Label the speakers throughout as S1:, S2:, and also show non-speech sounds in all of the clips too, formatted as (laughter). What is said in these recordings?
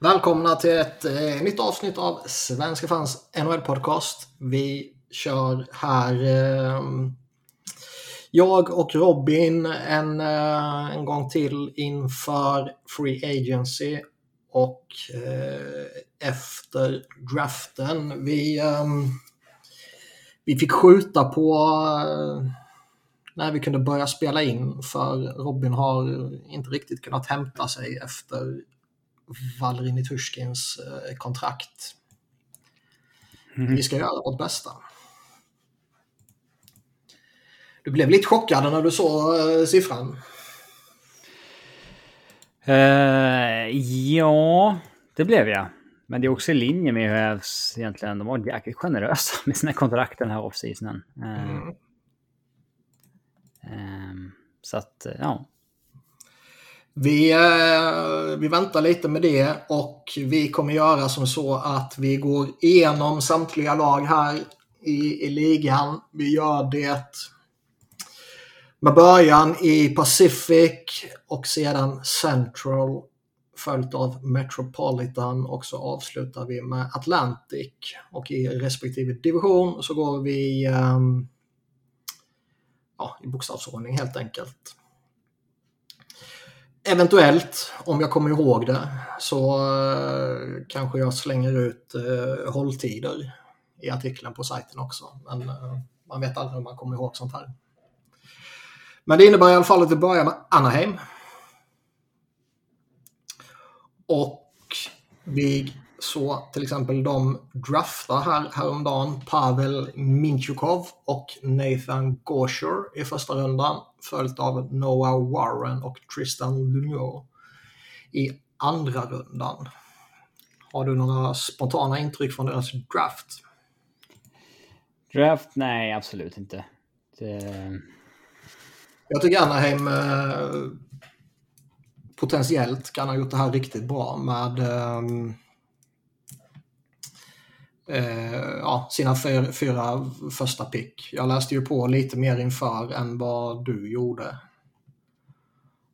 S1: Välkomna till ett eh, nytt avsnitt av Svenska fans NHL-podcast. Vi kör här eh, jag och Robin en, eh, en gång till inför Free Agency och eh, efter draften. Vi, eh, vi fick skjuta på eh, när vi kunde börja spela in för Robin har inte riktigt kunnat hämta sig efter Valerini Tushkins eh, kontrakt. Mm. Vi ska göra vårt bästa. Du blev lite chockad när du såg uh, siffran.
S2: Uh, ja, det blev jag. Men det är också i linje med hur jag egentligen, de var jäkligt generösa (laughs) med sina kontrakt den här offseasonen. Mm. uh, så att, ja.
S1: Vi, eh, vi väntar lite med det och vi kommer göra som så att vi går igenom samtliga lag här i, i ligan. Vi gör det med början i Pacific och sedan Central följt av Metropolitan och så avslutar vi med Atlantic. Och i respektive division så går vi um, ja, i bokstavsordning helt enkelt. Eventuellt, om jag kommer ihåg det, så eh, kanske jag slänger ut eh, hålltider i artikeln på sajten också. Men eh, man vet aldrig om man kommer ihåg sånt här. Men det innebär i alla fall att vi börjar med Anaheim. Och vi så till exempel de draftar här häromdagen Pavel Minchukov och Nathan Gosher i första rundan. Följt av Noah Warren och Tristan Luneau i andra rundan. Har du några spontana intryck från deras draft?
S2: Draft? Nej, absolut inte. Det...
S1: Jag tycker Anaheim eh, potentiellt kan ha gjort det här riktigt bra med ehm, eh, ja, sina fyra, fyra första pick. Jag läste ju på lite mer inför än vad du gjorde.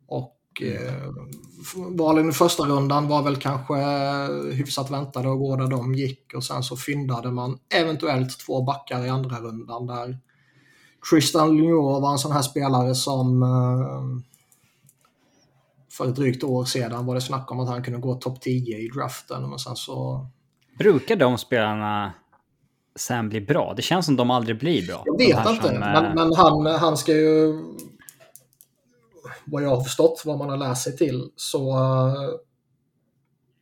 S1: Och eh, valen i första rundan var väl kanske hyfsat väntade och gå där de gick och sen så fyndade man eventuellt två backar i andra rundan där Tristan Luneau var en sån här spelare som eh, för ett drygt år sedan var det snack om att han kunde gå topp 10 i draften. Men sen så...
S2: Brukar de spelarna sen bli bra? Det känns som de aldrig blir bra.
S1: Jag vet inte, som, men, men, han, han ska ju... Vad jag har förstått, vad man har läst sig till, så uh,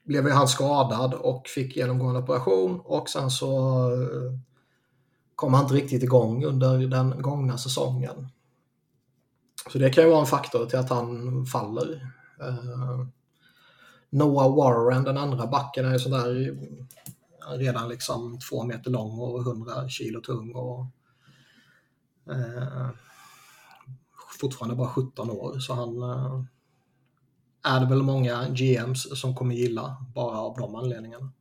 S1: blev ju han skadad och fick genomgå en operation och sen så uh, kom han inte riktigt igång under den gångna säsongen. Så det kan ju vara en faktor till att han faller. Noah Warren, den andra backen, är ju sådär redan liksom två meter lång och 100 kilo tung. Och, eh, fortfarande bara 17 år, så han eh, är det väl många GMs som kommer gilla bara av de anledningarna.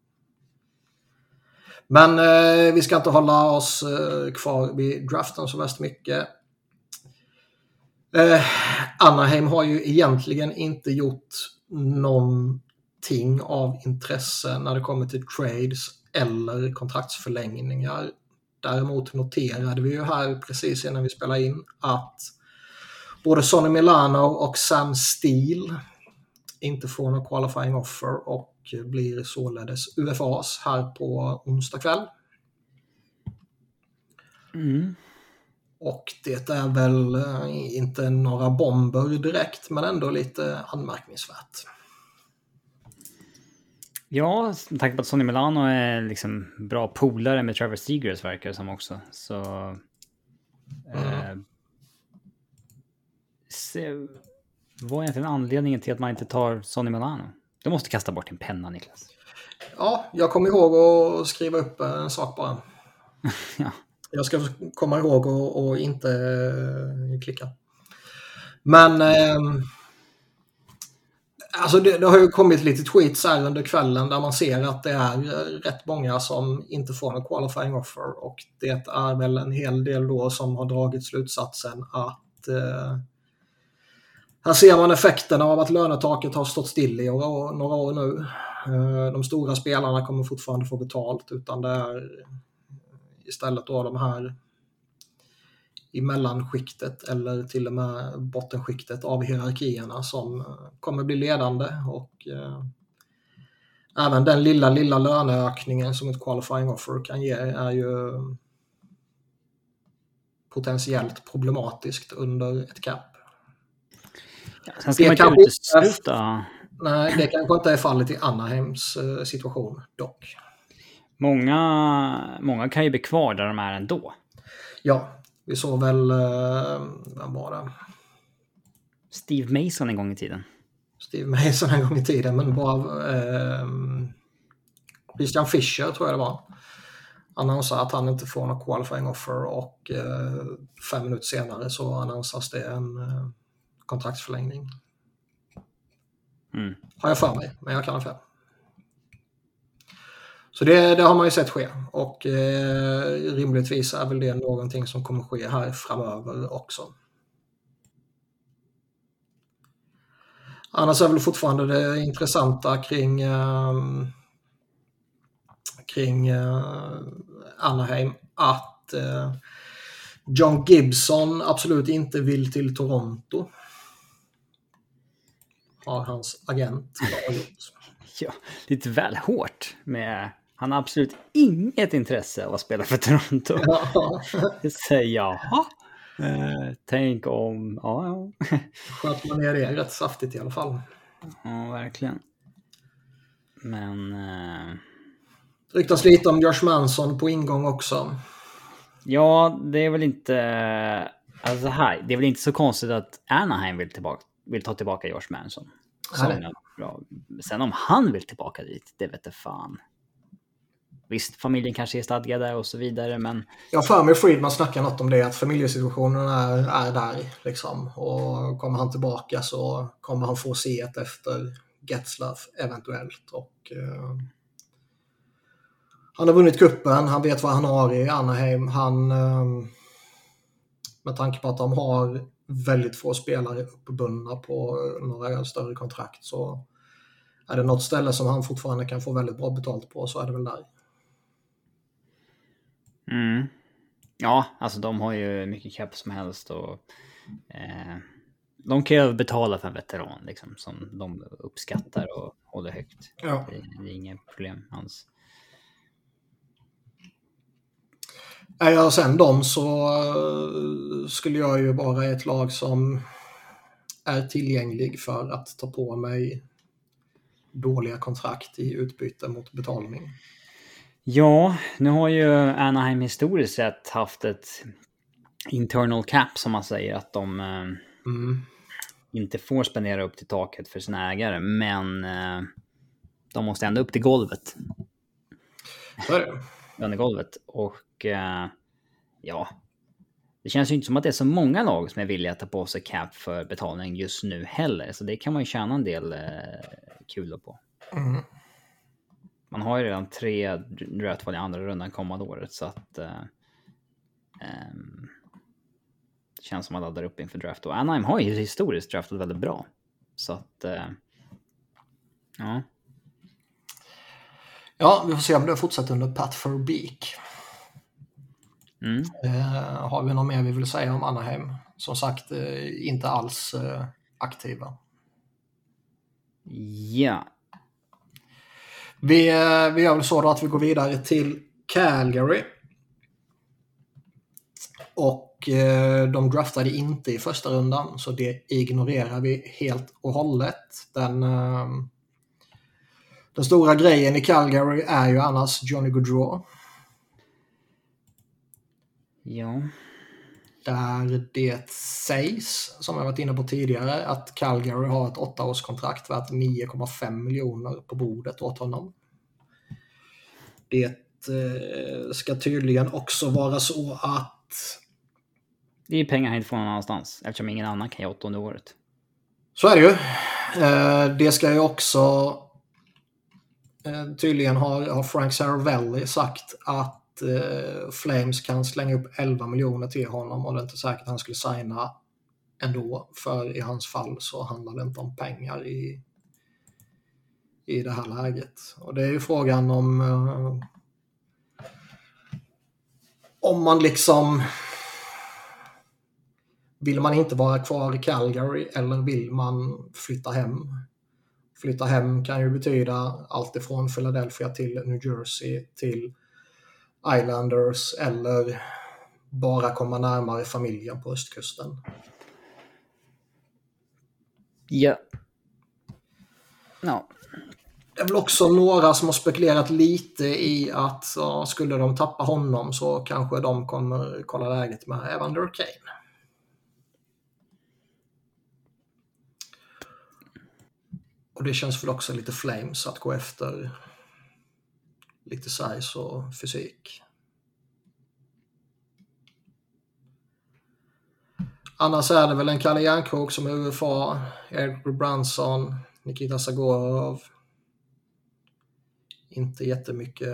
S1: Men eh, vi ska inte hålla oss eh, kvar vid draften så värst mycket. Eh, Anaheim har ju egentligen inte gjort någonting av intresse när det kommer till trades eller kontraktsförlängningar. Däremot noterade vi ju här precis innan vi spelade in att både Sonny Milano och Sam Steele inte får någon qualifying offer och blir således UFAs här på onsdag kväll.
S2: Mm.
S1: Och det är väl eh, inte några bomber direkt men ändå lite anmärkningsvärt.
S2: Ja, med tanke på att Sonny Milano är liksom bra polare med Trevor Seagrass verkar det som också. Så... Mm. Eh, se, vad är egentligen anledningen till att man inte tar Sonny Milano? Du måste kasta bort din penna, Niklas.
S1: Ja, jag kommer ihåg att skriva upp en sak bara. (laughs)
S2: ja.
S1: Jag ska komma ihåg att inte uh, klicka. Men uh, alltså det, det, har ju kommit lite tweets här under kvällen där man ser att det är eh, rätt många som inte får en qualifying offer och det är väl en hel del då som har dragit slutsatsen att uh, här ser man effekterna av att lönetaket har stått still i några år, några år nu. De stora spelarna kommer fortfarande få betalt utan det är istället då de här i mellanskiktet eller till och med bottenskiktet av hierarkierna som kommer bli ledande och eh, även den lilla, lilla löneökningen som ett qualifying offer kan ge är ju potentiellt problematiskt under ett cap.
S2: Ja, sen ska det man inte utesluta...
S1: Nej, det kanske inte är fallet i Anaheims eh, situation dock.
S2: Många, många kan ju bli kvar där de är ändå.
S1: Ja, vi såg väl... Eh, vem var det?
S2: Steve Mason en gång i tiden.
S1: Steve Mason en gång i tiden, men bara... Eh, Christian Fischer tror jag det var. Annonsade att han inte får något qualifying offer och eh, fem minuter senare så annonsas det en eh, kontraktsförlängning. Mm. Har jag för mig, men jag kan ha fel. Så det, det, har man ju sett ske och eh, rimligtvis är väl det någonting som kommer ske här framöver också. Annars är väl fortfarande det intressanta kring, eh, kring eh, Anaheim att eh, John Gibson absolut inte vill till Toronto. Har hans agent (laughs) klargjort.
S2: ja, lite väl hårt med han har absolut inget intresse av att spela för Toronto. Ja. Säger jaha. (laughs) Eh, tänk om... Ja,
S1: ja. Sköt man ner det rätt saftigt i alla fall.
S2: Ja, verkligen. Men... Eh...
S1: Ryktas lite om Josh Manson på ingång också.
S2: Ja, det är väl inte... Alltså här, det är väl inte så konstigt att Anaheim vill, tillbaka, vill ta tillbaka Josh Manson. Sen om han vill tillbaka dit, det vet jag fan. Visst, familjen kanske är stadgade och så vidare, men...
S1: Jag för mig Friedman snackar något om det, att familjesituationen är, är där. Liksom. Och kommer han tillbaka så kommer han få se ett efter Getzlaff eventuellt. Och, eh, han har vunnit kuppen, han vet vad han har i Anaheim. Han, eh, med tanke på att de har väldigt få spelare uppbundna på några större kontrakt så är det något ställe som han fortfarande kan få väldigt bra betalt på så är det väl där.
S2: Mm. Ja, alltså de har ju mycket cap som helst och eh, de kan ju betala för en veteran liksom som de uppskattar och håller högt. Ja. Det, är inget problem alls.
S1: Är jag sen dem så eh, skulle jag ju vara ett lag som är tillgänglig för att ta på mig dåliga kontrakt i utbyte mot betalning.
S2: Ja, nu har ju Anaheim historiskt sett haft ett internal cap som man säger att de eh, mm. inte får spendera upp till taket för sina ägare, men eh, de måste ändå upp till golvet.
S1: Så är det.
S2: Lönegolvet. Och eh, ja, det känns ju inte som att det är så många lag som är villiga att ta på sig cap för betalning just nu heller, så det kan man ju tjäna en del kulor på. Mm man har ju redan tre draftval i andra rundan kommande året så att um, det känns som man laddar upp inför draft och Anaheim har ju historiskt draftat väldigt bra. Så att uh, ja.
S1: Ja, vi får se om det fortsätter under Pat Verbeek. Mm. Uh, har vi något mer vi vill säga om Anaheim? Som sagt, uh, inte alls uh, aktiva.
S2: Ja,
S1: vi, eh, vi gör väl så då att vi går vidare till Calgary. Och eh, de draftade inte i första rundan så det ignorerar vi helt och hållet. Den, eh, den stora grejen i Calgary är ju annars Johnny Gaudreau.
S2: Ja.
S1: Där det sägs, som jag varit inne på tidigare, att Calgary har ett åttaårskontrakt värt 9,5 miljoner på bordet åt honom. Det eh, ska tydligen också vara så att...
S2: Det är pengar han inte får någon annanstans eftersom ingen annan kan ge åttonde året.
S1: Så är det ju. Eh, det ska ju också... Eh, tydligen har, har Frank Saravelli sagt att eh, Flames kan slänga upp 11 miljoner till honom och det är inte säkert att han skulle signa ändå. För i hans fall så handlar det inte om pengar i, i det här läget. Och det är ju frågan om eh, om man liksom vill man inte vara kvar i Calgary eller vill man flytta hem? Flytta hem kan ju betyda allt ifrån Philadelphia till New Jersey till Islanders eller bara komma närmare familjen på östkusten.
S2: Ja. Ja.
S1: Det är väl också några som har spekulerat lite i att ja, skulle de tappa honom så kanske de kommer kolla läget med Evander Kane. Och det känns väl också lite flames att gå efter lite size och fysik. Annars är det väl en Kalle Järnkrok som är UFA, Eric Branson, Nikita Sagorov. Inte jättemycket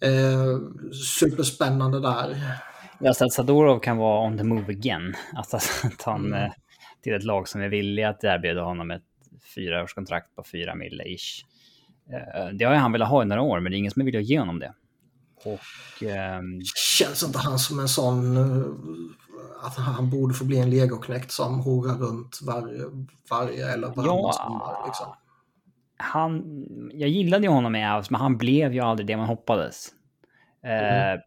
S1: eh, superspännande där.
S2: Alltså Sadorov kan vara on the move again. Alltså att han mm. Eh, till ett lag som är villiga att erbjuda honom ett fyraårskontrakt på fyra mille ish. Eh, det har han velat ha i några år, men det är ingen som att ge honom det. Och, um...
S1: Känns inte han som en sån eh, att han borde få bli en legoknäckt som horar runt varje, varje eller varannan ja, sommar? Liksom.
S2: Han, jag gillade ju honom i Avs, men han blev ju aldrig det man hoppades. Mm. Uh,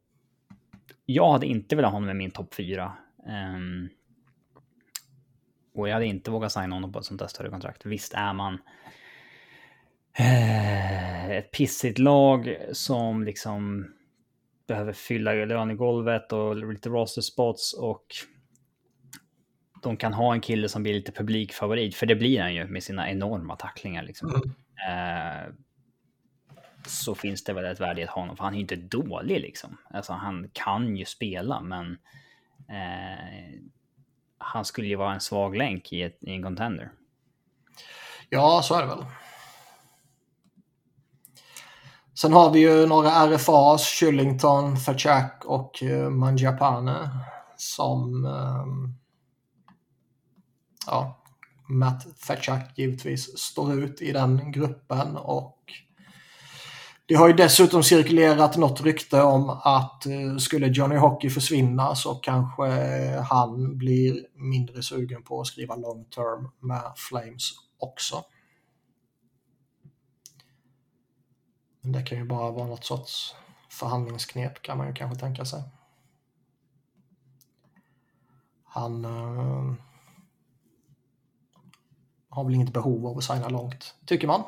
S2: jag hade inte velat ha honom i min topp fyra. Um, och jag hade inte vågat signa honom på ett sånt där större kontrakt. Visst är man eh, ett pissigt lag som liksom behöver fylla lönegolvet och lite roster spots och de kan ha en kille som blir lite publikfavorit, för det blir han ju med sina enorma tacklingar. Liksom. Mm. Eh, så finns det väl ett värde i att ha honom, för han är ju inte dålig liksom. Alltså han kan ju spela, men eh, han skulle ju vara en svag länk i, ett, i en contender.
S1: Ja, så är det väl. Sen har vi ju några RFAs, Chillington, Fatchak och eh, Mangiapane Manjapane som ehm, ja, Matt Fatchak givetvis står ut i den gruppen och det har ju dessutom cirkulerat något rykte om att eh, skulle Johnny Hockey försvinna så kanske han blir mindre sugen på att skriva long term med Flames också. Men det kan ju bara vara något sorts förhandlingsknep kan man ju kanske tänka sig. Han uh, har väl inget behov av att signa långt, tycker man.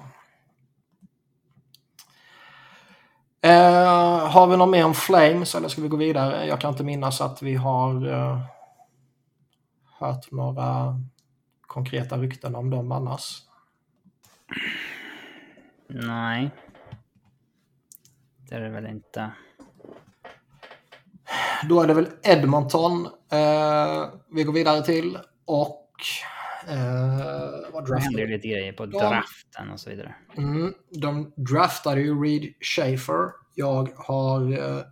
S1: Uh, har vi något mer om Flames eller ska vi gå vidare? Jag kan inte minnas att vi har uh, hört några konkreta rykten om dem annars.
S2: Nej. Det är det väl inte.
S1: Då är det väl Edmonton eh, vi går vidare till och
S2: eh, vad Det händer ju lite grejer på de, draften och så vidare.
S1: Mm, de draftade ju Reed Schaefer. Jag har eh,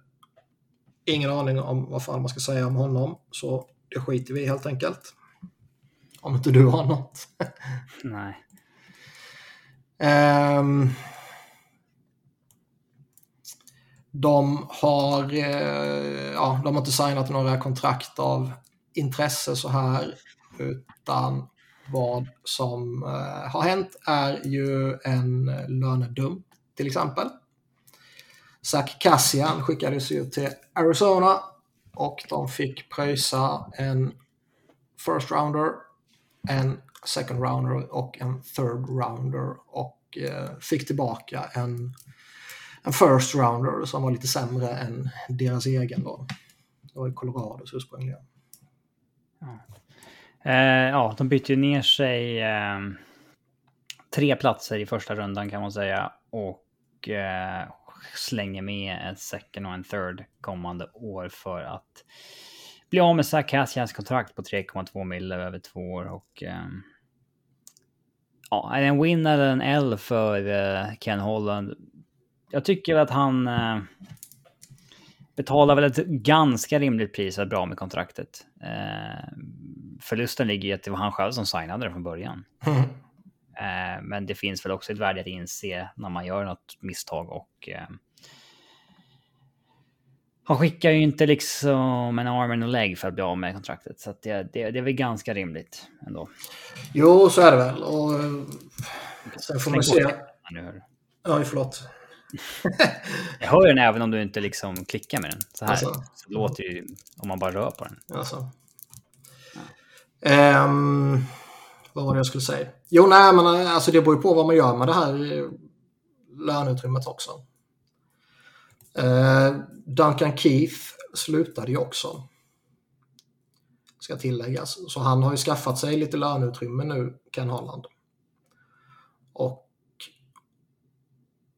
S1: ingen aning om vad fan man ska säga om honom, så det skiter vi helt enkelt. Om inte du har något.
S2: Nej.
S1: Um, de har, eh, ja, de har inte signat några kontrakt av intresse så här, utan vad som eh, har hänt är ju en lönedump till exempel. Zach Cassian skickades ju till Arizona och de fick pröjsa en first rounder, en second rounder och en third rounder och eh, fick tillbaka en en first rounder som var lite sämre än deras egen då. Det var ju Colorados ursprungliga.
S2: Ja. Eh, ja, de bytte ju ner sig eh, tre platser i första rundan kan man säga och eh, slänger med en second och en third kommande år för att bli av med Zach kontrakt på 3,2 mille över två år och eh, ja, en win eller en L för eh, Ken Holland jag tycker att han eh, betalar väl ett ganska rimligt pris att bra med kontraktet. Eh, förlusten ligger i att det var han själv som signade det från början. Mm. (laughs) men det finns väl också ett värde att inse när man gör något misstag och eh, han skickar ju inte liksom en arm a leg för att bli av med kontraktet. Så det, det, det, är väl ganska rimligt ändå.
S1: Jo, så är det väl. Och sen får man se.
S2: Nu.
S1: Oj, förlåt.
S2: Jag hör den även om du inte liksom klickar med den. Så här alltså. så låter det ju om man bara rör på den.
S1: Alltså. Ja. Um, vad var det jag skulle säga? Jo, nej, men alltså det beror ju på vad man gör med det här löneutrymmet också. Uh, Duncan Keith slutade ju också. Ska tilläggas. Så han har ju skaffat sig lite löneutrymme nu, Ken Holland. Och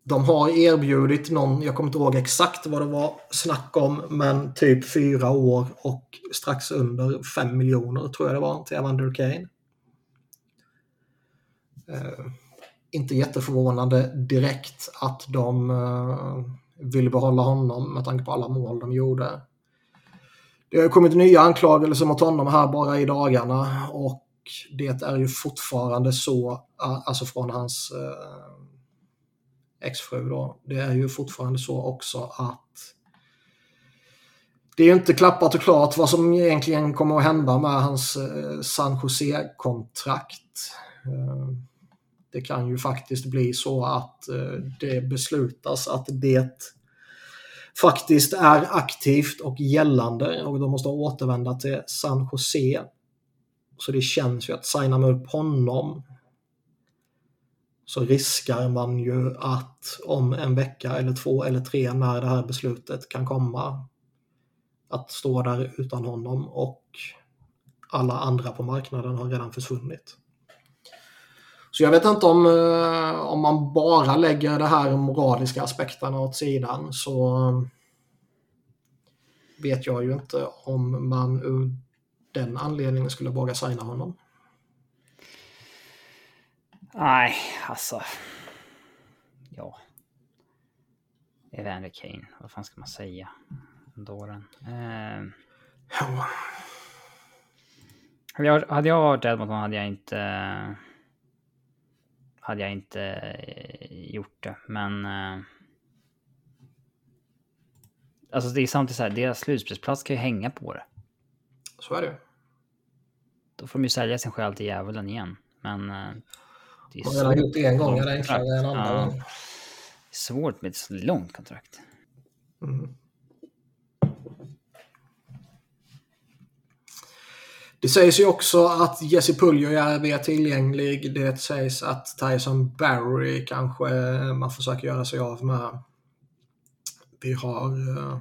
S1: de har erbjudit någon, jag kommer inte ihåg exakt vad det var snack om, men typ fyra år och strax under fem miljoner tror jag det var till Evander Kane. Uh, inte jätteförvånande direkt att de uh, vill behålla honom med tanke på alla mål de gjorde. Det har kommit nya anklagelser mot honom här bara i dagarna och det är ju fortfarande så, eh, alltså från hans uh, exfru då, det är ju fortfarande så också att det är ju inte klappat och klart vad som egentligen kommer att hända med hans eh, San Jose-kontrakt. Eh, det kan ju faktiskt bli så att eh, det beslutas att det faktiskt är aktivt och gällande och de måste återvända till San Jose. Så det känns ju att signa med upp honom så riskar man ju att om en vecka eller två eller tre när det här beslutet kan komma att stå där utan honom och alla andra på marknaden har redan försvunnit. Så jag vet inte om, eh, om man bara lägger det här moraliska aspekterna åt sidan så vet jag ju inte om man ur den anledningen skulle våga signa honom.
S2: Nej, alltså. Ja. Evander Kane, vad fan ska man säga? Dåren. Eh... Ja. Hade jag, hade jag varit Edmonton hade jag inte... Hade jag inte eh, gjort det, men... Eh... Alltså det är samtidigt så här, deras slutspelsplats kan ju hänga på det.
S1: Så är det
S2: Då får de ju sälja sin själ till djävulen igen. Men...
S1: Eh, det är Man har gjort det en gång, är det enklare än andra ja.
S2: Svårt med ett så långt kontrakt. Mm.
S1: Det sägs ju också att Jesse Puljujärvi är tillgänglig. Det sägs att Tyson Barry kanske man försöker göra sig av med. Vi har uh,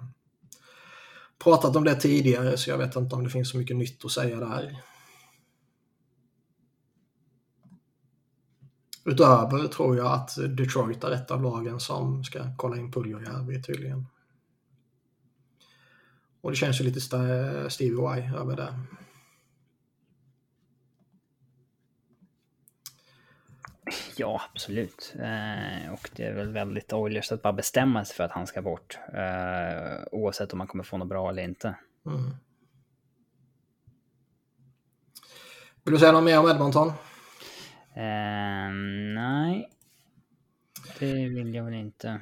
S1: pratat om det tidigare så jag vet inte om det finns så mycket nytt att säga där. Utöver tror jag att Detroit är ett av lagen som ska kolla in Puljujärvi tydligen. Och det känns ju lite Stevie Y över det.
S2: Ja, absolut. Eh, och det är väl väldigt Oilers att bara bestämma sig för att han ska bort. Eh, oavsett om man kommer få något bra eller inte. Mm.
S1: Vill du säga något mer om Edmonton?
S2: Eh, nej. Det vill jag väl inte.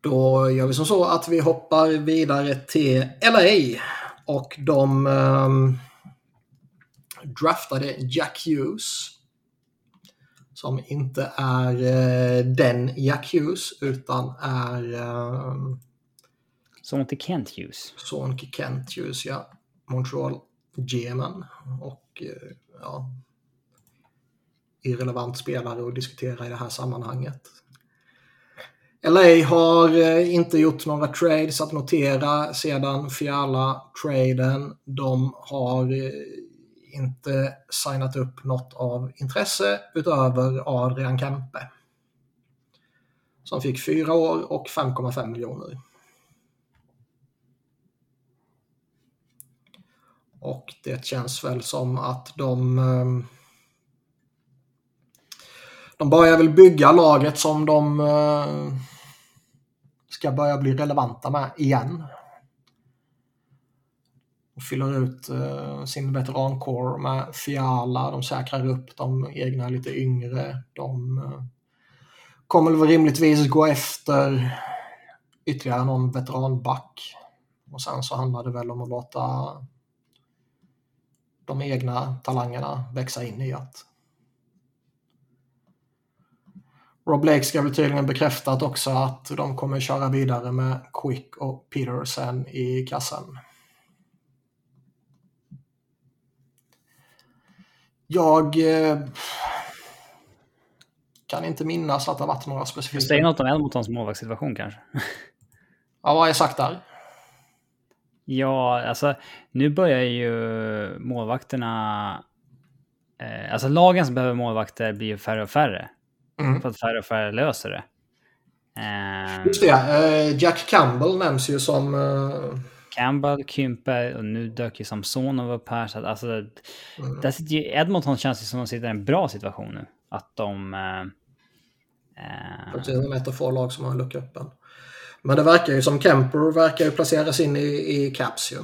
S1: Då gör vi som så att vi hoppar vidare till LA. Och de um, draftade Jack Hughes som inte är eh, den Jack Hughes utan är... Eh,
S2: son till Kent Hughes.
S1: Son till Kent Hughes, ja. Montreal GMen. Och eh, ja, irrelevant spelare att diskutera i det här sammanhanget. LA har eh, inte gjort några trades att notera sedan Fiala-traden. De har eh, inte signat upp något av intresse utöver Adrian Kempe. Som fick fyra år och 5,5 miljoner. Och det känns väl som att de eh, de börjar väl bygga laget som de eh, ska börja bli relevanta med igen. De fyller ut eh, sin veterankår med Fiala, de säkrar upp de egna lite yngre. De eh, kommer väl rimligtvis gå efter ytterligare någon veteranback. Och sen så handlar det väl om att låta de egna talangerna växa in i att Rob Blake ska väl tydligen bekräftat också att de kommer köra vidare med Quick och Petersen i kassen. Jag eh, kan inte minnas att det har varit några specifika...
S2: Säg något om Edmontons målvaktssituation kanske? (laughs)
S1: ja, vad har jag sagt där?
S2: Ja, alltså nu börjar ju målvakterna... Eh, alltså lagen som behöver målvakter blir ju färre och färre. Mm. För att färre och färre löser det.
S1: Eh, Just det, eh, Jack Campbell nämns ju som... Eh...
S2: Campbell, Kymper och nu dök ju Samsonov upp här. Så att, alltså, mm. där sitter ju, Edmonton känns ju som att de sitter i en bra situation nu. Att de... Eh,
S1: eh... Det är ett av få lag som har en lucka öppen. Men det verkar ju som Kemper verkar ju placeras in i, i Caps ju.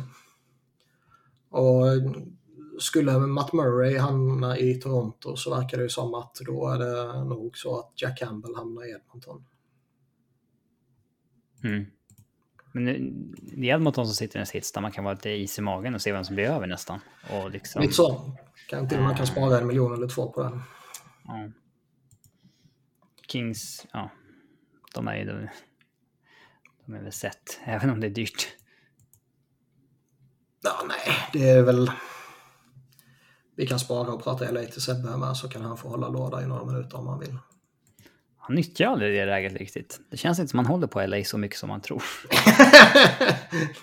S1: Och skulle Matt Murray hamna i Toronto så verkar det ju som att då är det nog så att Jack Campbell hamnar i Edmonton.
S2: Mm. Men det är Edmonton som sitter i en sits där man kan vara lite is i magen och se vem som blir över nästan. Och liksom...
S1: Lite så. Kan till och med kan spara en miljon eller två på den.
S2: Ja. Kings, ja. De är ju... De, de är väl sett, även om det är dyrt.
S1: Ja, nej, det är väl vi kan spara och prata LA till Sebbe med så kan han få hålla låda i några minuter om han vill.
S2: Han nyttjar aldrig det läget riktigt. Det känns inte som han håller på LA så mycket som man tror.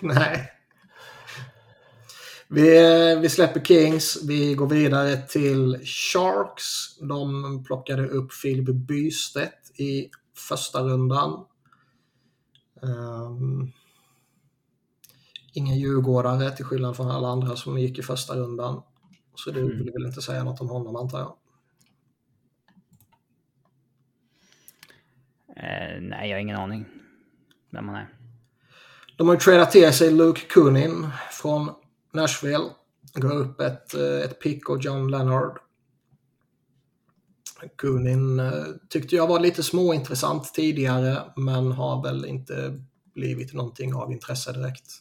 S2: (laughs)
S1: Nej. Vi, vi släpper Kings. Vi går vidare till Sharks. De plockade upp Filip Bystedt i första rundan. Um, ingen djurgårdare till skillnad från alla andra som gick i första rundan. Så du mm. vill väl inte säga något om honom antar jag?
S2: Eh, nej, jag har ingen aning vem han är.
S1: De har ju tradat till sig Luke Kunin från Nashville. Går upp ett, eh, ett pick och John Leonard. Kunin eh, tyckte jag var lite småintressant tidigare men har väl inte blivit någonting av intresse direkt.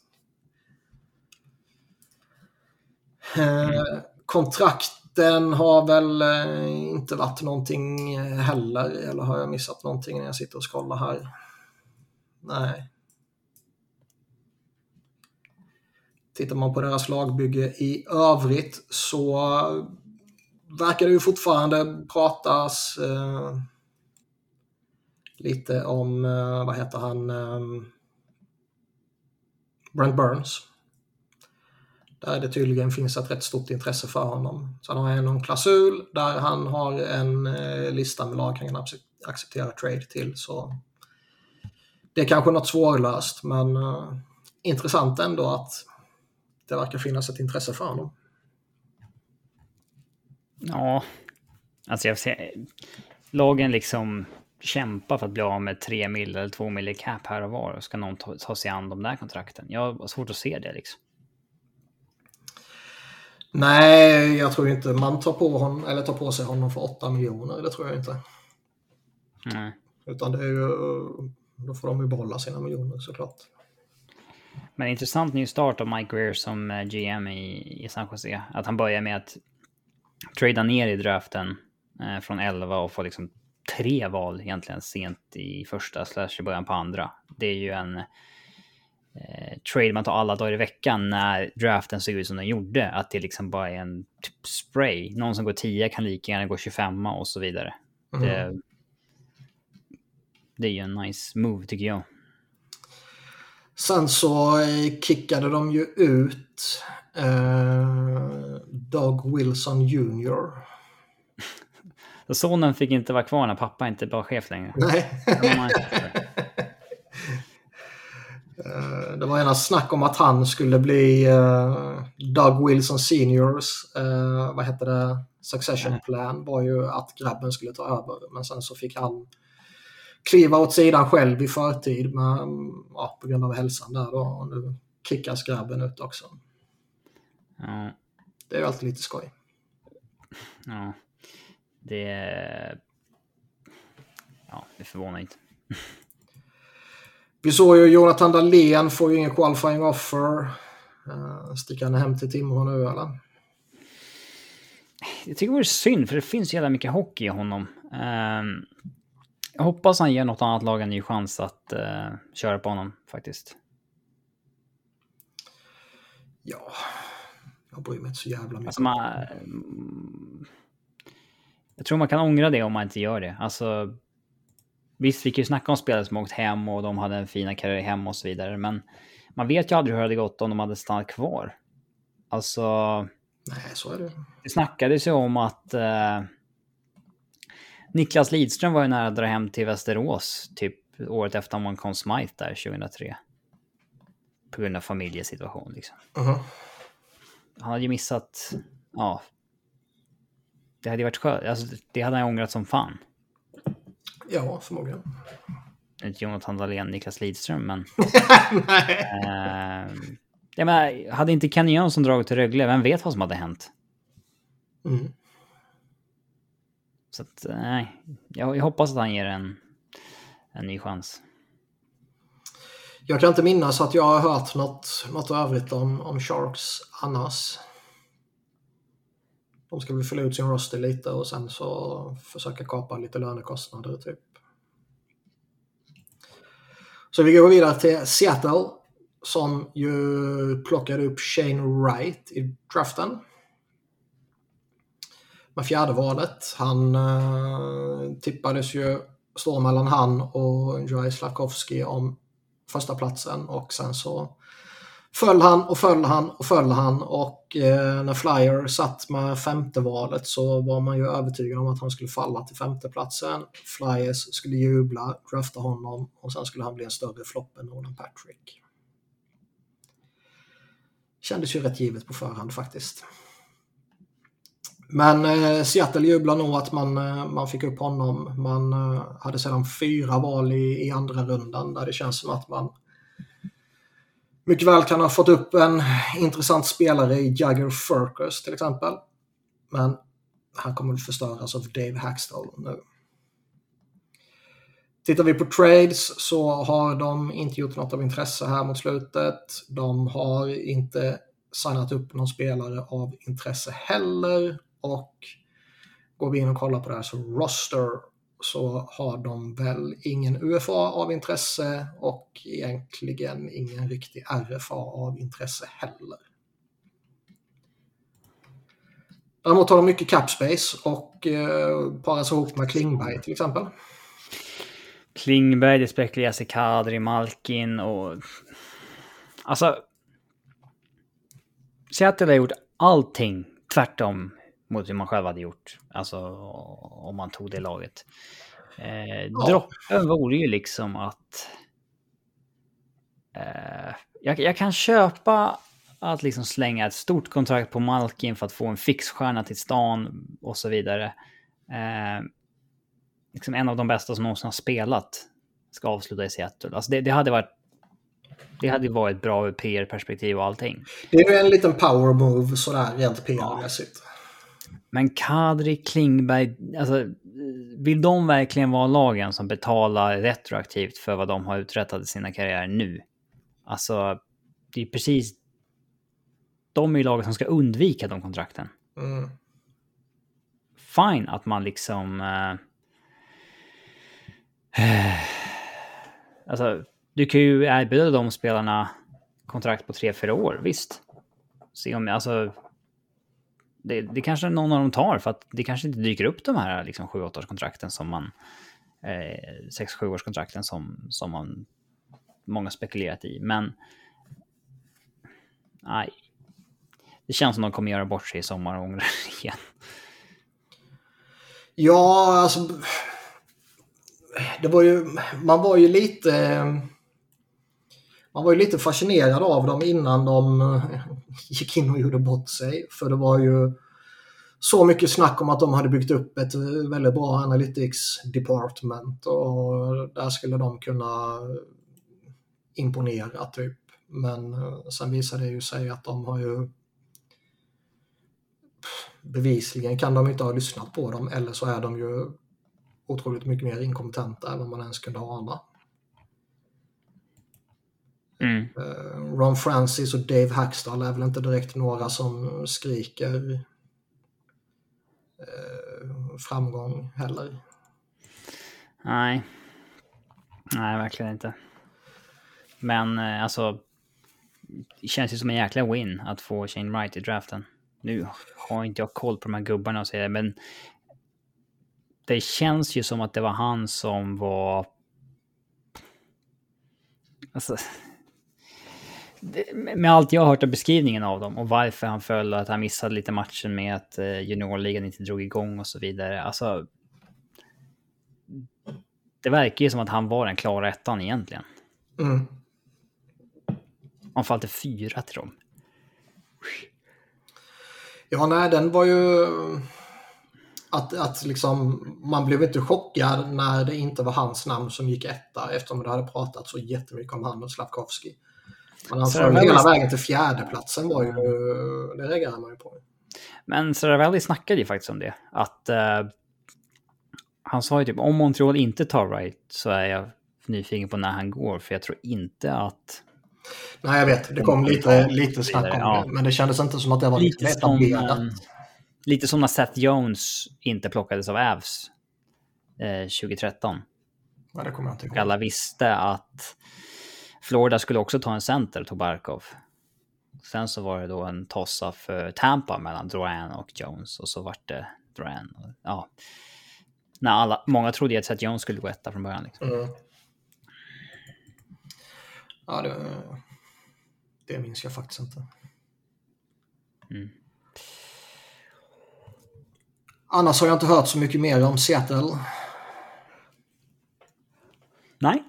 S1: Mm kontrakten har väl eh, inte varit någonting heller. Eller har jag missat någonting när jag sitter och scrollar här? Nej. Tittar man på deras lagbygge i övrigt så verkar det ju fortfarande pratas eh, lite om, eh, vad heter han, eh, Brent Burns. Där det tydligen finns ett rätt stort intresse för honom. Sen har han en klausul där han har en eh, lista med lag han kan acceptera trade till. Så det är kanske något svårlöst men uh, intressant ändå att det verkar finnas ett intresse för honom.
S2: Ja, alltså jag ser lagen liksom kämpa för att bli av med 3 mil eller 2 mil i cap här och var. Ska någon ta, ta sig an de där kontrakten? Jag har svårt att se det liksom.
S1: Nej, jag tror inte man tar på, honom, eller tar på sig honom för 8 miljoner. Det tror jag inte.
S2: Nej.
S1: Utan det är ju, då får de ju behålla sina miljoner såklart.
S2: Men intressant ny start av Mike Greer som eh, GM i, i San Jose. Att han börjar med att trada ner i draften eh, från 11 och få liksom tre val egentligen sent i första slash i början på andra. Det är ju en eh, trade man tar alla dagar i veckan när draften såg ut som den gjorde. Att det liksom bara är en typ spray. Någon som går 10 kan lika gärna gå 25 och så vidare. Mm. Det, det är ju en nice move tycker jag.
S1: Sen så eh, kickade de ju ut eh, Doug Wilson Jr. (laughs)
S2: sonen fick inte vara kvar när pappa inte var chef längre.
S1: Nej. (laughs) Eh, det var ena snack om att han skulle bli uh, Doug Wilson Seniors, uh, vad heter det, succession plan var ju att grabben skulle ta över. Men sen så fick han kliva åt sidan själv i förtid med, ja, på grund av hälsan där då. Och nu kickas grabben ut också.
S2: Ja.
S1: Det är ju alltid lite skoj.
S2: Ja. Det... Ja, det förvånar inte.
S1: Vi såg ju Jonathan Dahlén får ju ingen qualifying offer. Uh, sticker han hem till Timrå nu eller?
S2: Jag tycker det vore synd, för det finns jävla mycket hockey i honom. Uh, jag hoppas han ger något annat lag en ny chans att uh, köra på honom, faktiskt.
S1: Ja, jag bryr mig inte så jävla mycket.
S2: Alltså man, jag tror man kan ångra det om man inte gör det. Alltså, visst, vi kan ju snacka om spelare som åkt hem och de hade en fina karriär hem och så vidare, men man vet ju aldrig hur det hade gått om de hade stannat kvar. Alltså...
S1: Nej, så är det.
S2: Det snackades ju om att eh, Niklas Lidström var ju nära att dra hem till Västerås typ året efter vann Conn Smythe där 2003. På grund av familjesituation liksom.
S1: Uh -huh.
S2: Han hade ju missat, ja. Det hade ju varit skönt, alltså det hade han ångrat som fan.
S1: Ja, förmodligen.
S2: Inte Jonathan Dahlén, Niklas Lidström, men... (laughs)
S1: Nej.
S2: Eh, jag menar, hade inte Kenny Jönsson dragit till Rögle, vem vet vad som hade hänt?
S1: Mm.
S2: Så att, nej. Jag, jag, hoppas att han ger en, en ny chans.
S1: Jag kan inte minnas att jag har hört något, något övrigt om, om Sharks annars. De ska väl fylla ut sin roster lite och sen så försöka kapa lite lönekostnader typ. Så vi går vidare till Seattle som ju plockade upp Shane Wright i draften. Med fjärde valet. Han eh, tippades ju stå mellan han och Joey Slavkovski om första platsen och sen så föll han och föll han och föll han och eh, när Flyer satt med femte valet så var man ju övertygad om att han skulle falla till femteplatsen. Flyers skulle jubla, drafta honom och sen skulle han bli en större flopp än Nolan Patrick. Kändes ju rätt givet på förhand faktiskt. Men eh, Seattle jublar nog att man, eh, man fick upp honom. Man eh, hade sedan fyra val i, i andra rundan där det känns som att man mycket väl kan ha fått upp en intressant spelare i Jagger Furkus till exempel. Men han kommer att förstöras av Dave Hackstall nu. Tittar vi på trades så har de inte gjort något av intresse här mot slutet. De har inte signat upp någon spelare av intresse heller. Och går vi in och kollar på det här så roster så har de väl ingen UFA av intresse och egentligen ingen riktig RFA av intresse heller. Däremot har de mycket capspace och eh, paras ihop med Klingberg till exempel.
S2: Klingberg, det spekuleras i Kadri, Malkin och... Alltså... Seattle har gjort allting tvärtom mot hur man själv hade gjort. Alltså om man tog det laget. Eh, ja. Droppen vore ju liksom att... Eh, jag, jag, kan köpa att liksom slänga ett stort kontrakt på Malkin för att få en fixstjärna till stan och så vidare. Eh, liksom en av de bästa som någonsin har spelat ska avsluta i Seattle. Alltså det, det hade varit det hade varit bra ur PR-perspektiv och allting.
S1: Det är ju en liten power move sådär rent PR-mässigt.
S2: Men Kadri, Klingberg, alltså vill de verkligen vara lagen som betalar retroaktivt för vad de har uträttat i sina karriärer nu? Alltså, det är precis... De är ju laget som ska undvika de kontrakten.
S1: Mm.
S2: Fine att man liksom... Uh, alltså, du kan ju erbjuda de spelarna kontrakt på tre, fyra år, visst. Se om, alltså, det, det kanske någon av dem tar för att det kanske inte dyker upp de här liksom 7-8 årskontrakten som man... Eh, 6-7 årskontrakten som, som man många spekulerat i. Men... Nej. Det känns som de kommer göra bort sig i sommar och ångra (laughs) igen.
S1: Ja, alltså... Det var ju... Man var ju lite... Man var ju lite fascinerad av dem innan de (laughs) gick in och gjorde bort sig. För det var ju så mycket snack om att de hade byggt upp ett väldigt bra analytics department och där skulle de kunna imponera typ. Men eh, sen visade det ju sig att de har ju bevisligen kan de inte ha lyssnat på dem eller så är de ju otroligt mycket mer inkompetenta än vad man ens kunde ana.
S2: Mm.
S1: Eh, Ron Francis och Dave Hackstall är väl inte direkt några som skriker eh, framgång heller.
S2: Nej. Nej, verkligen inte. Men eh, alltså, det känns ju som en jäkla win att få Shane Wright i draften. Nu har inte jag koll på de här gubbarna och säger men det känns ju som att det var han som var... Alltså... Med allt jag har hört av beskrivningen av dem och varför han föll och att han missade lite matchen med att eh, juniorligan inte drog igång och så vidare. Alltså... Det verkar ju som att han var den klara ettan egentligen.
S1: Mm.
S2: Han fall till fyra till dem.
S1: Ja, nej, den var ju... Att, att liksom, man blev inte chockad när det inte var hans namn som gick etta eftersom det hade pratat så jättemycket om han och Slavkovski. Men han föll hela vägen till fjärdeplatsen var ju... Det reagerade man ju på.
S2: Men Saravelli snackade ju faktiskt om det. Att uh, han sa ju typ om Montreal inte tar right så är jag nyfiken på när han går. För jag tror inte att
S1: Nej, jag vet. Det kom lite, lite snack om ja. det. Men det kändes inte som att det var lite etablerat. Som,
S2: lite som när Seth Jones inte plockades av Avs eh, 2013.
S1: Ja, det kommer jag inte ihåg.
S2: Alla visste att Florida skulle också ta en center, tog Barkov. Sen så var det då en tossa för Tampa mellan Drouin och Jones och så vart det Drouin. Ja. När alla, många trodde att Seth Jones skulle gå etta från början. Liksom. Mm.
S1: Ja, det, det minns jag faktiskt inte. Mm. Annars har jag inte hört så mycket mer om Seattle.
S2: Nej.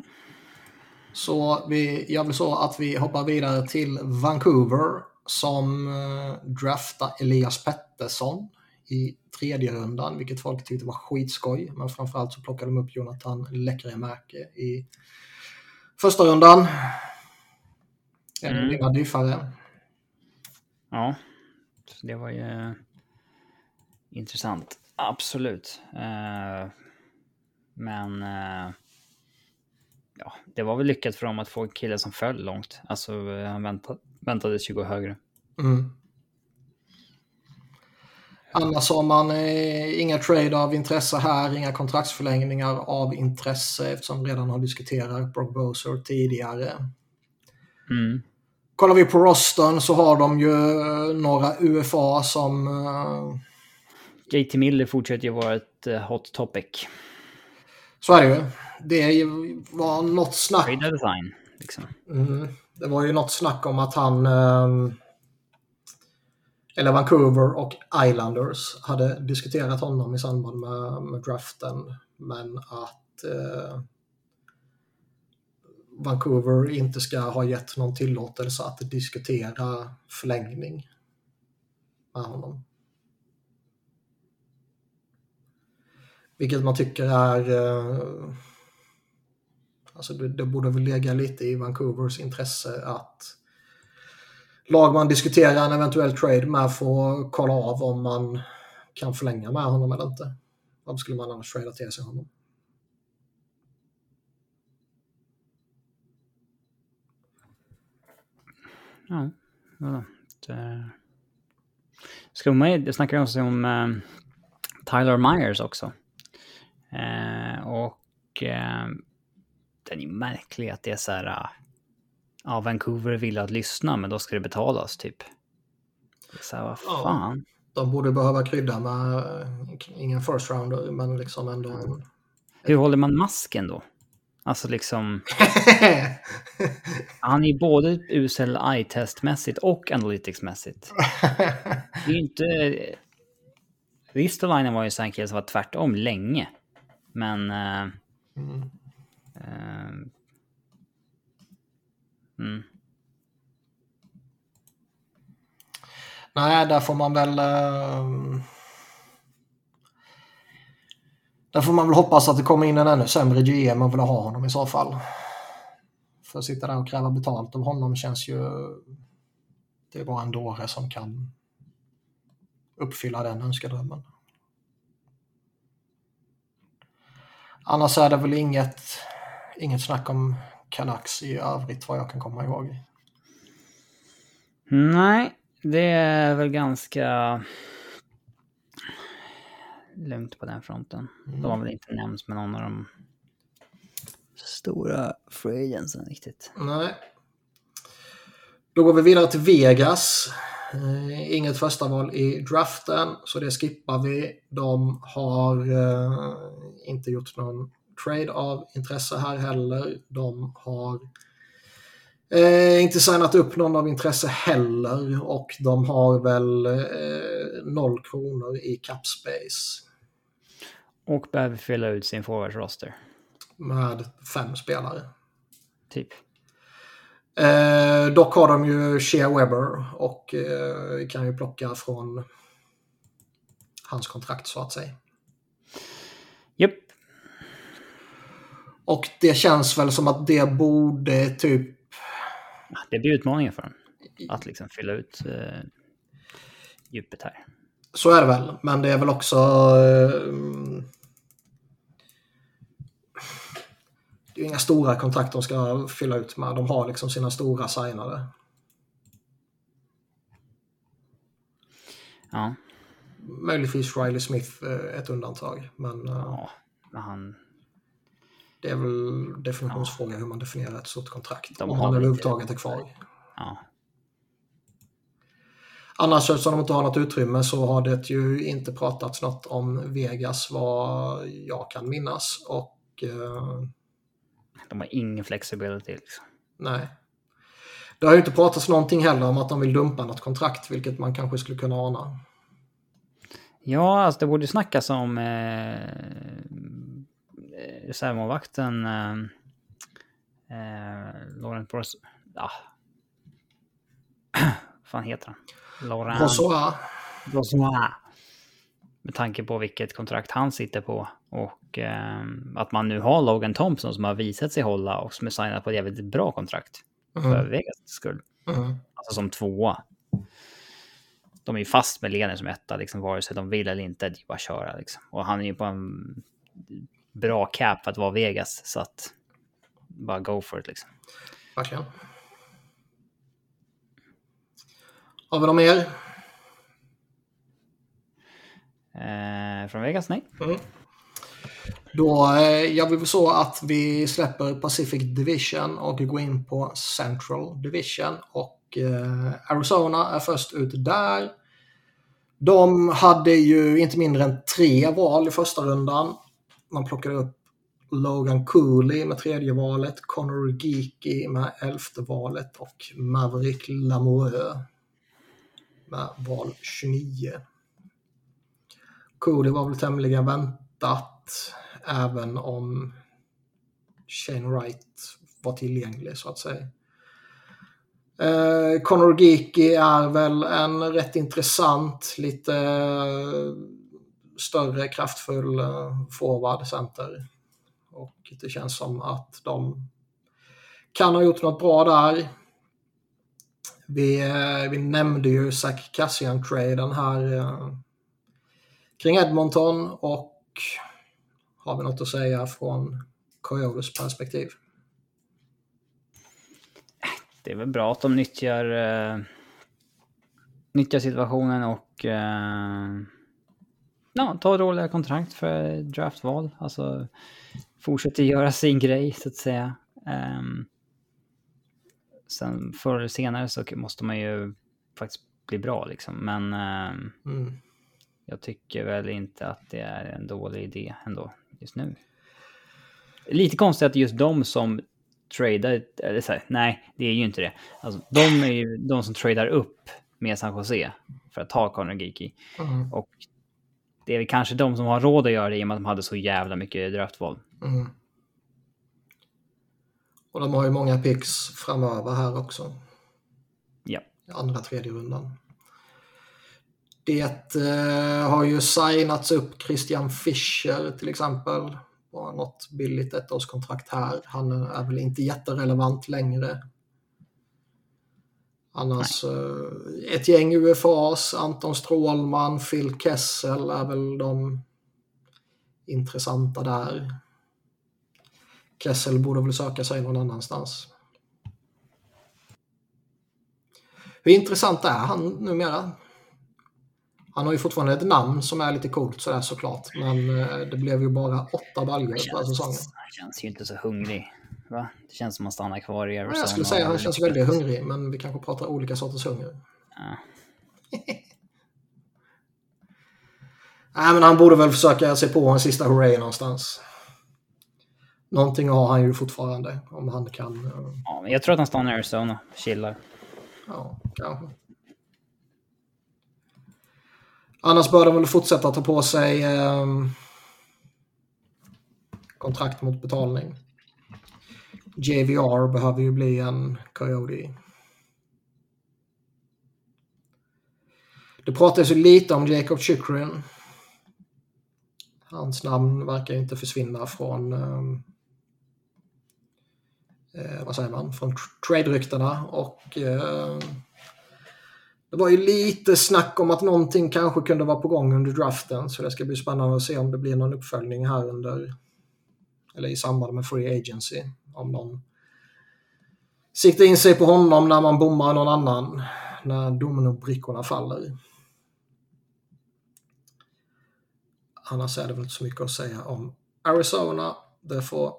S1: Så vi gör väl så att vi hoppar vidare till Vancouver som eh, draftar Elias Pettersson i tredje rundan, vilket folk tyckte var skitskoj. Men framförallt så plockade de upp Jonathan Lekkerimäki i första rundan. En av dina diffare.
S2: Ja, det var ju intressant. Absolut. Uh, men ja, det var väl lyckat för dem att få en kille som föll långt. Alltså han väntade, väntade 20 högre.
S1: Mm. Annars har man eh, inga trade av intresse här, inga kontraktsförlängningar av intresse eftersom vi redan har diskuterat Brock Boser tidigare.
S2: Mm.
S1: Kollar vi på rosten så har de ju eh, några UFA som...
S2: Eh, JT Miller fortsätter ju vara ett uh, hot topic.
S1: Så är det ju. Det var något snack...
S2: Design, liksom.
S1: Mm, det var ju något snack om att han... Um... Eller Vancouver och Islanders hade diskuterat honom i samband med, med draften. Men att... Uh Vancouver inte ska ha gett någon tillåtelse att diskutera förlängning med honom. Vilket man tycker är... Eh, alltså det, det borde väl ligga lite i Vancouvers intresse att lag man diskuterar en eventuell trade med får kolla av om man kan förlänga med honom eller inte. Varför skulle man annars trada till sig honom?
S2: Ja, ja det... Ska man, det snackar också om eh, Tyler Myers också. Uh, och uh, den är ju märklig att det är så här... ja, Vancouver vill att lyssna, men då ska det betalas typ. Så här, vad fan.
S1: Ja, de borde behöva krydda med, ingen first rounder, men liksom ändå...
S2: Hur håller man masken då? Alltså liksom... (laughs) han är både usel eye-testmässigt och analytics-mässigt. (laughs) Det är inte... Ristolainen var ju en kille som var tvärtom länge. Men... Uh, mm. Ehm. Mm.
S1: Nej, där får man väl... Ehm, där får man väl hoppas att det kommer in en ännu sämre GM och vill ha honom i så fall. För att sitta där och kräva betalt av honom känns ju... Det är bara en dåre som kan uppfylla den önskedrömmen. Annars är det väl inget, inget snack om Canucks i övrigt vad jag kan komma ihåg.
S2: Nej, det är väl ganska lugnt på den fronten. Mm. De har väl inte nämnts med någon av de stora free riktigt.
S1: Nej. Då går vi vidare till Vegas. Eh, inget första val i draften, så det skippar vi. De har eh, inte gjort någon trade av intresse här heller. De har eh, inte signat upp någon av intresse heller och de har väl eh, noll kronor i cap space.
S2: Och behöver fylla ut sin forwards-roster.
S1: Med fem spelare.
S2: Typ.
S1: Eh, dock har de ju Shea Weber och eh, kan ju plocka från hans kontrakt så att säga. Och det känns väl som att det borde typ...
S2: Det blir utmaningen för dem. Att liksom fylla ut eh, djupet här.
S1: Så är det väl, men det är väl också... Eh, det är inga stora kontrakt de ska fylla ut med. De har liksom sina stora signade.
S2: Ja.
S1: Möjligtvis Riley Smith eh, ett undantag, men... Eh,
S2: ja, men han...
S1: Det är väl definitionsfråga hur man definierar ett stort kontrakt. De om han överhuvudtaget är kvar.
S2: Ja.
S1: Annars eftersom de inte har något utrymme så har det ju inte pratats något om Vegas vad jag kan minnas. Och eh,
S2: de har ingen flexibilitet. Liksom.
S1: Nej. Det har ju inte pratats någonting heller om att de vill dumpa något kontrakt, vilket man kanske skulle kunna ana.
S2: Ja, alltså det borde snackas om eh, reservmålvakten eh, eh, Laurent Bros... Ja. (clears throat) Vad fan heter han?
S1: Laurent... Brossois.
S2: Brossois. Med tanke på vilket kontrakt han sitter på och eh, att man nu har Logan Thompson som har visat sig hålla och som är signad på ett jävligt bra kontrakt. Mm. För Vegas skull.
S1: Mm.
S2: Alltså som tvåa. De är ju fast med ledaren som etta, liksom, vare sig de vill eller inte. Det är bara att köra liksom. Och han är ju på en bra cap för att vara Vegas. Så att bara go for it liksom.
S1: Verkligen. Har vi något mer?
S2: Eh, från Vegas? Nej.
S1: Mm. Då eh, gör vi så att vi släpper Pacific Division och går in på Central Division. Och eh, Arizona är först ut där. De hade ju inte mindre än tre val i första rundan. Man plockade upp Logan Cooley med tredje valet, Connor Geeky med elfte valet och Maverick Lamoureux med val 29. Cooley var väl tämligen väntat även om Shane Wright var tillgänglig så att säga. Eh, Conor Geeky är väl en rätt intressant, lite eh, större, kraftfull eh, forward center. Och det känns som att de kan ha gjort något bra där. Vi, eh, vi nämnde ju Zach Cassian-traden här eh, kring Edmonton och har vi något att säga från Coyotes perspektiv?
S2: Det är väl bra att de nyttjar, uh, nyttjar situationen och uh, ja, tar dåliga kontrakt för draftval. Alltså fortsätter göra sin grej så att säga. Um, sen förr eller senare så måste man ju faktiskt bli bra liksom. Men um, mm. jag tycker väl inte att det är en dålig idé ändå just nu. Lite konstigt att just de som tradar, eller så här, nej, det är ju inte det. Alltså, de är ju de som tradar upp med San Jose för att ta Conor Geeky. Mm. Och det är väl kanske de som har råd att göra det i och med att de hade så jävla mycket draftval.
S1: Mm. Och de har ju många picks framöver här också.
S2: Ja.
S1: Andra, tredje rundan. Det eh, har ju signats upp Christian Fischer till exempel. På något billigt ettårskontrakt här. Han är väl inte jätterelevant längre. Annars eh, ett gäng UFAs, Anton Strålman, Phil Kessel är väl de intressanta där. Kessel borde väl söka sig någon annanstans. Hur intressant är han numera? Han har ju fortfarande ett namn som är lite coolt sådär såklart. Men eh, det blev ju bara åtta baljor på säsongen.
S2: Han känns ju inte så hungrig. Va? Det känns som att han stannar kvar i Arizona.
S1: Jag skulle säga att han känns väldigt hungrig, men vi kanske pratar olika sorters hunger.
S2: Ja. (laughs)
S1: Nej, men han borde väl försöka sig på en sista hurray någonstans. Någonting har han ju fortfarande, om han kan. eh,
S2: Ja, men jag tror att han stannar i Arizona. Chillar.
S1: Ja, kanske. Annars bör de väl fortsätta ta på sig eh, kontrakt mot betalning. JVR behöver ju bli en Coyote. Det pratas ju lite om Jacob Chikrin. Hans namn verkar inte försvinna från ehm, eh, vad säger man, från trade-ryktena och eh, det var ju lite snack om att någonting kanske kunde vara på gång under draften så det ska bli spännande att se om det blir någon uppföljning här under eller i samband med Free Agency om någon siktar in sig på honom när man bommar någon annan när dominobrickorna faller. Annars är det väl inte så mycket att säga om Arizona. Det får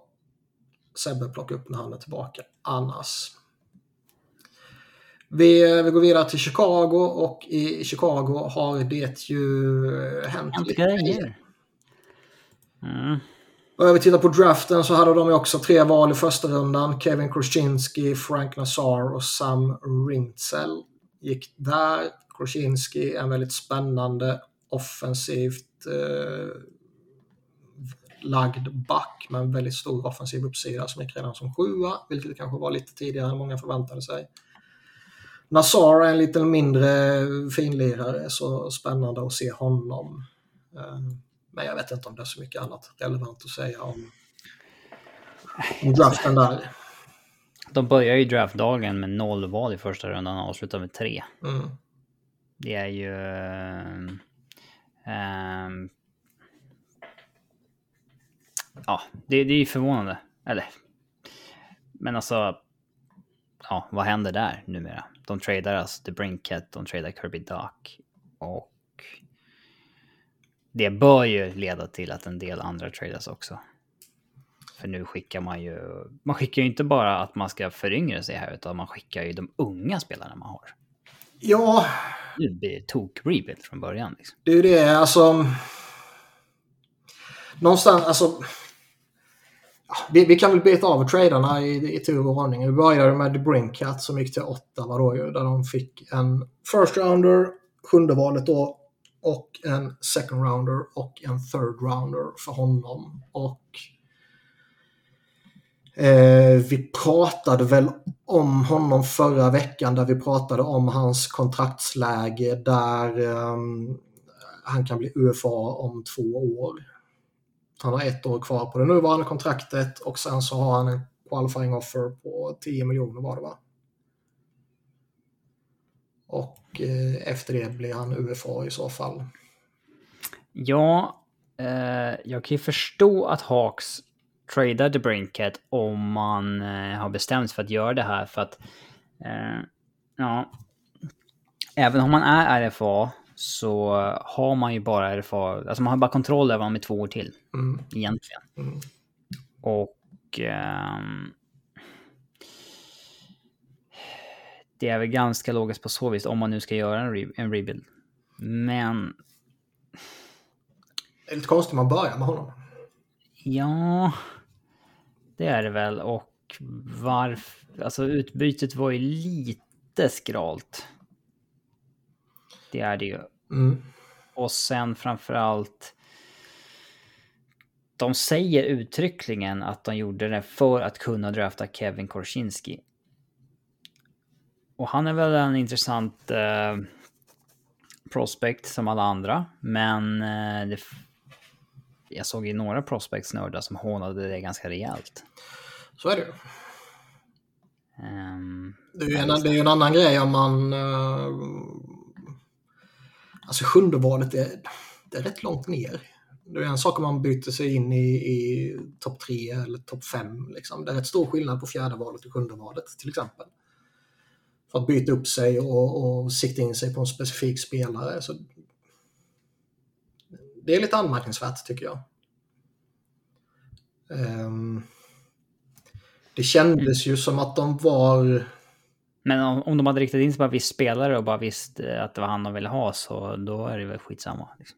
S1: Sebbe plocka upp när han är tillbaka. Annars. Vi, vi går vidare till Chicago och i Chicago har det ju hänt lite
S2: grejer. Mm.
S1: Och vi tittar på draften så hade de ju också tre val i första rundan. Kevin Kruszinski, Frank Nassar och Sam Rintzel gick där. Kruszinski är en väldigt spännande offensivt eh, lagd back med en väldigt stor offensiv uppsida som gick redan som sjua, vilket kanske var lite tidigare än många förväntade sig. Nassar är en lite mindre finlirare, så spännande att se honom. Eh, men jag vet inte om det är så mycket annat relevant att säga om, om draften där.
S2: De börjar ju draftdagen med noll val i första rundan och avslutar med tre.
S1: Mm.
S2: Det är ju... ehm, ja, det, det är ju förvånande. Eller... Men alltså... Ja, vad händer där numera? De tradar alltså The Brinket, de tradar Kirby Duck och... Det bör ju leda till att en del andra tradas också. För nu skickar man ju... Man skickar ju inte bara att man ska föryngra sig här, utan man skickar ju de unga spelarna man har.
S1: Ja,
S2: Det blir tok-rebuild från början. Liksom.
S1: det är ju det. Alltså, någonstans, alltså. Vi, vi kan väl beta av traderna i, i tur och ordning. Vi började med The Brinkat som gick till åtta var då där de fick en first rounder, sjunde valet då, och en second rounder och en third rounder för honom. Och eh, vi pratade väl om honom förra veckan där vi pratade om hans kontraktsläge där eh, han kan bli UFA om två år. Han har ett år kvar på det nuvarande kontraktet och sen så har han en qualifying offer på 10 miljoner var det va? Och eh, efter det blir han UFA i så fall.
S2: Ja, eh, jag kan ju förstå att Hawks tradar The Brinket om man eh, har bestämt sig för att göra det här för att eh, ja, även om man är RFA så har man ju bara RFA, alltså man har bara kontroll över honom i två år till
S1: Mm.
S2: egentligen.
S1: Mm.
S2: Och ehm, det är väl ganska logiskt på så vis om man nu ska göra en, re- en rebuild. Men
S1: Det är lite konstigt man börjar med honom.
S2: Ja, det är det väl. Och varför... Alltså utbytet var ju lite skralt. Det är det ju.
S1: Mm.
S2: Och sen framförallt... De säger uttryckligen att de gjorde det för att kunna drafta Kevin Korsinski. Och han är väl en intressant eh, prospect som alla andra. Men eh, det, jag såg ju några prospectsnördar som hånade det ganska rejält.
S1: Så är det ju.
S2: Um,
S1: det, är ju en, det är ju en annan grej om man... Uh, alltså sjunde valet är, det är rätt långt ner. Det är en sak om man byter sig in i, i topp tre eller topp fem. Liksom. Det är rätt stor skillnad på fjärde valet och sjunde valet till exempel. Att byta upp sig och, och sikta in sig på en specifik spelare. Så det är lite anmärkningsvärt tycker jag. Um, det kändes ju som att de var...
S2: Men om, om de hade riktat in sig på en viss spelare och bara visste att det var han de ville ha så då är det väl skitsamma. Liksom.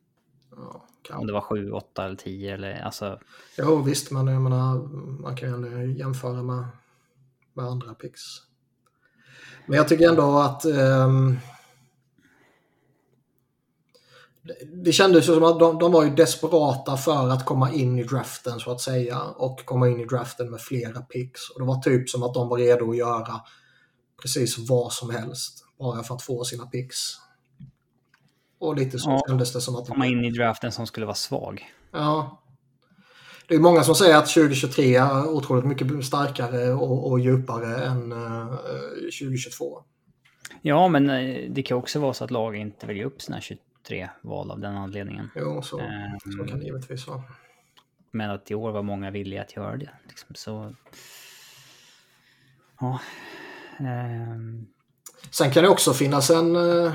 S2: Ja, om det var 7, 8 eller 10 eller alltså...
S1: Jo visst, men jag menar man kan ju jämföra med, med andra picks. Men jag tycker ändå att um, det kändes ju som att de, de, var ju desperata för att komma in i draften så att säga och komma in i draften med flera picks. Och det var typ som att de var redo att göra precis vad som helst bara för att få sina picks. Och lite så ja, kändes det som att...
S2: Komma in i draften som skulle vara svag.
S1: Ja. Det är många som säger att 2023 är otroligt mycket starkare och, och djupare än eh, 2022.
S2: Ja, men eh, det kan också vara så att lag inte väljer upp sina 23 tre val av den anledningen.
S1: Jo, så, um, så kan det givetvis vara.
S2: Men att i år var många villiga att göra det. Liksom, så... Ja. Um...
S1: Sen kan det också finnas en... Uh...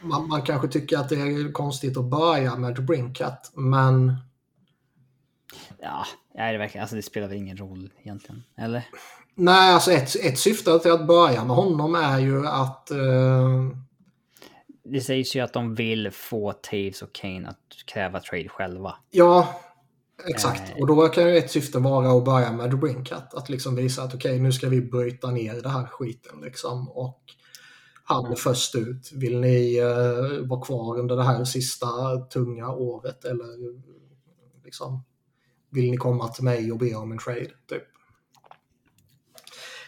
S1: Man, man, kanske tycker att det är konstigt att börja med Brinkat, men...
S2: Ja, är det verkligen? Alltså det spelar väl ingen roll egentligen, eller?
S1: Nej, alltså ett, ett syfte till att börja med honom är ju att... Uh
S2: det sägs ju att de vill få Taves och Kane att kräva trade själva.
S1: Ja, exakt. Eh. Och då kan ju ett syfte vara att börja med Brinkat. Att liksom visa att okej, okay, nu ska vi bryta ner det här skiten liksom. Och han är först ut. Vill ni uh, vara kvar under det här sista tunga året eller liksom vill ni komma till mig och be om en trade? Typ.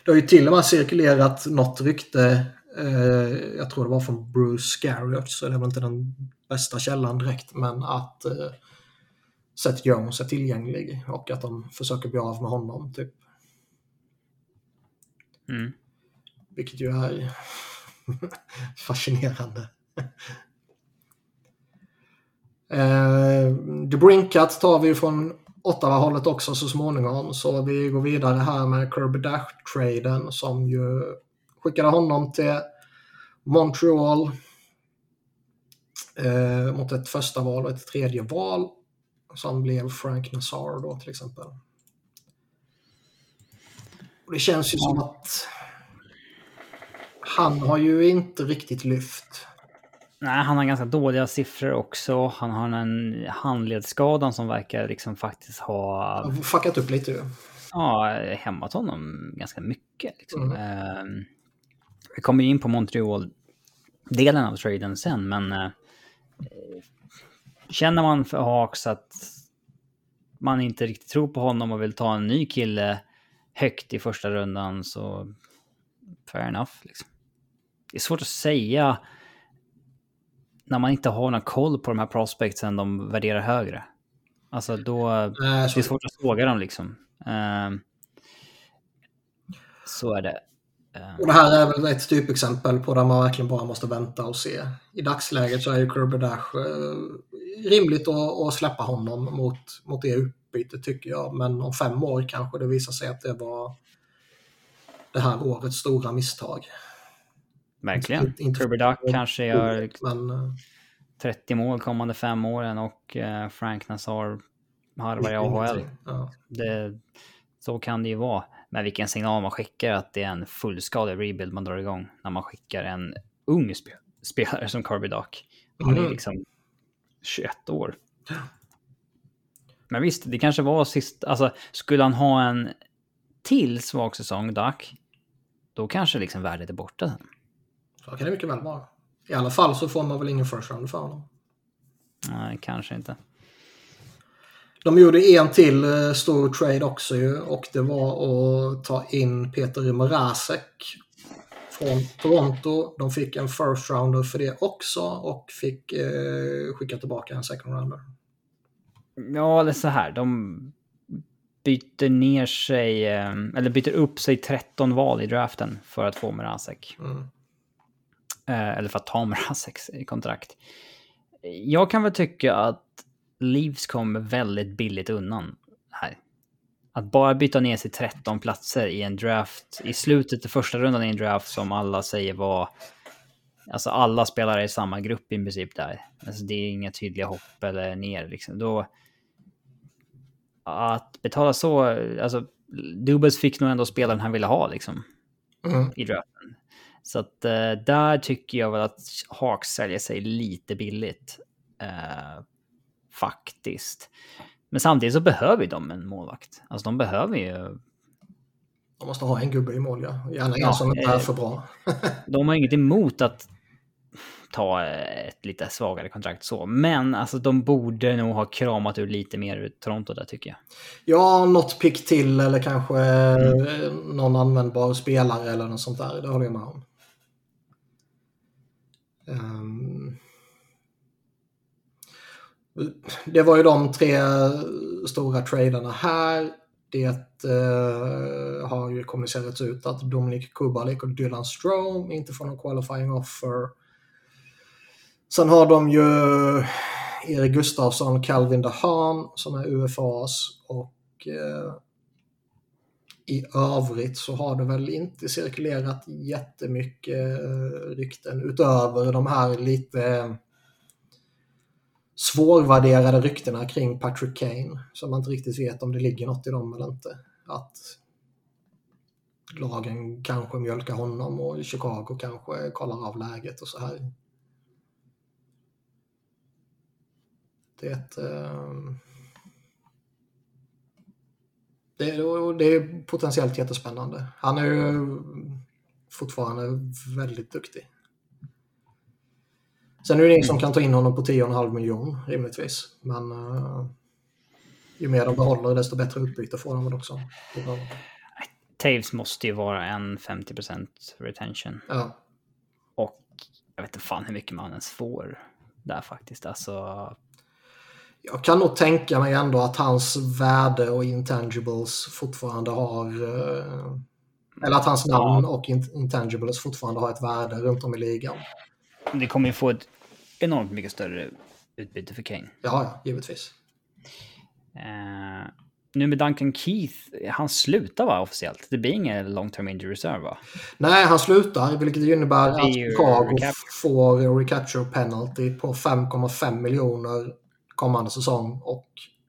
S1: Det har ju till och med cirkulerat något rykte Eh, jag tror det var från Bruce Garriott, så det är väl inte den bästa källan direkt, men att eh, Seth Jones är tillgänglig och att de försöker bli av med honom. typ.
S2: Mm.
S1: Vilket ju är (laughs) fascinerande. eh, The Brinkat tar vi från Ottawa-hållet också så småningom. Så vi går vidare här med Kirby Dash-traden som ju skickade honom till Montreal eh, mot ett första val och ett tredje val som blev Frank Nassar då till exempel. Och det känns ju som att han har ju inte riktigt lyft.
S2: Nej, han har ganska dåliga siffror också. Han har en handledsskada som verkar liksom faktiskt ha...
S1: Fuckat upp lite
S2: Ja, hämmat honom ganska mycket. Liksom. Mm. Uh, vi kommer in på Montreal-delen av traden sen, men eh, känner man för Hawks att man inte riktigt tror på honom och vill ta en ny kille högt i första rundan så fair enough. Liksom. Det är svårt att säga när man inte har någon koll på de här prospectsen de värderar högre. Alltså då, äh, det är svårt att såga dem liksom. Uh, så är det.
S1: Eh. Och det här är väl ett typexempel på där man verkligen bara måste vänta och se. I dagsläget så är ju Kirby Dash eh, rimligt att, att, släppa honom mot, mot det utbytet tycker jag. Men om fem år kanske det visar sig att det var det här årets stora misstag.
S2: Verkligen. Inte, inte Kirby Duck kanske gör men, 30 mål kommande fem åren och Frank Nazar harvar i AHL. Ja. Det, så kan det ju vara. Men vilken signal man skickar att det är en fullskalig rebuild man drar igång när man skickar en ung sp spelare som Carby Dock. Han är mm. liksom 21 år. Men visst, det kanske var sist, alltså skulle han ha en till svag säsong, Duck, då kanske liksom värdet är borta sen.
S1: Så kan det mycket väl vara. I alla fall så får man väl ingen first round för honom.
S2: Nej, kanske inte.
S1: De gjorde en till eh, stor trade också ju och det var att ta in Peter Mrazek från Toronto. De fick en first rounder för det också och fick eh, skicka tillbaka en second rounder.
S2: Ja, eller så här. De byter ner sig, eh, eller byter upp sig 13 val i draften för att få Mrazek.
S1: Mm.
S2: Eh, eller för att ta Mrazek i kontrakt. Jag kan väl tycka att Leafs kommer väldigt billigt undan här. Att bara byta ner sig 13 platser i en draft, i slutet av första rundan i en draft som alla säger var... Alltså alla spelare i samma grupp i princip där. Alltså det är inga tydliga hopp eller ner liksom. Då... Att betala så, alltså Dubas fick nog ändå spelaren han ville ha liksom.
S1: Mm.
S2: I draften. Så att eh, där tycker jag väl att Hawks säljer sig lite billigt. Eh, faktiskt. Men samtidigt så behöver de en målvakt. Alltså de behöver ju...
S1: De måste ha en gubbe i mål, ja. Gärna en
S2: Ja,
S1: som inte
S2: eh,
S1: är för bra. (laughs)
S2: De har inget emot att ta ett lite svagare kontrakt så. Men alltså de borde nog ha kramat ur lite mer ur Toronto där tycker jag.
S1: Ja, något pick till eller kanske
S2: Mm.
S1: eh, någon användbar spelare eller något sånt där. Det håller jag med om. Ehm, det var ju de tre stora traderna här. Det eh, har ju kommunicerats ut att Dominik Kubalik och Dylan Strome inte får någon qualifying offer. Sen har de ju Erik Gustafsson, Calvin DeHaan som är UFAs och eh, i övrigt så har det väl inte cirkulerat jättemycket eh, rykten utöver de här lite eh, svårvärderade ryktena kring Patrick Kane som man inte riktigt vet om det ligger något i dem eller inte. Att lagen kanske mjölkar honom och Chicago kanske kollar av läget och så här. Det, eh, det, och det är potentiellt jättespännande. Han är ju fortfarande väldigt duktig. Sen är det ingen som kan ta in honom på 10,5 miljon rimligtvis. Men uh, ju mer de behåller desto bättre utbyte får de väl också.
S2: Taves måste ju vara en 50% retention.
S1: Ja.
S2: Och jag vet inte fan hur mycket man ens får där faktiskt. Alltså,
S1: Jag kan nog tänka mig ändå att hans värde och intangibles fortfarande har... eh, Eller att hans namn och in- intangibles fortfarande har ett värde runt om i ligan.
S2: det kommer ju få ett enormt mycket större utbyte för Kane.
S1: Ja, ja, givetvis.
S2: Eh, nu med Duncan Keith, han slutar va officiellt? Det blir ingen long term injury reserve va?
S1: Nej, han slutar, vilket innebär att Chicago
S2: recap.
S1: får recapture penalty på 5,5 miljoner kommande säsong och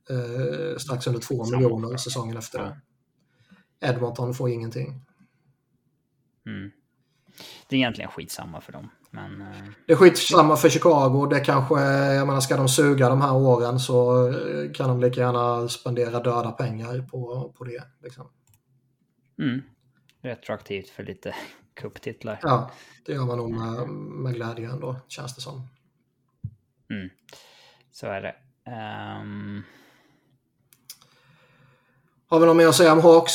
S1: eh, strax under 2
S2: Samma.
S1: miljoner säsongen efter det. Edmonton får ingenting.
S2: Mm. Det är egentligen skitsamma för dem. Men eh,
S1: Det är skitsamma för Chicago. Det kanske, jag menar, ska de suga de här åren så eh, kan de lika gärna spendera döda pengar på, på det. Liksom.
S2: mm, retroaktivt för lite (laughs) cuptitlar.
S1: Ja, det gör man nog med, med glädje ändå, känns det som.
S2: Mm. Så är det. Ehm,
S1: Har vi något mer att säga om Hawks?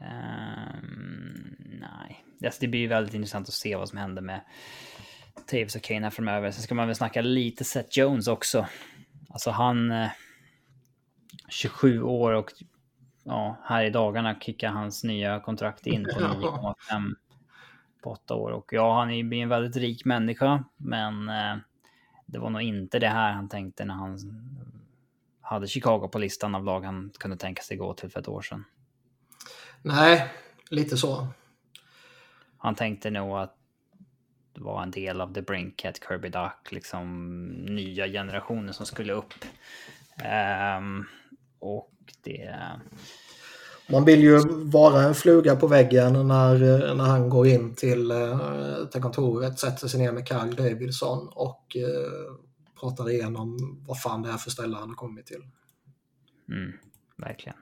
S2: ehm, nej, alltså, det blir väldigt intressant att se vad som händer med Taves och Kane här framöver. Sen ska man väl snacka lite Seth Jones också. Alltså han... Eh, 27 år och ja, här i dagarna kickar hans nya kontrakt in på (laughs) 9,5 på åtta år. Och ja, han är ju en väldigt rik människa, men eh, det var nog inte det här han tänkte när han hade Chicago på listan av lag han kunde tänka sig gå till för ett år sedan.
S1: Nej, lite så.
S2: Han tänkte nog att vara en del av The Brinkhead, Kirby Duck, liksom nya generationer som skulle upp. Ehm, och det...
S1: Man vill ju vara en fluga på väggen när, när han går in till, eh, till kontoret, sätter sig ner med Carl Davidson och eh, pratar igenom vad fan det är för ställe han har kommit till.
S2: Mm, verkligen.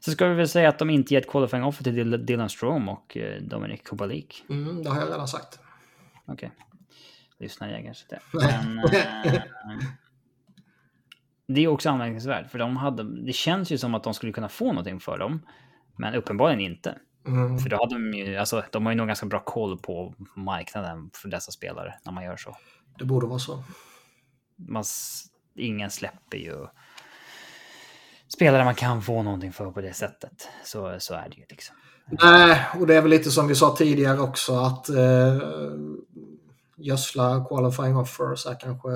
S2: Så ska vi väl säga att de inte gett qualifying offer till Dylan Strom och eh, Dominic Kubalik.
S1: Mm, det har jag redan sagt.
S2: Okej. Lyssna jägare. så det. (laughs) Men, eh, det är också anmärkningsvärt, för de hade, det känns ju som att de skulle kunna få någonting för dem, men uppenbarligen inte.
S1: Mm.
S2: För då hade de ju, alltså de har ju nog ganska bra koll på marknaden för dessa spelare när man gör så.
S1: Det borde vara så.
S2: Man, ingen släpper ju spelare man kan få någonting för på det sättet. Så, så är det ju liksom.
S1: Nej, och det är väl lite som vi sa tidigare också att eh, gödsla qualifying offers är kanske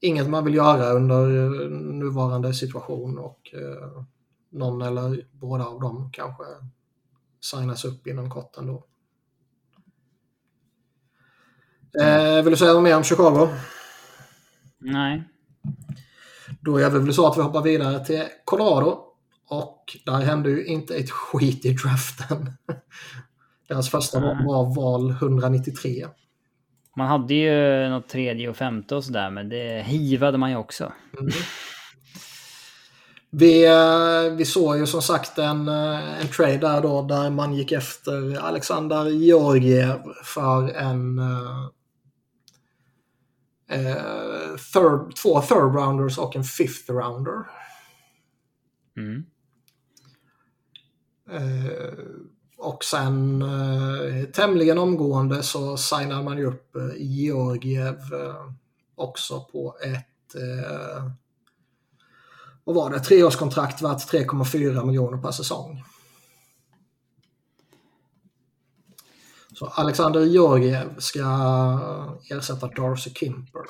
S1: inget man vill göra under nuvarande situation och eh, någon eller båda av dem kanske signas upp inom kort ändå. Eh, vill du säga något mer om Chicago?
S2: Nej.
S1: Då är det väl så att vi hoppar vidare till Colorado. Och där hände ju inte ett skit i draften. (laughs) Deras första val var val 193.
S2: Man hade ju något tredje och femte och sådär, men det hivade man ju också. Mm.
S1: Vi, eh, vi såg ju som sagt en, eh, en trade där då där man gick efter Alexander Georgiev för en uh, third, två third rounders och en fifth rounder. Mm. Uh, och sen eh, tämligen omgående så signade man ju upp eh, Georgiev eh, också på ett eh, vad var det, treårskontrakt värt 3,4 miljoner per säsong. Så Alexander Georgiev ska ersätta Darcy Kimper.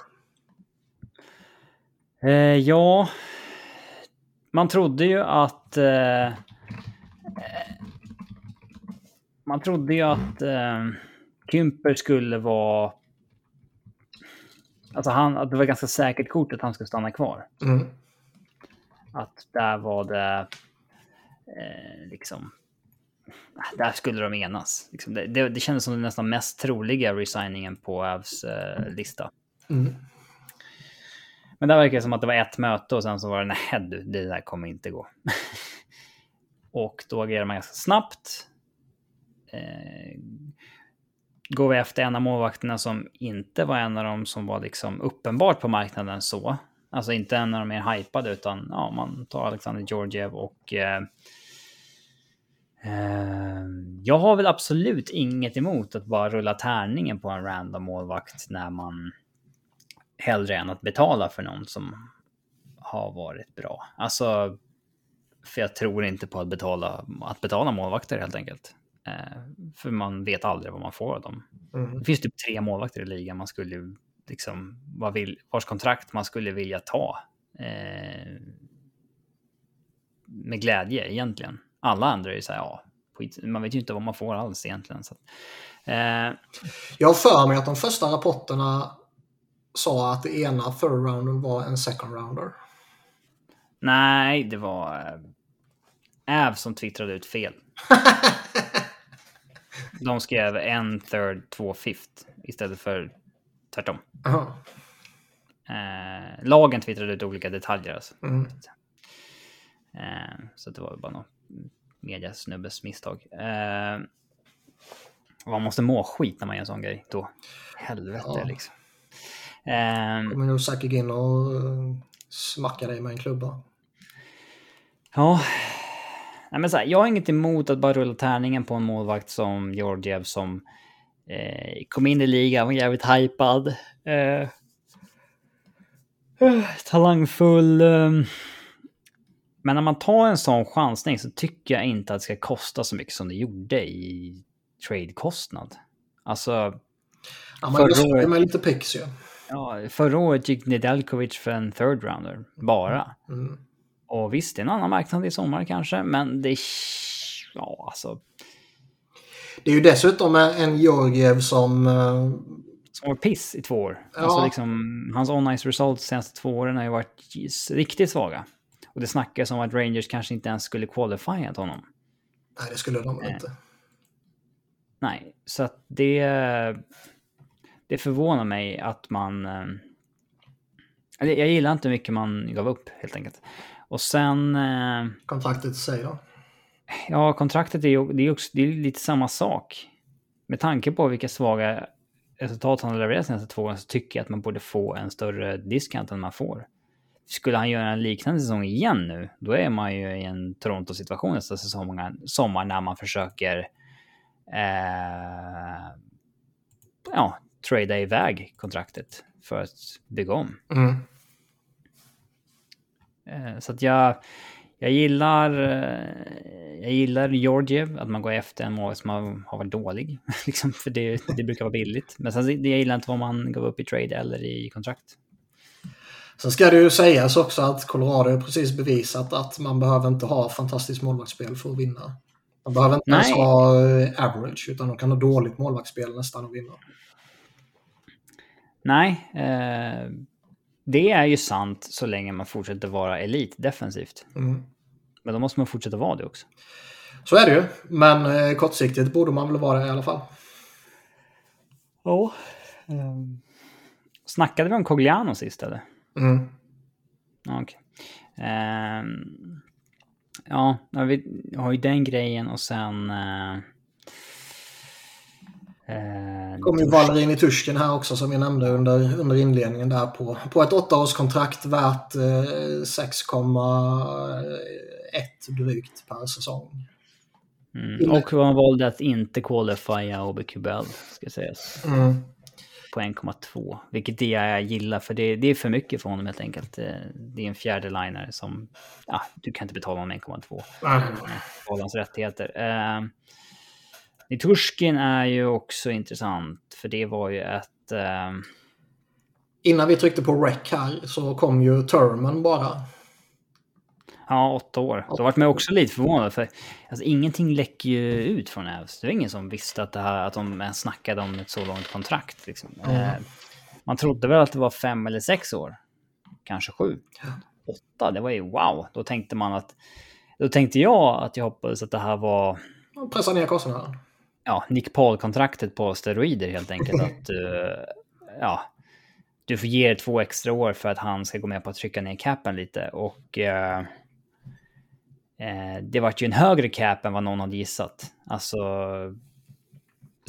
S2: Eh, ja, man trodde ju att... Eh, man trodde ju att eh, Kimper skulle vara... Alltså han, att det var ganska säkert kort att han skulle stanna kvar. Mm. Att där var det eh, liksom... Där skulle de enas. Liksom det, det, det kändes som den nästan mest troliga resigningen på Avs eh, lista. Mm. Men där verkar det som att det var ett möte och sen så var det nej du, det där kommer inte gå. (laughs) och då agerar man ganska snabbt. Eh, går vi efter en av målvakterna som inte var en av dem som var liksom uppenbart på marknaden så. Alltså inte en av de mer hypade utan ja, man tar Alexander Georgiev och eh, eh, jag har väl absolut inget emot att bara rulla tärningen på en random målvakt när man hellre än att betala för någon som har varit bra. Alltså, för jag tror inte på att betala, att betala målvakter helt enkelt. Eh, för man vet aldrig vad man får av dem. Mm. Det finns typ tre målvakter i ligan man skulle liksom, vad vill, vars kontrakt man skulle vilja ta. Eh, med glädje egentligen. Alla andra är ju så här, ja, man vet ju inte vad man får alls egentligen. Så,
S1: eh. Jag har för mig att de första rapporterna sa att det ena third rounden var en second rounder.
S2: Nej, det var äh, Av som twittrade ut fel. (laughs) De skrev en third, två fifth istället för tvärtom. Eh, lagen twittrade ut olika detaljer. Alltså. Mm. Eh, så det var bara något mediasnubbes misstag. Eh, man måste må skit när man gör en sån grej då. Helvete ja. liksom.
S1: Eh, kommer nog säkert in och uh, smacka dig med en klubba.
S2: Ja. Nej, men så här, jag har inget emot att bara rulla tärningen på en målvakt som Georgiev som Eh, kom in i ligan, var jävligt hypad. Eh, eh, talangfull. Eh, men när man tar en sån chansning så tycker jag inte att det ska kosta så mycket som det gjorde i trade-kostnad. Alltså...
S1: Ja, man förra året, med lite pix ju.
S2: Ja, förra året gick Nedeljkovic för en third rounder, bara. Mm. Och visst, det är en annan marknad i sommar kanske, men det... Ja, alltså...
S1: Det är ju dessutom en Georgiev som... Eh,
S2: som var piss i två år. Ja. Alltså liksom, hans on-ice results de senaste två åren har ju varit riktigt svaga. Och det snackas om att Rangers kanske inte ens skulle qualifiat honom.
S1: Nej, det skulle de eh. inte.
S2: Nej, så att det... Det förvånar mig att man... Eh, jag gillar inte hur mycket man gav upp helt enkelt. Och sen... Eh,
S1: Kontraktet säger då?
S2: Ja, kontraktet är ju det är också, det är lite samma sak. Med tanke på vilka svaga resultat han har levererat senaste två åren så tycker jag att man borde få en större discount än man får. Skulle han göra en liknande säsong igen nu, då är man ju i en Toronto-situation nästa säsong, sommar när man försöker eh, ja, trada iväg kontraktet för att bygga om. Mm. Eh, så att jag, jag gillar, eh, jag gillar Georgiev, att man går efter en mål som har, har varit dålig. (laughs) liksom, för det, det brukar vara billigt. Men sen jag gillar inte vad man går upp i trade eller i kontrakt.
S1: Sen ska det ju sägas också att Colorado precis bevisat att man behöver inte ha fantastiskt målvaktsspel för att vinna. Man behöver inte Nej. ens ha eh, average, utan de kan ha dåligt målvaktsspel nästan och vinna.
S2: Nej, eh, det är ju sant så länge man fortsätter vara elit defensivt. Mm. Men då måste man fortsätta vara det också.
S1: Så är det ju, men eh, kortsiktigt borde man väl vara det i alla fall.
S2: Ja. Um, snackade vi om Cogliano sist eller?
S1: Mm.
S2: Okay. Um, ja, vi har ju den grejen och sen... Uh,
S1: Eh, kommer ju Valerin i Tusken här också som vi nämnde under, under inledningen där på, på ett åttaårskontrakt värt eh, 6,1 drygt per säsong.
S2: Mm, och man valde att inte qualifiera OBQBL, ska sägas.
S1: Mm.
S2: På 1,2. Vilket det jag gillar, för det, det, är för mycket för honom helt enkelt. Eh, det är en fjärde liner som... Ja, du kan inte betala honom 1,2. Mm. Hans rättigheter. Uh, Niturskin är ju också intressant, för det var ju ett... Eh...
S1: Innan vi tryckte på rec här så kom ju Turman bara.
S2: Ja, åtta år. Då vart man också lite förvånad, för alltså, ingenting läcker ju ut från Ävs. Det var ingen som visste att, det här, att de ens snackade om ett så långt kontrakt. Liksom. Mm. Eh, man trodde väl att det var fem eller sex år. Kanske sju. Åtta, det var ju wow. Då tänkte man att... Då tänkte jag att jag hoppades att det här var...
S1: Pressa ner kostnaderna
S2: ja, Nick Paul-kontraktet på steroider helt enkelt. att uh, ja, du får ge två extra år för att han ska gå med på att trycka ner capen lite. Och uh, uh, det vart ju en högre cap än vad någon hade gissat. Alltså,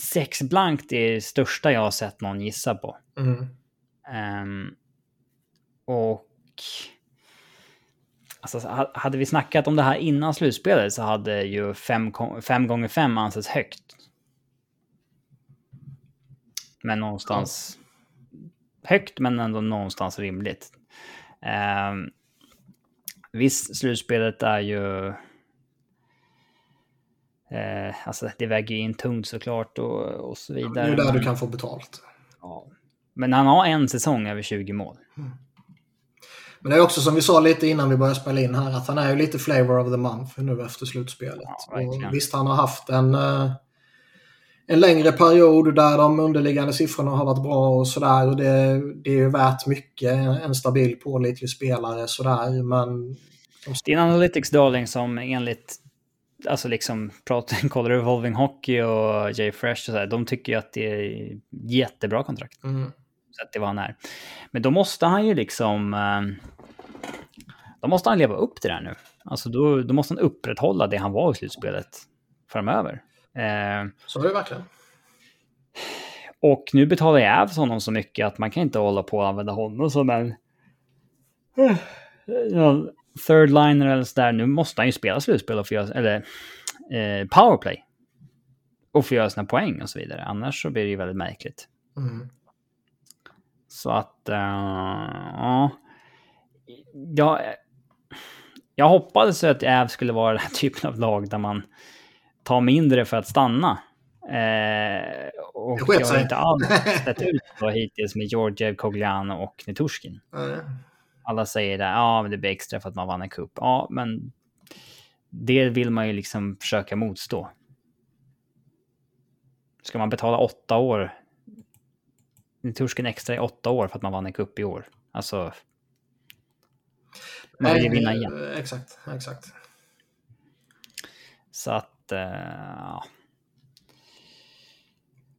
S2: sex blankt är det största jag har sett någon gissa på.
S1: Mm.
S2: Um, och... Alltså, hade vi snackat om det här innan slutspelet så hade ju 5 gånger 5 ansetts högt. Men någonstans ja. högt, men ändå någonstans rimligt. Eh, visst, slutspelet är ju... Eh, alltså det väger in tungt såklart och, och så vidare.
S1: det är där du kan få betalt.
S2: Ja. Men han har en säsong över 20 mål. Mm.
S1: Men det är också som vi sa lite innan vi började spela in här att han är ju lite flavor of the month nu efter slutspelet. Ja, visst, han har haft en... Uh, en längre period där de underliggande siffrorna har varit bra och sådär. det, det är ju värt mycket, en stabil pålitlig spelare sådär. Men...
S2: Din Analytics Darling som enligt alltså liksom pratar (laughs) kollar Evolving Hockey och Jay Fresh och så här, de tycker ju att det är jättebra kontrakt.
S1: Mm.
S2: Så att det var han är. Men då måste han ju liksom... Eh, då måste han leva upp till det här nu. Alltså då, då måste han upprätthålla det han var i slutspelet framöver.
S1: Eh, så är det verkligen.
S2: Och nu betalar Jävs honom så mycket att man kan inte hålla på att använda honom som en third liner eller sådär. Nu måste han ju spela slutspel och få göra, eller eh, powerplay. Och få göra sina poäng och så vidare. Annars så blir det ju väldigt märkligt.
S1: Mm.
S2: Så att, uh, ja. Jag, jag hoppades att Äv skulle vara den här (laughs) typen av lag där man ta mindre för att stanna. Eh, och jag har inte alls (laughs) sett ut så hittills med Georgiev, Cogliano och Niturskin.
S1: Mm.
S2: Alla säger det, ja men det blir extra för att man vann en cup. Ja, men det vill man ju liksom försöka motstå. Ska man betala åtta år, Niturskin extra i åtta år för att man vann en cup i år? Alltså... Man vill ju vinna igen.
S1: Exakt, exakt.
S2: Så att ja.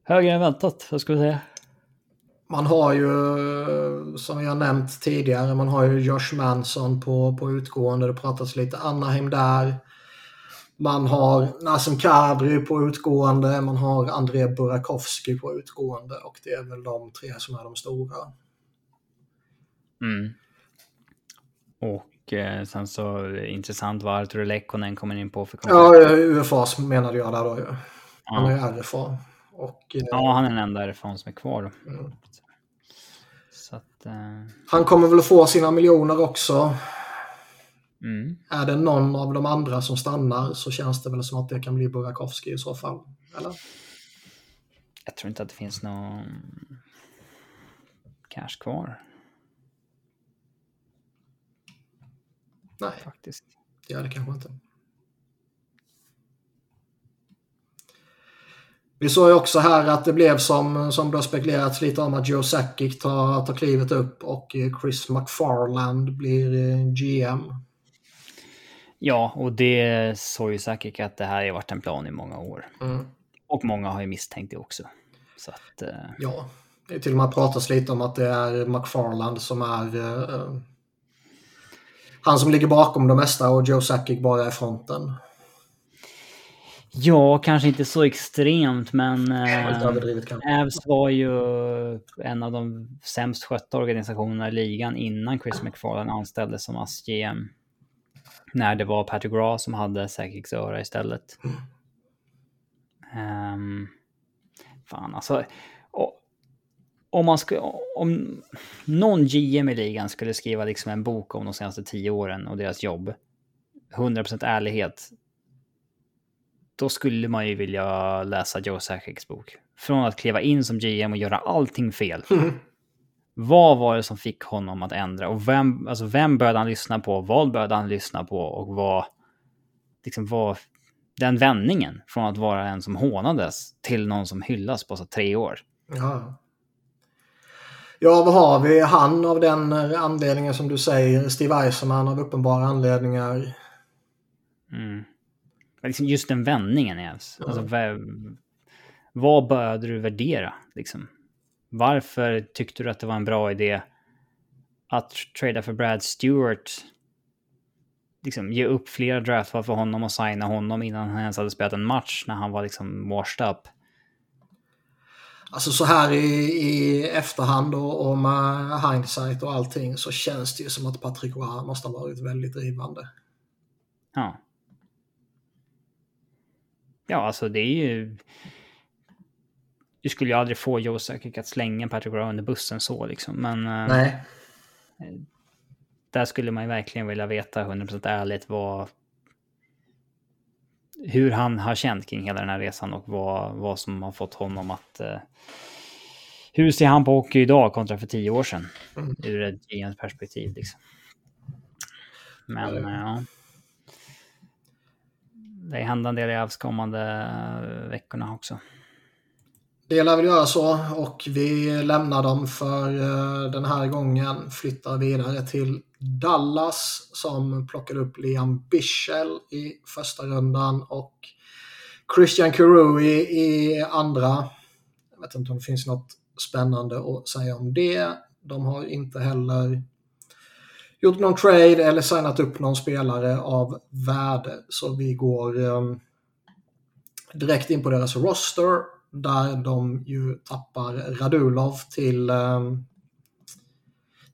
S2: Högre än väntat, vad ska vi säga.
S1: Man har ju, som har nämnt tidigare, man har ju Josh Manson på, på utgående. Det pratas lite Anaheim där. Man har Nassim Kadri på utgående, man har André Burakovsky på utgående och det är väl de tre som är de stora.
S2: Mm. Och och eh, sen så intressant vad Arturo Lekkonen kommer in på för.
S1: Ja, UFAs menade jag där då ju. Han är ju RFA. Och,
S2: eh, ja, han är den enda RFA som är kvar då. Mm. Att, eh...
S1: Han kommer väl få sina miljoner också.
S2: Mm.
S1: Är det någon av de andra som stannar så känns det väl som att det kan bli Burakovsky i så fall. Eller?
S2: Jag tror inte att det finns någon cash kvar
S1: Nej,
S2: faktiskt.
S1: det gör det kanske inte. Vi såg ju också här att det blev som, som det har spekulerats lite om att Joe Sakic tar, tar klivet upp och Chris McFarland blir eh, GM.
S2: Ja, och det såg ju säkert att det här har varit en plan i många år.
S1: Mm.
S2: Och många har ju misstänkt det också. Så att... Eh,
S1: Ja, det är till och med pratas lite om att det är McFarland som är eh, han som ligger bakom det mesta och Joe Sakic bara är fronten.
S2: ja, kanske inte så extremt, men... Eh. Avs var ju en av de sämst skötta organisationerna i ligan innan Chris McFarland anställdes som ASS-GM. När det var Patrick Raw som hade Sakics öra istället. Ehm, fan alltså. Om man skulle, om någon GM i ligan skulle skriva liksom en bok om de senaste tio åren och deras jobb. 100% ärlighet. Då skulle man ju vilja läsa Joe Sakics bok. Från att kliva in som GM och göra allting fel. Vad var det som fick honom att ändra? Och vem, alltså vem började han lyssna på? Vad började han lyssna på? Och vad... Liksom vad... Den vändningen från att vara en som hånades till någon som hyllas på så tre år.
S1: Ja. Ja, vad har vi? Han av den anledningen som du säger. Steve Eisenman av uppenbara anledningar.
S2: Mm. Liksom just den vändningen är alltså, vad, vad började du värdera? Liksom? Varför tyckte du att det var en bra idé att trada för Brad Stewart? Liksom ge upp flera draftval för honom och signa honom innan han ens hade spelat en match när han var liksom washed up.
S1: Alltså så här i, i efterhand och, och med hindsight och allting så känns det ju som att Patrick Roy måste ha varit väldigt drivande.
S2: Ja. Ja, alltså det är ju... Du skulle ju aldrig få Joe Sakic att slänga Patrick Roy under bussen så liksom, men... eh,
S1: Nej.
S2: Där skulle man ju verkligen vilja veta 100% ärligt vad... Hur han har känt kring hela den här resan och vad, vad som har fått honom att... eh, hur ser han på hockey idag kontra för tio år sedan?
S1: Mm.
S2: Ur ett GMs perspektiv liksom. Men eh, ja. Det händer en del i Avs kommande eh, veckorna också.
S1: Det lär väl göra så och vi lämnar dem för eh, den här gången. Flyttar vidare till Dallas som plockade upp Liam Bischel i första rundan och Christian Carew i, i andra. Jag vet inte om det finns något spännande att säga om det. De har inte heller gjort någon trade eller signat upp någon spelare av värde. Så vi går eh, direkt in på deras roster där de ju tappar Radulov till, eh,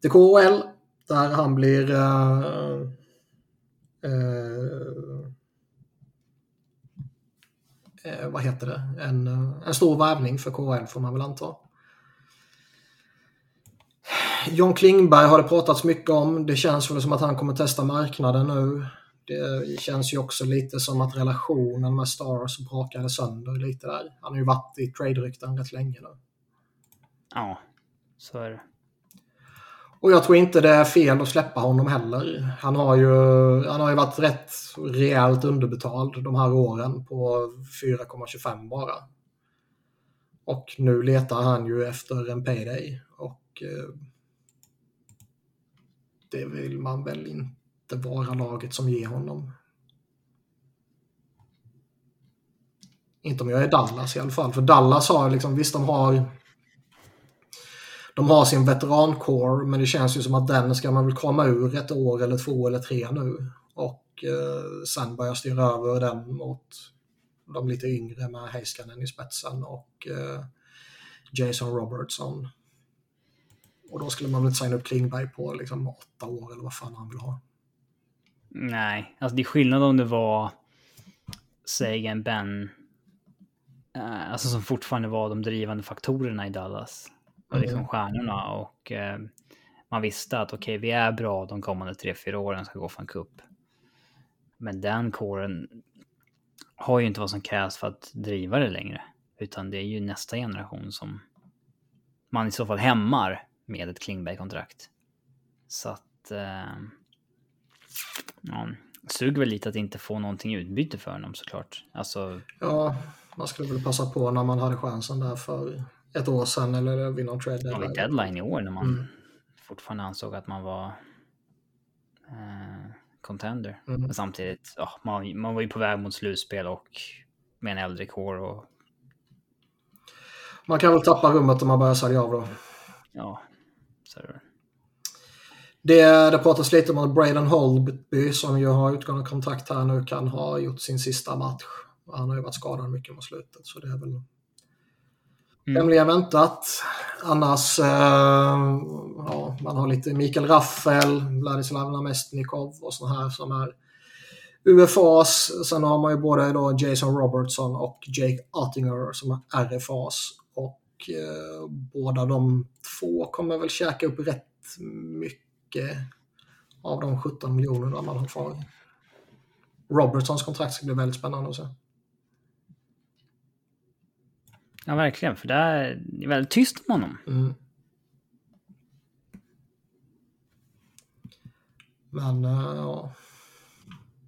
S1: till KHL. Där han blir eh, eh, eh, vad heter det? En, en stor värvning för KHL får man väl anta. John Klingberg har det pratats mycket om. Det känns väl som att han kommer testa marknaden nu. Det känns ju också lite som att relationen med Stars brakade sönder lite där. Han har ju varit i trade-rykten rätt länge nu.
S2: Ja, så är det.
S1: Och jag tror inte det är fel att släppa honom heller. Han har ju, han har ju varit rätt rejält underbetald de här åren på 4,25 bara. Och nu letar han ju efter en payday. Och eh, det vill man väl inte vara laget som ger honom. Inte om jag är Dallas i alla fall. För Dallas har liksom, visst de har de har sin veterankår men det känns ju som att den ska man väl komma ur ett år eller två eller tre nu. Och eh, sen börja styra över den mot de lite yngre med Heiskanen i spetsen och eh, Jason Robertson. Och då skulle man väl signa upp Klingberg på liksom åtta år eller vad fan han vill ha.
S2: Nej, alltså det är skillnad om det var Sagan, Ben, eh, alltså som fortfarande var de drivande faktorerna i Dallas. Och liksom
S1: Mm.
S2: stjärnorna och eh, man visste att okej, vi är bra de kommande tre, fyra åren ska gå för en cup. Men den kåren har ju inte vad som krävs för att driva det längre. Utan det är ju nästa generation som man i så fall hämmar med ett Klingberg-kontrakt. Så att... Eh, ja, suger väl lite att inte få någonting utbyte för honom såklart. Alltså...
S1: Ja, man skulle väl passa på när man hade chansen där för ett år sedan eller vid någon trade.
S2: Ja, vid deadline i år när man mm. fortfarande ansåg att man var eh, contender. Mm. Men samtidigt, ja, man, man var ju på väg mot slutspel och med en äldre core och...
S1: Man kan väl tappa rummet om man börjar sälja av då.
S2: Ja, så är det
S1: det, det pratas lite om att Braden Holby som ju har utgående kontrakt här nu kan ha gjort sin sista match. Han har ju varit skadad mycket mot slutet så det är väl mm. tämligen väntat. Annars, eh, ja, man har lite Mikael Raffel, Vladislav Namestnikov och sådana här som är UFAs. Sen har man ju både då Jason Robertson och Jake Ottinger som är RFAs. Och eh, båda de två kommer väl käka upp rätt mycket av de 17 miljonerna man har kvar. Robertsons kontrakt ska bli väldigt spännande att se.
S2: Ja, verkligen. För det är väldigt tyst om honom.
S1: Mm. Men, uh, ja.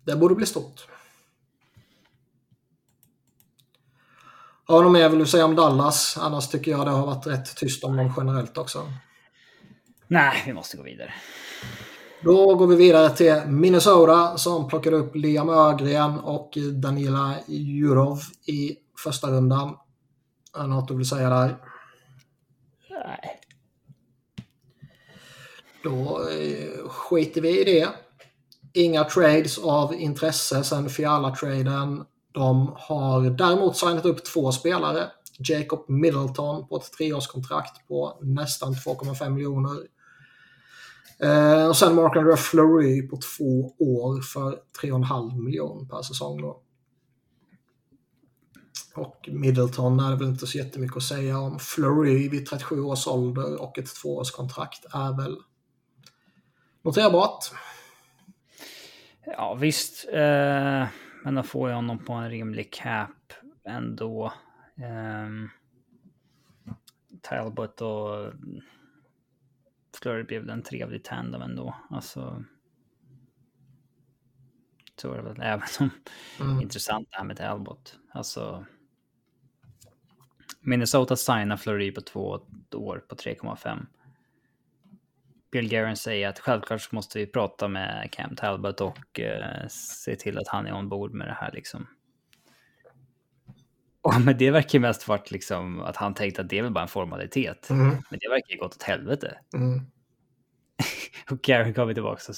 S1: Det borde bli stort. Har du något mer vill du säga om Dallas? Annars tycker jag det har varit rätt tyst om dem generellt också.
S2: Nej, vi måste gå vidare.
S1: Då går vi vidare till Minnesota som plockade upp Liam Ögren och Daniela Jurov i första rundan. Är det något du vill säga där?
S2: Nej.
S1: Då eh, skiter vi i det. Inga trades av intresse sen Fiala-traden. De har däremot signat upp två spelare. Jacob Middleton på ett treårskontrakt på nästan 2,5 miljoner. Eh, och sen Mark André Fleury på två år för 3,5 miljoner per säsong. Då. Och Middleton är det väl inte så jättemycket att säga om. Fleury vid 37 års ålder och ett tvåårskontrakt är väl noterbart.
S2: Ja visst, eh, men då får jag honom på en rimlig cap ändå. Eh, Talbot och Flurry blev en trevlig tandem ändå. Alltså. Så är det väl, även om mm. intressant det här med Talbot. Alltså. Minnesota signar Fleury på två år på 3,5. Bill Guerin säger att självklart måste vi prata med Cam Talbot och uh, se till att han är ombord med det här liksom. (laughs) Och, men det verkar mest varit liksom att han tänkte att det är väl bara en formalitet. Mm. Men det verkar ju gått åt helvete.
S1: Mm. (laughs)
S2: och Guerin kommer tillbaka.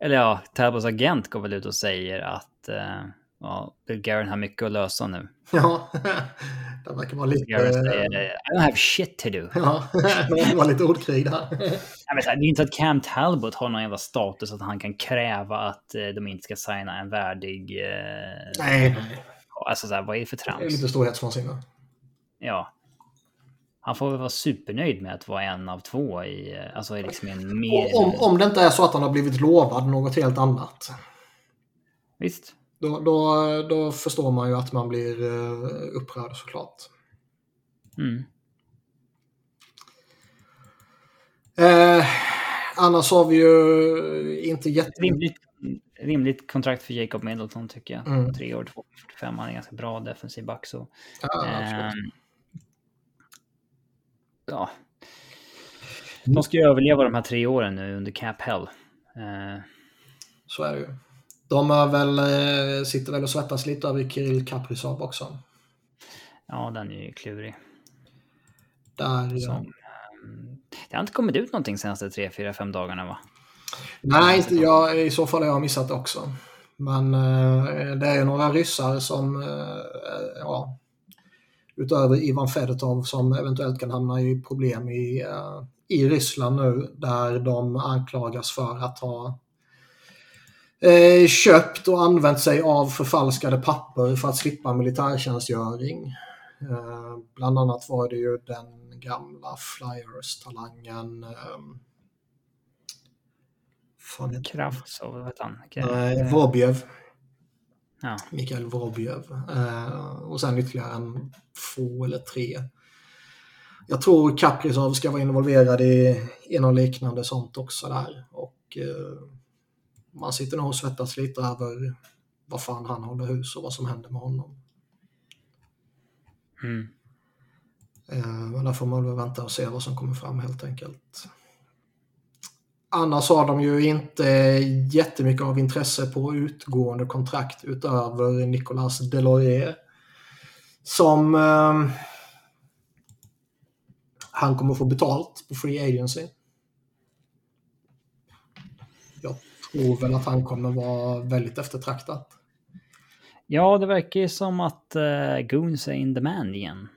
S2: Eller ja, Talbots agent går väl ut och säger att uh, Ja, Bill Guerin har mycket att lösa nu.
S1: Ja, (laughs) det verkar vara lite...
S2: Säger, I don't have shit to do.
S1: Ja, det vara lite ordkrig där.
S2: Vet, det är inte att Cam Talbot har någon jävla status att han kan kräva att eh, de inte ska signa en värdig...
S1: Eh... Nej.
S2: Alltså, så här, vad är det för trams? Det
S1: är lite storhetsvansinne.
S2: Ja. Han får väl vara supernöjd med att vara en av två i... Eh, alltså liksom en mer...
S1: Om, om det inte är så att han har blivit lovad något helt annat.
S2: Visst.
S1: Då, då, då förstår man ju att man blir uh, upprörd såklart.
S2: Mm.
S1: Eh, annars har vi ju inte jätte...
S2: Rimligt, rimligt kontrakt för Jacob Middleton tycker jag.
S1: Mm.
S2: Tre år, 2,45. Han är ganska bra defensiv back. Så.
S1: Ja, eh,
S2: ja. De ska ju överleva de här tre åren nu under Cap Hell. Eh.
S1: Så är det ju. De är väl, eh, sitter väl och svettas lite över Kirill Kaprizov också.
S2: Ja, den är ju klurig.
S1: Där,
S2: Som, ehm, det har inte kommit ut någonting senaste 3, 4, 5 dagarna va?
S1: Nej, inte jag, i så fall har jag missat det också. Men eh, det är ju några ryssar som, eh, ja, utöver Ivan Fedotov som eventuellt kan hamna i problem i, eh, i Ryssland nu där de anklagas för att ha eh, köpt och använt sig av förfalskade papper för att slippa militärtjänstgöring. Eh, bland annat var det ju den gamla Flyers-talangen eh,
S2: Kraftsov, vad han?
S1: Nej, Vobjev.
S2: Ja.
S1: Mikael Vorobjev. Eh, och sen ytterligare en två eller tre. Jag tror Kaprizov ska vara involverad i, i något liknande sånt också där. Och eh, man sitter nog och svettas lite över vad fan han håller hus och vad som händer med honom.
S2: Mm.
S1: Eh, men där får man väl vänta och se vad som kommer fram helt enkelt. Annars har de ju inte jättemycket av intresse på utgående kontrakt utöver Nicolas Delorier. Som eh, han kommer få betalt på Free Agency. Jag tror väl att han kommer vara väldigt eftertraktad.
S2: Ja, det verkar ju som att eh, Goons är in demand igen.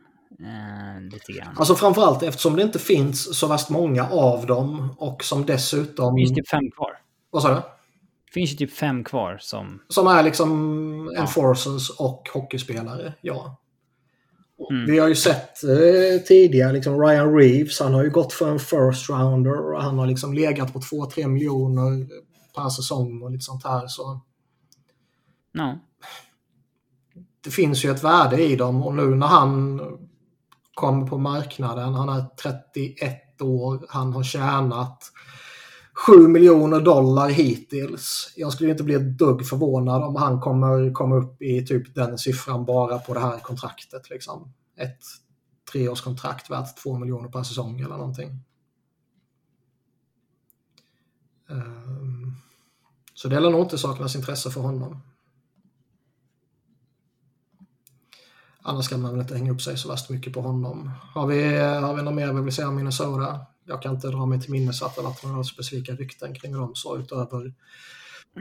S2: Uh, lite grann.
S1: Alltså framförallt eftersom det inte finns så värst många av dem och som dessutom...
S2: Det finns typ fem kvar.
S1: Vad sa du?
S2: Det finns ju typ fem kvar som...
S1: Som är liksom enforcers och hockeyspelare, ja.
S2: Mm.
S1: Vi har ju sett eh, tidigare, liksom Ryan Reeves, han har ju gått för en first rounder och han har liksom legat på 2-3 miljoner per säsong och lite sånt här. Så
S2: Ja.
S1: det finns ju ett värde i dem och nu när han kommer på marknaden, han är 31 år, han har tjänat 7 miljoner dollar hittills. Jag skulle inte bli ett dugg förvånad om han kommer komma upp i typ den siffran bara på det här kontraktet. Liksom. Ett treårskontrakt värt 2 miljoner per säsong eller någonting. Ehm, så det lär nog inte saknas intresse för honom. Annars ska man väl inte hänga upp sig så värst mycket på honom. Har vi, har vi något mer vi vill säga om Minnesota? Jag kan inte dra mig till minnes att det har varit några specifika rykten kring dem så utöver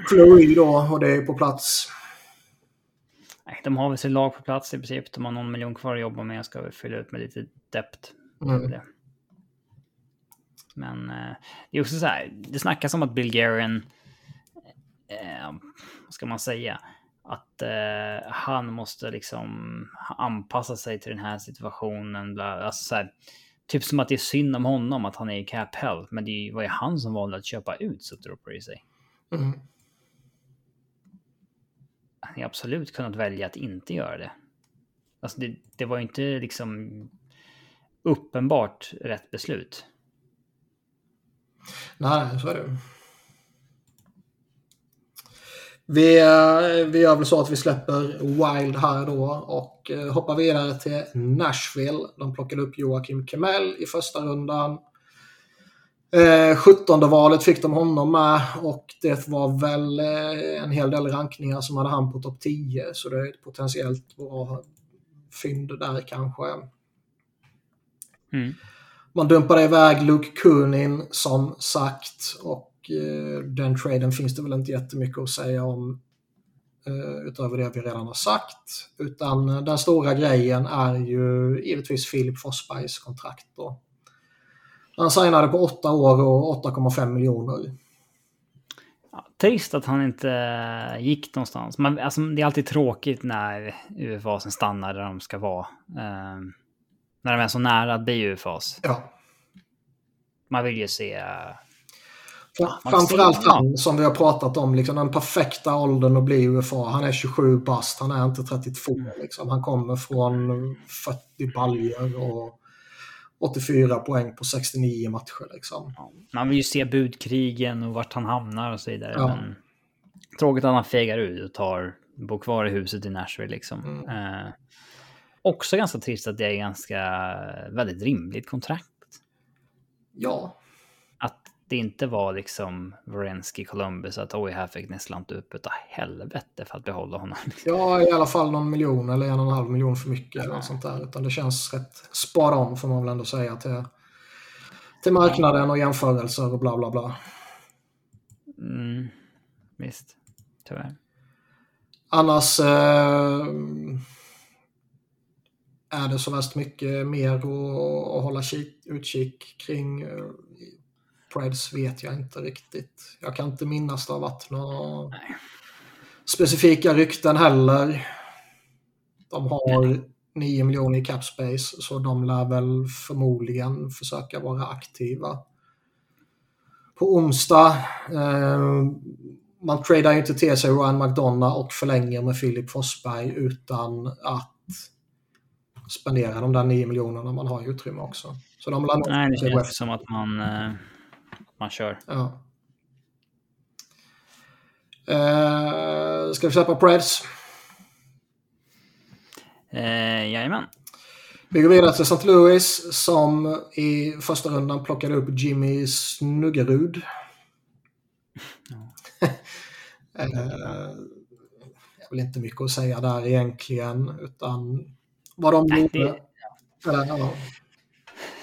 S1: Fleury då och det är på plats.
S2: Nej, de har väl sin lag på plats i princip. De har någon miljon kvar att jobba med. Jag ska väl fylla ut med lite dept.
S1: Mm.
S2: Men eh, det är också så här. Det snackas om att Bulgarian... Eh, vad ska man säga? Att eh, han måste liksom anpassa sig till den här situationen. Bla, alltså så här, typ som att det är synd om honom att han är i cap hell. Men det var ju han som valde att köpa ut Sutter i sig.
S1: Mm.
S2: Han hade absolut kunnat välja att inte göra det. Alltså det, det var ju inte liksom uppenbart rätt beslut.
S1: Nej, så är det. Vi, eh, vi gör väl så att vi släpper Wild här då och eh, hoppar vidare till Nashville. De plockade upp Joakim Kemell i första rundan. Eh, 17 valet fick de honom med och det var väl eh, en hel del rankningar som hade han på topp 10 så det är ett potentiellt bra fynd där kanske.
S2: Mm.
S1: Man dumpade iväg Luke Kunin som sagt och den traden finns det väl inte jättemycket att säga om eh, utöver det vi redan har sagt. Utan eh, den stora grejen är ju givetvis Filip Forsbergs kontrakt. Då. Han signade på 8 år och 8,5 miljoner.
S2: Ja, trist att han inte gick någonstans. Men alltså, det är alltid tråkigt när UFAsen stannar där de ska vara. Eh, när de är så nära att bli UFAs.
S1: Ja.
S2: Man vill ju se...
S1: Framförallt han som vi har pratat om, liksom den perfekta åldern att bli UFA. Han är 27 bast, han är inte 32. Liksom. Han kommer från 40 baljor och 84 poäng på 69 matcher. Liksom.
S2: Man vill ju se budkrigen och vart han hamnar och så vidare.
S1: Ja.
S2: Men tråkigt att han fegar ut och tar, bor kvar i huset i Nashville liksom.
S1: Mm.
S2: Eh, också ganska trist att det är ganska väldigt rimligt kontrakt.
S1: Ja,
S2: det inte var liksom Wrenski Columbus att oj, här fick Näsland upp utav helvete för att behålla honom. (laughs)
S1: ja, i alla fall någon miljon eller en och en halv miljon för mycket. Eller något sånt där. Utan det känns rätt spot on får man väl ändå säga till, till marknaden och jämförelser och bla bla bla.
S2: Mm, visst, tyvärr.
S1: Annars eh, är det så värst mycket mer att, att hålla kik, utkik kring. Eh, Preds vet jag inte riktigt. Jag kan inte minnas det har varit några
S2: Nej.
S1: specifika rykten heller. De har 9 miljoner i cap space så de lär väl förmodligen försöka vara aktiva. På onsdag eh, man tradar ju inte till sig Ryan McDonough och förlänger med Filip Forsberg utan att spendera de där 9 miljonerna man har i utrymme också. Så de
S2: Nej, det känns som att man, uh, man kör.
S1: Ja. Uh, ska vi släppa Preds?
S2: Uh, jajamän.
S1: Vi går vidare till St. Louis som i första rundan plockade upp Jimmy Snuggerud. Ja. (laughs) är väl inte mycket att säga där egentligen, utan vad de Nej, gjorde. Det... Eller, ja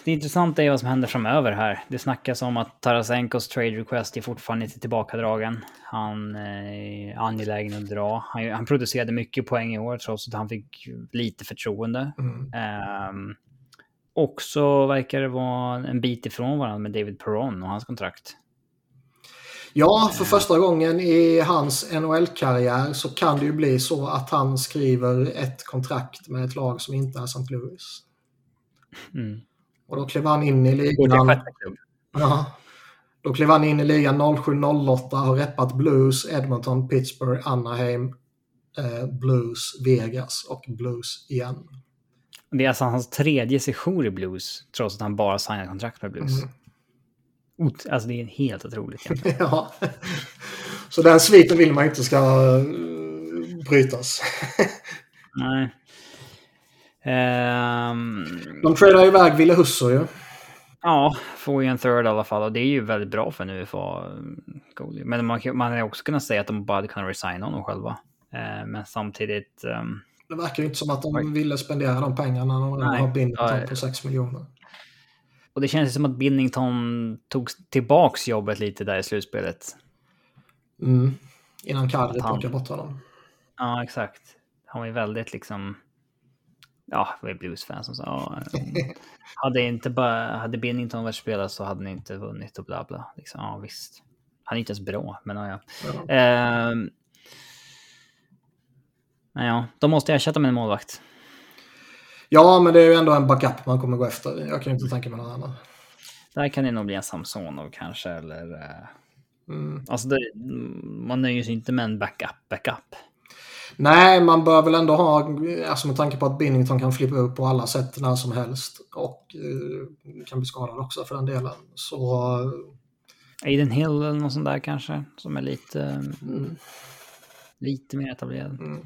S2: det intressanta är vad som händer framöver här. Det snackas om att Tarasenkos trade request är fortfarande inte tillbakadragen. Han är angelägen att dra. Han, han producerade mycket poäng i år trots att han fick lite förtroende. Mm. Um, också verkar det vara en bit ifrån varandra med David Perron och hans kontrakt.
S1: Ja, för första gången i hans NHL-karriär så kan det ju bli så att han skriver ett kontrakt med ett lag som inte är St. Louis. Mm. Och då klev han in i ligan. Ja, då klev han in i ligan 07-08, har reppat Blues, Edmonton, Pittsburgh, Anaheim, eh, Blues, Vegas och Blues igen.
S2: Det är alltså hans tredje session i Blues, trots att han bara signade kontrakt med Blues. Mm. Alltså det är helt otroligt. (laughs)
S1: ja. Så den sviten vill man inte ska eh, brytas.
S2: Nej. Um,
S1: de tradar iväg Ville Husso ju.
S2: Ja, får ju en third i alla fall och det är ju väldigt bra för en UFA-goalie. Eh, men man, man hade också kunnat säga att de bara hade kunnat resigna honom själva. Uh, men samtidigt... Um,
S1: det verkar ju inte som att de ville spendera de pengarna när de nej, har Binnington ja, på 6 miljoner.
S2: Och det känns som att Binnington tog tillbaks jobbet lite där i slutspelet.
S1: Mm. Innan Kadri plockade bort honom.
S2: Ja, exakt. Han var ju väldigt liksom ja, det var bluesfans som sa hade inte bara, hade Binnington varit spelare så hade ni inte vunnit och bla bla. Liksom, ja visst. Han är inte ens bra, men ja. ja. Eh, men ja, de måste ersätta med en målvakt.
S1: Ja, men det är ju ändå en backup man kommer gå efter. Jag kan inte tänka mig något annat.
S2: Där kan det nog bli en Samsonov kanske, eller... Eh, mm. Alltså, det, man nöjer sig inte med en backup, backup.
S1: Nej, man bör väl ändå ha, alltså med tanke på att Binnington kan flippa upp på alla sätt när som helst och eh, kan bli skadad också för den delen. Så...
S2: Aiden Hill eller något sånt där kanske, som är lite, mm. lite mer etablerad. Mm.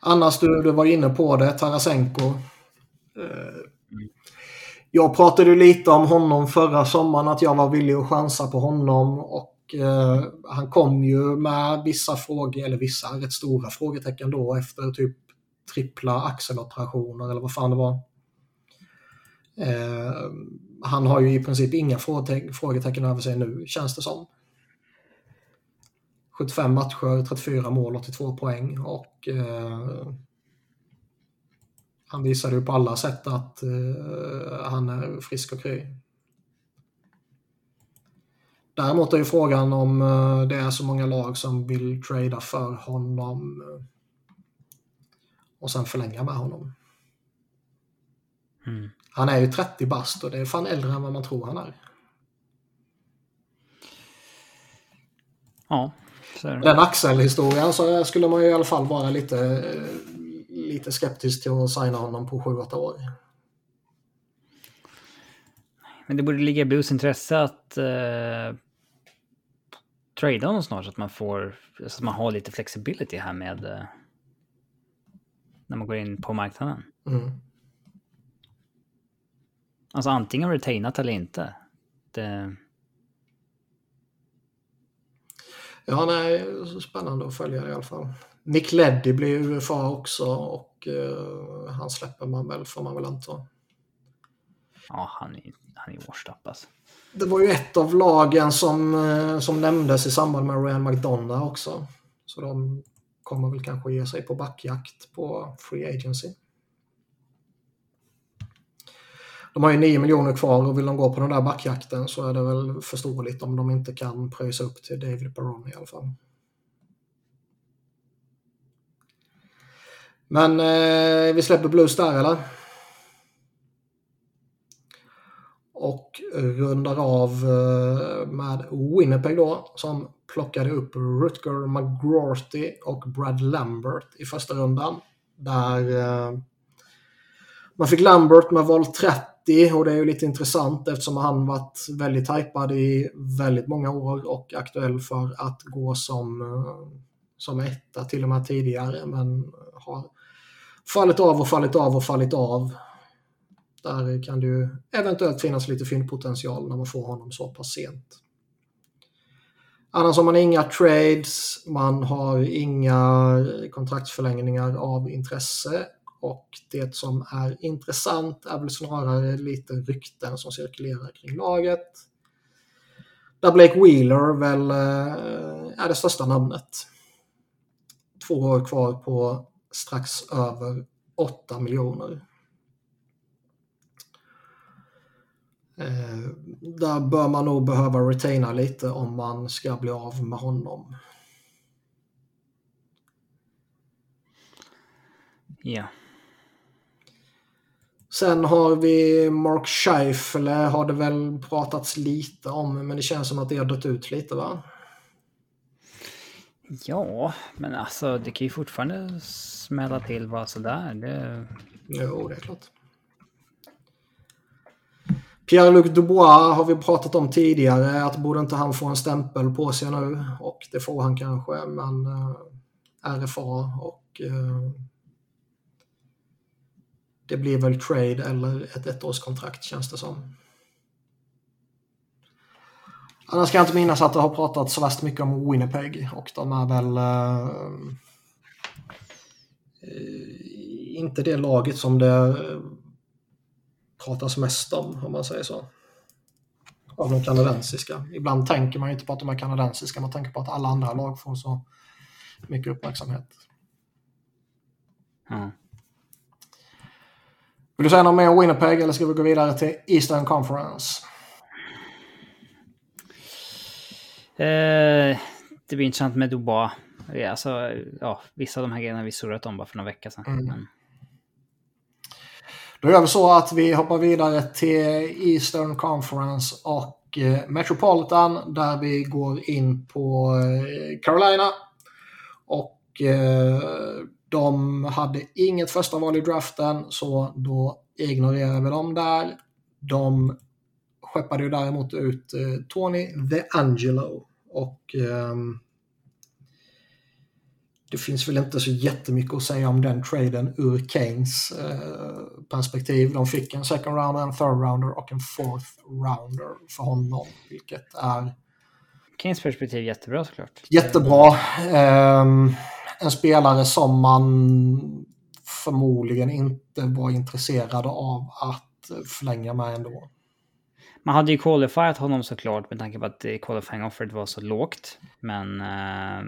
S1: Annars, du, du var inne på det, Tarasenko. Eh. Jag pratade lite om honom förra sommaren, att jag var villig att chansa på honom och eh, han kom ju med vissa frågor, eller vissa rätt stora frågetecken då efter typ trippla axeloperationer eller vad fan det var. Eh, han har ju i princip inga frågetecken över sig nu, känns det som. 75 matcher, 34 mål, 82 poäng och eh, han visade ju på alla sätt att eh, han är frisk och kry. Däremot är ju frågan om eh, det är så många lag som vill trada för honom eh, och sen förlänga med honom. Mm. Han är ju 30 bast och det är fan äldre än vad man tror han är.
S2: Ja.
S1: Den axelhistorien så skulle man ju i alla fall vara lite, eh, lite skeptisk till att signa honom på 7-8 år.
S2: Men det borde ligga i Blues intresse att eh, trada honom snart så att man får, så att man har lite flexibility här med eh, när man går in på marknaden. Mm. Alltså antingen retainat eller inte. Det...
S1: Ja, nej, spännande att följa i alla fall. Nick Leddy blir UFA också och uh, han släpper man väl, får man väl anta.
S2: Ja, han är, han är årstapp alltså.
S1: Det var ju ett av lagen som, eh, som nämndes i samband med Ryan McDonough också. Så de kommer väl kanske ge sig på backjakt på Free Agency. De har ju 9 miljoner kvar och vill de gå på den där backjakten så är det väl förståeligt om de inte kan pröjsa upp till David Perron i alla fall. Men eh, vi släpper Blues där eller? Och rundar av eh, med Winnipeg då som plockade upp Rutger McGrorty och Brad Lambert i första rundan. Där eh, man fick Lambert med val 30 och det är ju lite intressant eftersom han varit väldigt hypad i väldigt många år och aktuell för att gå som, eh, som etta till och med tidigare men har fallit av och fallit av och fallit av. Där kan det ju eventuellt finnas lite fyndpotential när man får honom så pass sent. Annars har man inga trades, man har inga kontraktsförlängningar av intresse och det som är intressant är väl snarare lite rykten som cirkulerar kring laget. Där Blake Wheeler väl eh, är det största namnet. Två år kvar på strax över 8 miljoner. Eh, där bör man nog behöva retaina lite om man ska bli av med honom.
S2: Ja.
S1: Sen har vi Mark Scheifele har det väl pratats lite om, men det känns som att det har dött ut lite va?
S2: Ja, men alltså det kan ju fortfarande smälla till bara sådär. Det...
S1: Jo, det är klart. Pierre-Luc Dubois har vi pratat om tidigare, att borde inte han få en stämpel på sig nu? Och det får han kanske, men eh, uh, RFA och uh, det blir väl trade eller ett ettårskontrakt känns det som. Annars kan jag inte minnas att det har pratat så värst mycket om Winnipeg och de är väl uh, inte det laget som det pratas mest om, om man säger så. Av de kanadensiska. Ibland tänker man inte på att de är kanadensiska, man tänker på att alla andra lag får så mycket uppmärksamhet.
S2: Mm.
S1: Vill du säga något mer om Winnipeg eller ska vi gå vidare till Eastern Conference?
S2: Eh, det blir intressant med Dubois. Alltså, ja, vissa av de här grejerna vi surrat om bara för några veckor sedan. Mm. Men...
S1: Då gör vi så att vi hoppar vidare till Eastern Conference och eh, Metropolitan där vi går in på eh, Carolina. Och eh, de hade inget första val i draften så då ignorerar vi dem där. De skeppade ju däremot ut Tony The Angelo och um, det finns väl inte så jättemycket att säga om den traden ur Keynes eh, perspektiv. De fick en second rounder, en third rounder och en fourth rounder för honom, vilket är...
S2: Keynes perspektiv jättebra såklart.
S1: Jättebra. Eh, en spelare som man förmodligen inte var intresserad av att förlänga med ändå.
S2: Man hade ju qualifierat honom såklart med tanke på att qualifying offeret var så lågt. Men eh,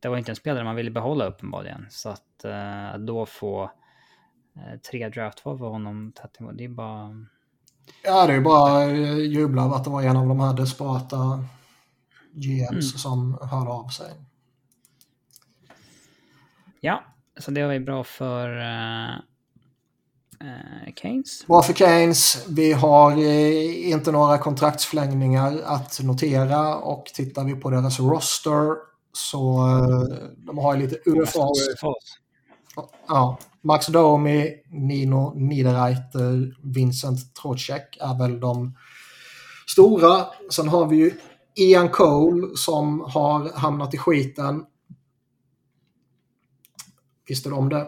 S2: det var inte en spelare man ville behålla uppenbarligen. Så att uh, då få uh, tre draftval för honom tätt emot, det är bara...
S1: Ja, det är bara jubla över att det var en av de här desperata GMs mm. som hörde av sig.
S2: Ja, så det var ju bra för uh, Keynes.
S1: Bra för Keynes. Vi har uh, inte några kontraktsförlängningar att notera och tittar vi på deras roster så eh, de har lite UFA. Ja, Max Domi, Nino Niederreiter, Vincent Trocek är väl de stora. Sen har vi ju Ian Cole som har hamnat i skiten. Visste du om det?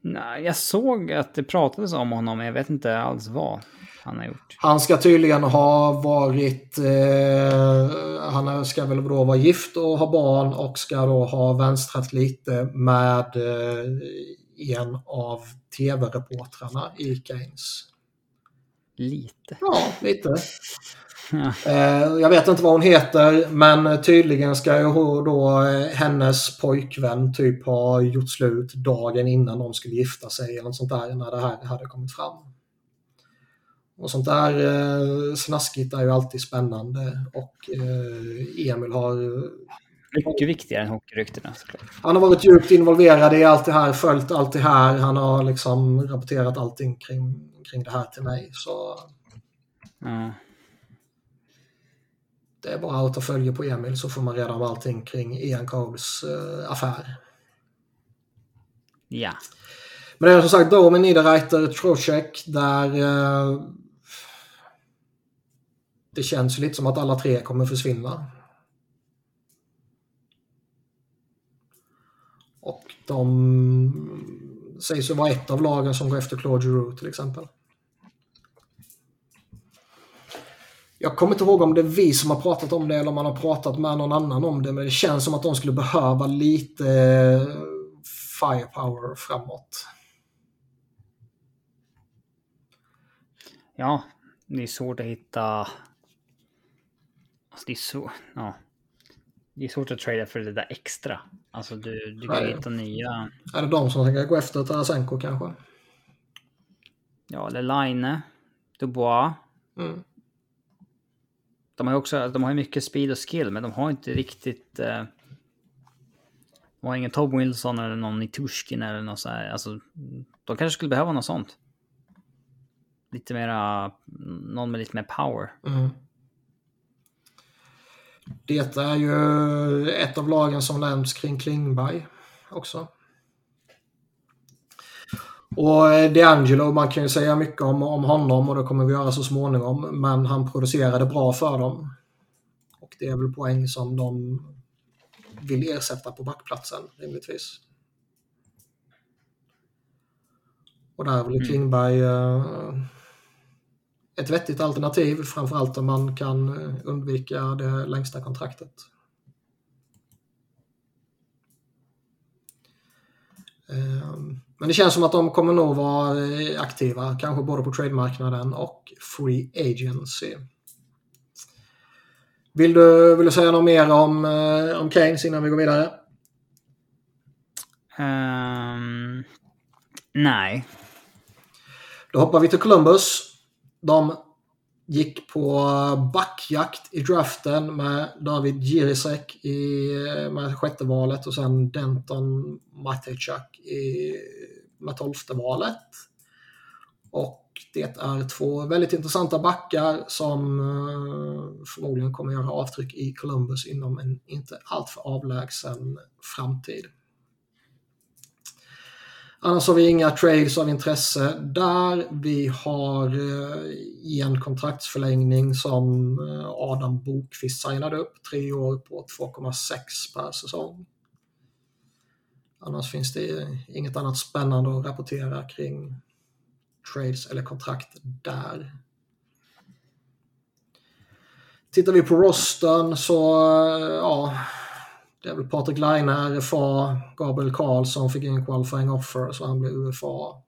S2: Nej, jag såg att det pratades om honom, men jag vet inte alls vad han har gjort.
S1: Han ska tydligen ha varit, eh, han ska väl då vara gift och ha barn och ska då ha vänstrat lite med eh, en av tv-reportrarna i Keynes.
S2: Lite?
S1: Ja, lite. (laughs) Ja. Eh, jag vet inte vad hon heter men tydligen ska ju då eh, hennes pojkvän typ ha gjort slut dagen innan de skulle gifta sig eller något sånt där när det här hade kommit fram. Och sånt där eh, snaskigt är ju alltid spännande och eh, Emil har
S2: Mycket viktigare än hockeyryktena såklart.
S1: Han har varit djupt involverad i allt det här, följt allt det här. Han har liksom rapporterat allting kring, kring det här till mig. Så
S2: Ja.
S1: det är bara att ta följe på Emil så får man reda om allting kring Ian Coles eh, affär.
S2: ja.
S1: Men det är som sagt Domen, Niederreiter, Trocek där eh, det känns lite som att alla tre kommer försvinna. Och de sägs ju vara ett av lagen som går efter Claude Giroux till exempel. Jag kommer inte ihåg om det är vi som har pratat om det eller om man har pratat med någon annan om det men det känns som att de skulle behöva lite eh, firepower framåt.
S2: Ja, det är svårt att hitta... Alltså det är så... Ja. Det är svårt att trada för det där extra. Alltså du, du kan
S1: Nej.
S2: hitta nya...
S1: Är det de som ska gå efter Tarasenko kanske?
S2: Ja, eller Line, Dubois.
S1: Mm.
S2: De har ju också de har mycket speed och skill, men de har inte riktigt... Eh, de har ingen Tom Wilson eller någon Nitushkin eller något så här. Alltså, de kanske skulle behöva något sånt. Lite mera... Någon med lite mer power.
S1: Mm. Det är ju ett av lagen som nämns kring Klingberg också. Och eh, D'Angelo, man kan ju säga mycket om, om honom och det kommer vi göra så småningom. Men han producerade bra för dem. Och det är väl poäng som de vill ersätta på backplatsen rimligtvis. Och där är väl Klingberg eh, ett vettigt alternativ, framförallt om man kan eh, undvika det längsta kontraktet. Ehm, Men det känns som att de kommer nog vara eh, aktiva, kanske både på trademarknaden och free agency. Vill du, vill du säga något mer om, eh, om Keynes innan vi går vidare?
S2: Ehm, nej.
S1: Då hoppar vi till Columbus. De gick på backjakt i draften med David Jirisek i, med sjätte valet och sen Denton Matejczak i, med tolfte valet. Och det är två väldigt intressanta backar som eh, förmodligen kommer göra avtryck i Columbus inom en inte alltför avlägsen framtid. Annars har vi inga trades av intresse där. Vi har eh, en kontraktsförlängning som eh, Adam Bokvist signade upp. Tre år på 2,6 per säsong. Annars finns det inget annat spännande att rapportera kring trades eller kontrakt där. Tittar vi på rosten så, eh, ja, det är väl Patrik Laine, RFA, Gabriel Karlsson fick en qualifying offer så han blev UFA.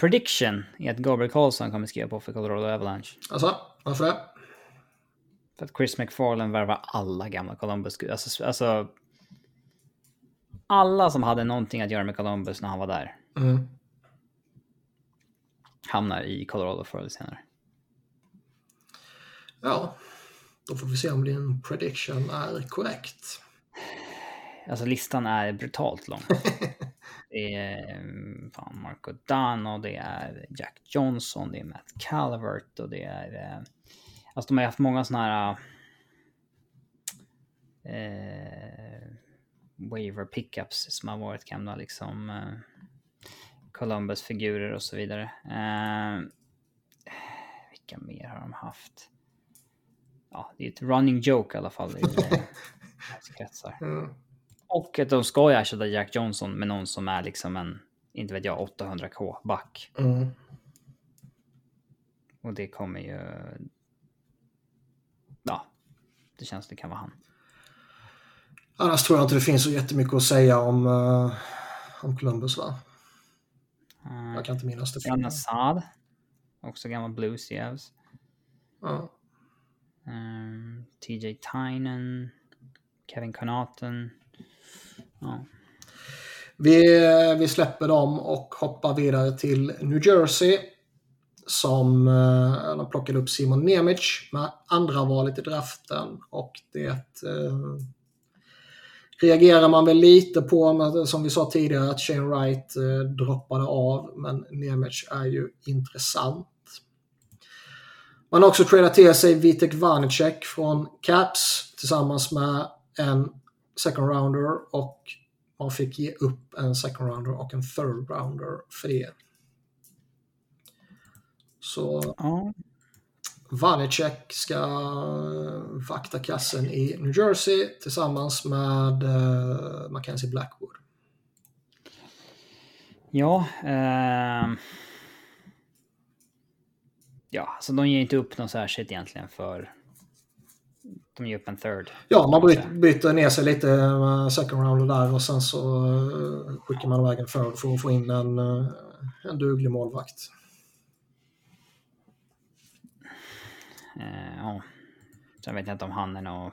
S2: Prediction är att Gabriel Karlsson kommer skriva på för Colorado Avalanche.
S1: Alltså, varför det?
S2: För att Chris McFarland värvar alla gamla Columbus. Alltså, alltså... Alla som hade någonting att göra med Columbus när han var där.
S1: Mm.
S2: Hamnar i Colorado förr eller senare.
S1: Ja, då får vi se om din prediction är korrekt.
S2: Alltså listan är brutalt lång. (laughs) Det är fan, Marco och det är Jack Johnson, det är Matt Calvert och det är... Eh, alltså de har haft många såna här... Eh, waiver pickups som har varit gamla liksom... Eh, Columbus-figurer och så vidare. Eh, vilka mer har de haft? Ja, det är ett running joke i alla fall (laughs) kretsar.
S1: Mm.
S2: Och att de ska ju ersätta Jack Johnson med någon som är liksom en, inte vet jag, 800k back.
S1: Mm.
S2: Och det kommer ju... Ja, det känns det kan vara han.
S1: Annars tror jag inte det finns så jättemycket att säga om, uh, om Columbus va?
S2: Uh,
S1: Jag kan inte minnas det.
S2: Jan Assad. Också gammal Blues Jevs.
S1: Ja.
S2: Um, TJ Tynan. Kevin Connaughton. Ja.
S1: Vi, vi släpper dem och hoppar vidare till New Jersey. Som eh, de plockade upp Simon Nemich med andra valet i draften och det eh, reagerar man väl lite på, med, som vi sa tidigare, att Shane Wright eh, droppade av. Men Nemich är ju intressant. Man har också tradat till sig Vitek Vanecek från Caps tillsammans med en second rounder och man fick ge upp en second rounder och en third rounder för det. Så
S2: Ja.
S1: Vanecek ska vakta kassen i New Jersey tillsammans med uh, Mackenzie Blackwood.
S2: Ja. ehm. Ja, så de ger inte upp något särskilt egentligen för... De ger upp en third.
S1: Ja, man byter, byter ner sig lite second rounder där och sen så uh, skickar man iväg en third för att få in en, uh, en duglig målvakt.
S2: Eh, ja. Sen vet jag inte om han är någon...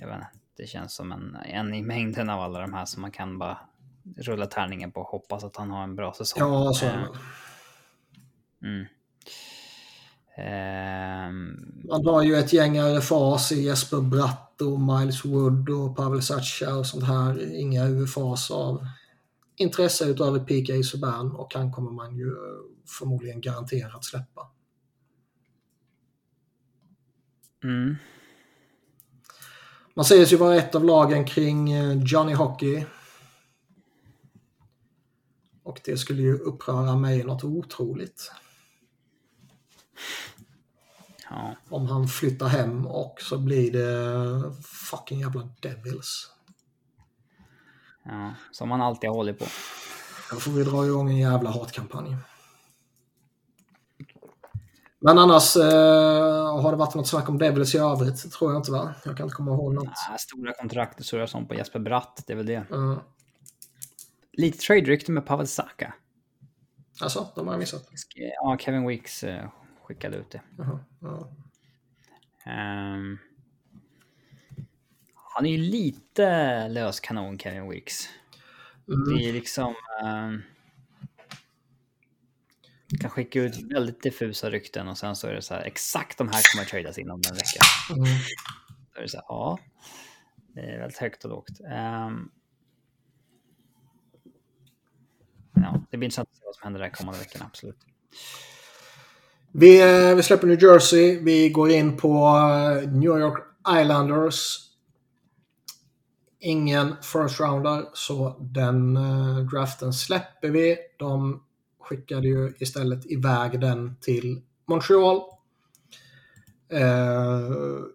S2: Jag vet inte. Det känns som en, en i mängden av alla de här som man kan bara rulla tärningen på och hoppas att han har en bra säsong.
S1: Ja, så är det
S2: Eh, mm. Ehm,
S1: Man har ju ett gäng RFAs i Jesper Bratt och Miles Wood och Pavel Sacha och sånt här. Inga UFAs av intresse utöver PK Subban och han kommer man ju förmodligen garanterat släppa.
S2: mm.
S1: Man sägs ju vara ett av lagen kring eh, Johnny Hockey. Och det skulle ju uppröra mig något otroligt.
S2: Ja.
S1: Om han flyttar hem och så blir det fucking jävla Devils.
S2: ja, som man alltid hållit på.
S1: Då får vi dra igång en jävla hatkampanj. Men annars eh, har det varit något snack om Devils i övrigt? Tror jag inte va? Jag kan inte komma ihåg något.
S2: Ah, stora kontrakt så jag som på Jesper Bratt, det är väl det.
S1: Uh,
S2: Lite trade-rykte med Pavel Saka.
S1: alltså, de har jag missat.
S2: Ja, Kevin Weeks eh, skickade ut det.
S1: Jaha, ja.
S2: Ehm, han är ju lite lös kanon, Kevin Weeks.
S1: Mm.
S2: Det är liksom... ehm, kan skicka ut väldigt diffusa rykten och sen så är det så här exakt de här kommer att tradas inom en vecka.
S1: Mm.
S2: Då är det så här, ja. Det är väldigt högt och lågt. Men ja, det blir intressant att se vad som händer där kommande veckorna, absolut.
S1: Vi, eh, vi släpper New Jersey. Vi går in på eh, New York Islanders. Ingen first rounder, så den eh, draften släpper vi. De skickade ju istället iväg den till Montreal. Eh,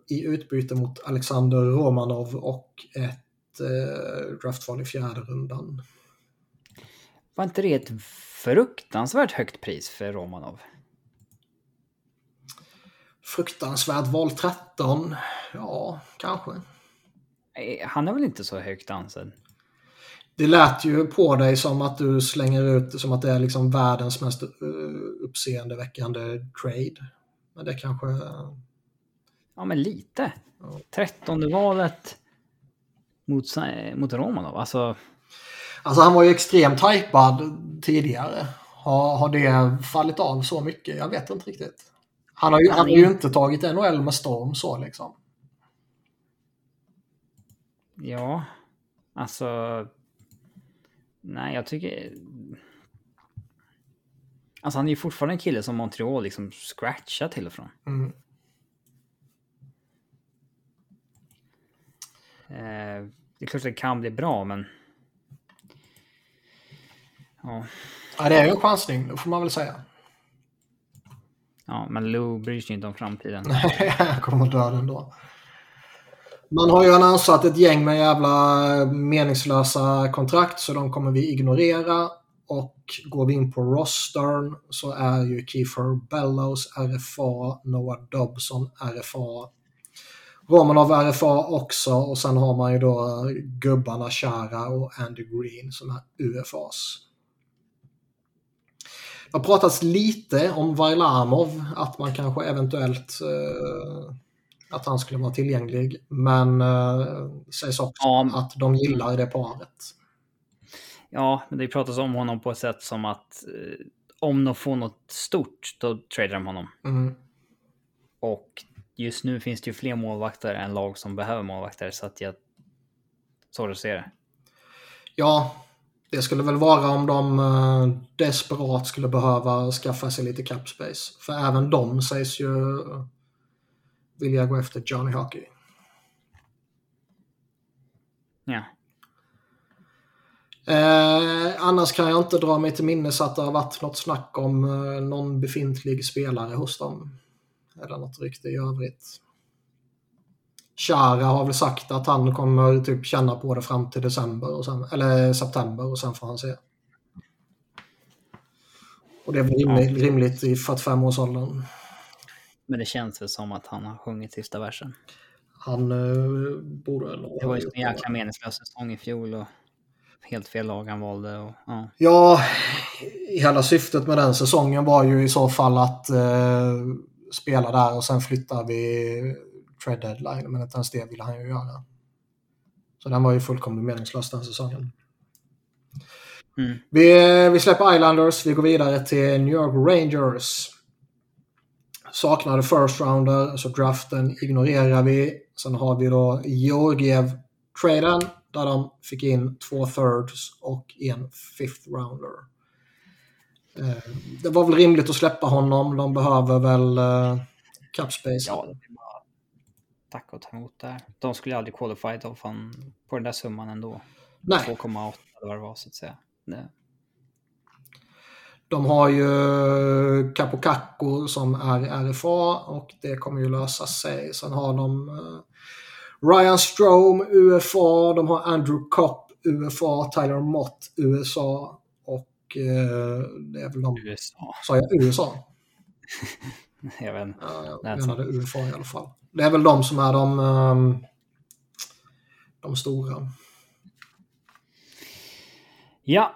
S1: I utbyte mot Alexander Romanov och ett eh, draftval i fjärde rundan.
S2: Var inte det ett fruktansvärt högt pris för Romanov?
S1: Fruktansvärt val 13. Ja, kanske.
S2: Eh, Han är väl inte så högt ansedd?
S1: Det lät ju på dig som att du slänger ut som att det är liksom världens mest uh, uppseendeväckande trade. Men det kanske...
S2: Ja, men lite.
S1: Ja.
S2: Trettonde valet mot, mot Romanov. Alltså,
S1: Alltså han var ju extremt hypad tidigare. Har, har det fallit av så mycket? Jag vet inte riktigt. Han har ju, han har ju inte tagit NHL med storm så liksom.
S2: ja. Alltså. Nej, jag tycker... Alltså han är ju fortfarande en kille som Montreal liksom scratchar till och från.
S1: Mm.
S2: Eh, det är klart att det kan bli bra, men... Ja,
S1: Ja, det är ju en chansning, får man väl säga
S2: ja men Lou bryr sig inte om framtiden.
S1: Nej, Han (laughs) kommer dö ändå. Man har ju annonsat ett gäng med jävla eh, meningslösa kontrakt så de kommer vi ignorera. Och går vi in på rostern så är ju Kiefer Bellows RFA, Noah Dobson RFA, Romanov RFA också och sen har man ju då eh, gubbarna Chara och Andy Green som är UFAs. Det har pratats lite om Varlamov, att man kanske eventuellt eh, att han skulle vara tillgänglig. Men eh, sägs också
S2: Ja.
S1: att de gillar det paret.
S2: Ja, men det pratas om honom på ett sätt som att eh, om de får något stort, då tradar de honom.
S1: Mm.
S2: Och just nu finns det ju fler målvakter än lag som behöver målvakter, så att jag Så du ser det?
S1: Ja, det skulle väl vara om de eh, desperat skulle behöva skaffa sig lite cap space. För även de sägs ju vilja gå efter Johnny Hockey.
S2: Ja.
S1: Eh, annars kan jag inte dra mig till minnes att det har varit något snack om eh, någon befintlig spelare hos dem. Eller något rykte i övrigt. Chara har väl sagt att han kommer typ känna på det fram till december, och sen, eller september och sen får han se. Och det är väl rimligt,
S2: Ja.
S1: rimligt i 45-årsåldern.
S2: Men det känns väl som att han har sjungit sista versen.
S1: Han eh, borde nog
S2: Det var ju en jäkla meningslös säsong i fjol och helt fel lag han valde. Och, ja.
S1: Ja, hela syftet med den säsongen var ju i så fall att eh, spela där och sen flyttar vi trade deadline. Men inte ens det ville han ju göra. Så den var ju fullkomligt meningslös den säsongen.
S2: Mm.
S1: Vi, vi släpper Islanders, vi går vidare till New York Rangers. Saknade first rounder, så draften ignorerar vi. Sen har vi då Georgiev-traden där de fick in två thirds och en fifth rounder. Eh, Det var väl rimligt att släppa honom. De behöver väl uh, cap space.
S2: ja, tacka och ta emot där. De skulle aldrig qualify då fan på den där summan ändå.
S1: Nej,
S2: 2,8 eller vad det var så att säga. Det,
S1: de har ju Capocacco som är RFA och det kommer ju lösa sig. Sen har de eh, Ryan Strome, UFA. De har Andrew Kopp, UFA. Tyler Mott, USA. Och eh, det är väl de...
S2: USA.
S1: Sa jag USA? (laughs)
S2: Jag vet inte.
S1: Ja, jag
S2: Nej,
S1: menade UFA i alla fall. Det är väl de som är de, ehm, de stora.
S2: Ja,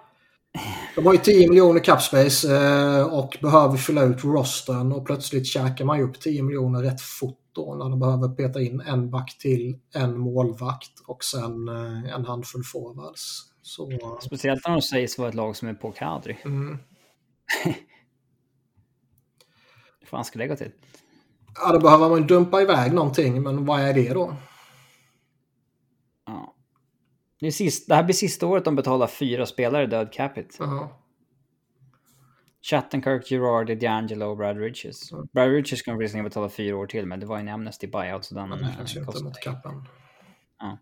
S1: De har ju 10 miljoner capspace eh, och behöver fylla ut rosten och plötsligt käkar man ju upp 10 miljoner rätt fort då när de behöver peta in en back till, en målvakt och sen eh, en handfull forwards. Så,
S2: speciellt när de sägs vara ett lag som är på Kadri.
S1: mm. (laughs)
S2: Fan ska det gå till?
S1: Ja, då behöver man ju dumpa iväg någonting, men vad är det då?
S2: Ja. Det, är sist, det här blir sista året de betalar fyra spelare död capita.
S1: Ja.
S2: Chattenkirk, Girardi, D'Angelo och Brad Riches. Brad Riches kommer visserligen betala fyra år till, men det var en Amnesty buyout så den
S1: inte
S2: kostar
S1: mot kappen.
S2: Ja.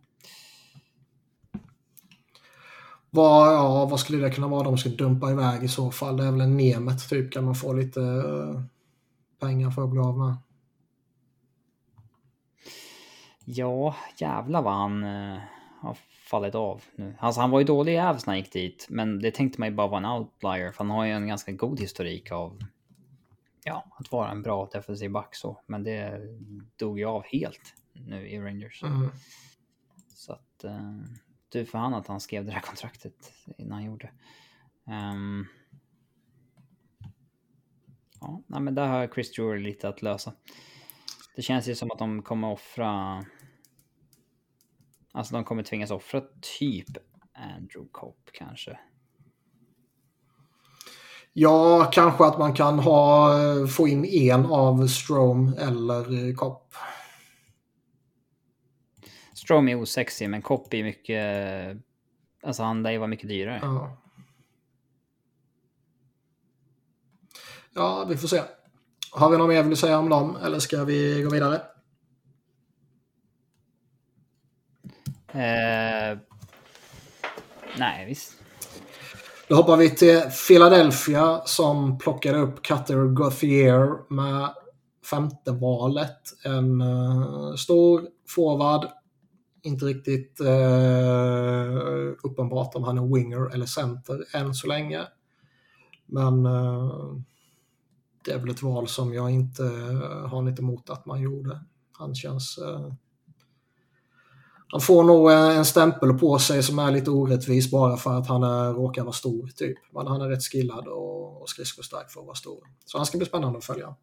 S1: Vad, ja, vad skulle det kunna vara de ska dumpa iväg i så fall? Det är väl en Nemet typ kan man få lite eh, pengar för att bli av med.
S2: Ja, jävlar vad han eh, har fallit av nu. Alltså han var ju dålig i Avs när han gick dit, men det tänkte man ju bara vara en outlier, för han har ju en ganska god historik av ja, att vara en bra defensiv back så. Men det dog ju av helt nu i Rangers.
S1: Mm.
S2: Så att eh, du för han att han skrev det här kontraktet innan han gjorde. Ehm. ja, nej, men där har Chris Drury lite att lösa. Det känns ju som att de kommer offra... Alltså de kommer tvingas offra typ Andrew Copp kanske.
S1: Ja, kanske att man kan ha, få in en av Strom eller Kopp.
S2: Strom är osexig men Copp är mycket... Alltså han lär ju vara mycket dyrare.
S1: Ja. ja, vi får se. Har vi något mer vill säga om dem eller ska vi gå vidare?
S2: Eh, nej, visst.
S1: Då hoppar vi till Philadelphia som plockade upp Cutter Gauthier med femte valet. En uh, stor forward. Inte riktigt uh, uppenbart om han är winger eller center än så länge. Men uh, det är väl ett val som jag inte uh, har något emot att man gjorde. Han känns... Han får nog eh, en stämpel på sig som är lite orättvis bara för att han är, råkar vara stor. typ. Men han är rätt skillad och, och skridskostark för att vara stor. Så han ska bli spännande att följa.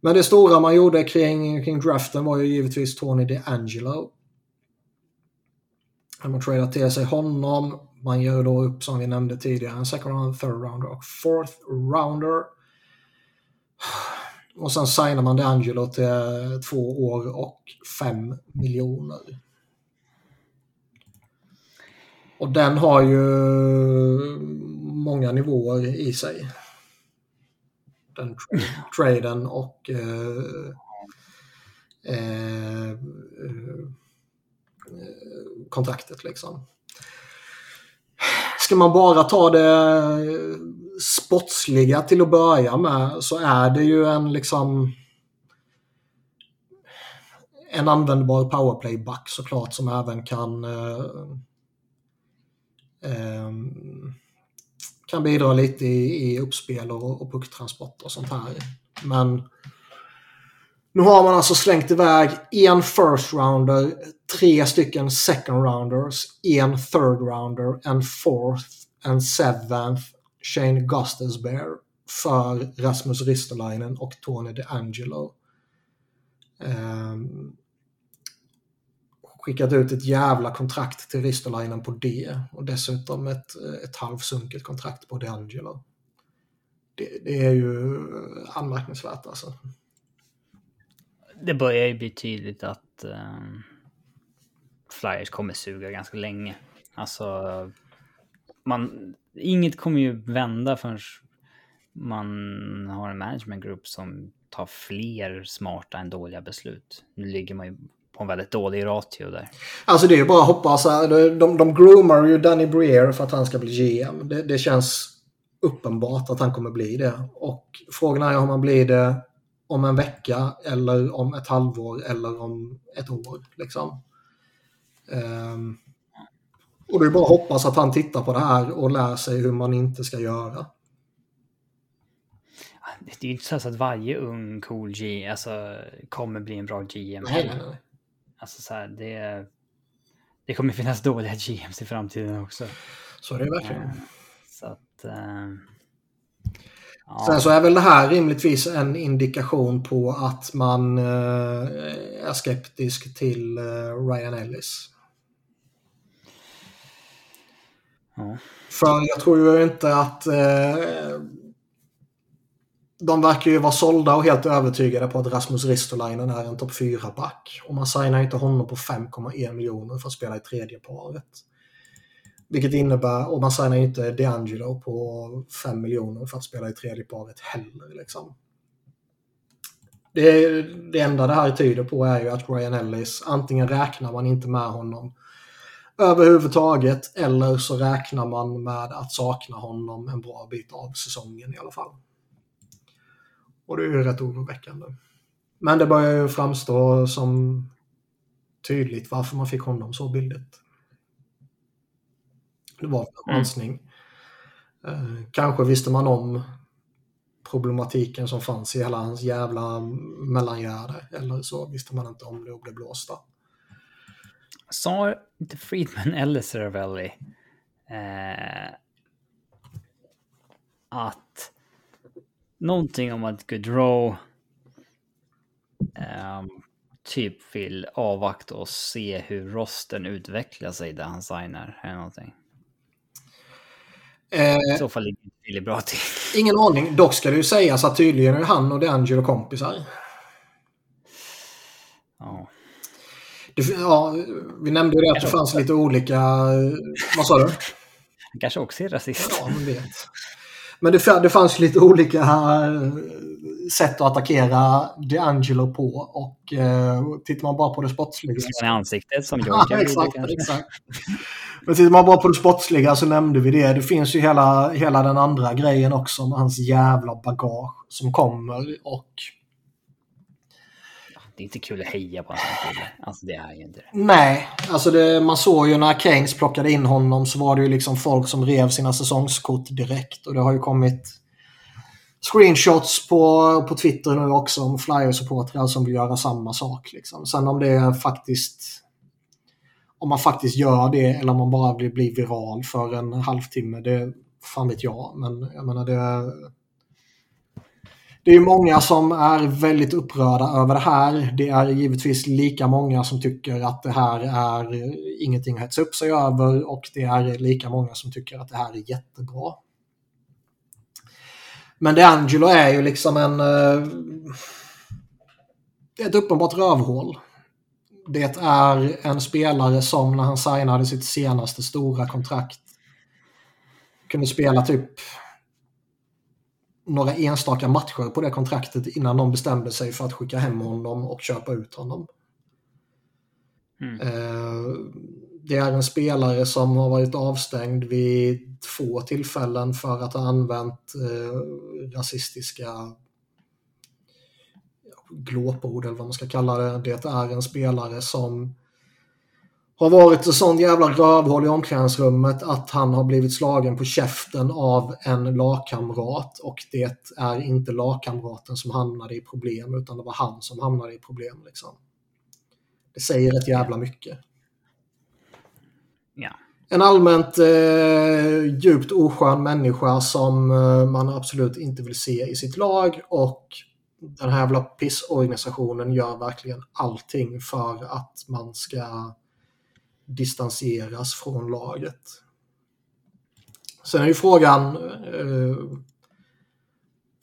S1: Men det stora man gjorde kring, kring draften var ju givetvis Tony DeAngelo. Man tradar till sig honom. Man gör då upp, som vi nämnde tidigare, en second round, third rounder och fourth rounder. Och sen signar man DeAngelo till två år och fem miljoner. Och den har ju många nivåer i sig. Den tra (laughs) traden och eh, eh, eh, kontraktet liksom. Ska man bara ta det sportsliga till att börja med så är det ju en liksom en användbar powerplay-back såklart som även kan eh, eh, kan bidra lite i, i uppspel och, och pucktransport och sånt här. Men nu har man alltså slängt iväg en first rounder, tre stycken second rounders, en third rounder, en fourth, en seventh, Shane Gustafsberg för Rasmus Ristolainen och Tony DeAngelo. Um, ehm, skickat ut ett jävla kontrakt till Ristolainen på det och dessutom ett, ett halvsunket kontrakt på DeAngelo. Det, det är ju anmärkningsvärt alltså.
S2: Det börjar ju bli tydligt att um, Flyers kommer suga ganska länge. Alltså, man, inget kommer ju vända förrän man har en management group som tar fler smarta än dåliga beslut. Nu ligger man ju på en väldigt dålig ratio där.
S1: Alltså det är ju bara att hoppas. Alltså, de, de groomar ju Danny Breer för att han ska bli GM. Det, det känns uppenbart att han kommer bli det. Och frågan är om han blir det om en vecka eller om ett halvår eller om ett år. Liksom. Um, och det är bara att hoppas att han tittar på det här och lär sig hur man inte ska göra.
S2: Det är ju inte så att varje ung cool G alltså, kommer bli en bra GM.
S1: Nej, nej, nej.
S2: Alltså så här, det, det kommer finnas dåliga GMs i framtiden också.
S1: Så är det verkligen.
S2: Så att... Uh,
S1: ja. Sen så är väl det här rimligtvis en indikation på att man uh, är skeptisk till uh, Ryan Ellis.
S2: Ja.
S1: För jag tror ju inte att de verkar ju vara sålda och helt övertygade på att Rasmus Ristolainen är en topp 4-back. Och man signar inte honom på 5,1 miljoner för att spela i tredje paret. Vilket innebär, och man signar inte DeAngelo på 5 miljoner för att spela i tredje paret heller. Liksom. Det, det enda det här tyder på är ju att Ryan Ellis, antingen räknar man inte med honom överhuvudtaget eller så räknar man med att sakna honom en bra bit av säsongen i alla fall. Och det är ju rätt oroväckande. Men det börjar ju framstå som tydligt varför man fick honom så billigt. Det var en chansning. Mm. Eh, kanske visste man om problematiken som fanns i hela hans jävla mellangärde. Eller så visste man inte om det och blev blåsta.
S2: Sa inte Friedman (laughs) eller Cervelli eh, att någonting om att Gaudreau um, typ vill avvakta och se hur rosten utvecklar sig där han signar eller någonting.
S1: Eh,
S2: I så fall ligger det bra till.
S1: Ingen aning. Dock ska det ju sägas att tydligen är han och DeAngelo kompisar.
S2: Ja.
S1: Det, ja, vi nämnde ju det att det fanns lite olika... Vad sa du?
S2: Han kanske också är rasist.
S1: Ja, man vet. Men det, det fanns lite olika eh, sätt att attackera DeAngelo på och eh, tittar man bara på det sportsliga...
S2: I ansiktet som (laughs) Georgia
S1: ja, exakt, exakt. Men tittar man bara på det sportsliga så nämnde vi det. Det finns ju hela, hela den andra grejen också med hans jävla bagage som kommer och
S2: det är inte kul att heja på kille. Alltså det är ju inte det.
S1: Nej, alltså det, man såg ju när Keynes plockade in honom så var det ju liksom folk som rev sina säsongskort direkt. Och det har ju kommit screenshots på, på Twitter nu också om Flyersupportrar som vill göra samma sak. Liksom. Sen om det är faktiskt om man faktiskt gör det eller om man bara blir, blir viral för en halvtimme, det fan vet jag. Men jag menar det det är många som är väldigt upprörda över det här. Det är givetvis lika många som tycker att det här är ingenting att hetsa upp sig över och det är lika många som tycker att det här är jättebra. Men DeAngelo är ju liksom en... Eh, ett uppenbart rövhål. det är en spelare som när han signade sitt senaste stora kontrakt kunde spela typ några enstaka matcher på det kontraktet innan de bestämde sig för att skicka hem honom och köpa ut honom. Mm. Eh, det är en spelare som har varit avstängd vid två tillfällen för att ha använt eh, rasistiska glåpord eller vad man ska kalla det. Det är en spelare som har varit ett sånt jävla rövhål i omklädningsrummet att han har blivit slagen på käften av en lagkamrat och det är inte lagkamraten som hamnade i problem utan det var han som hamnade i problem. Liksom. Det säger rätt jävla mycket.
S2: Ja.
S1: En allmänt eh, djupt oskön människa som eh, man absolut inte vill se i sitt lag och den här jävla pissorganisationen gör verkligen allting för att man ska distanseras från laget. Sen är ju frågan eh,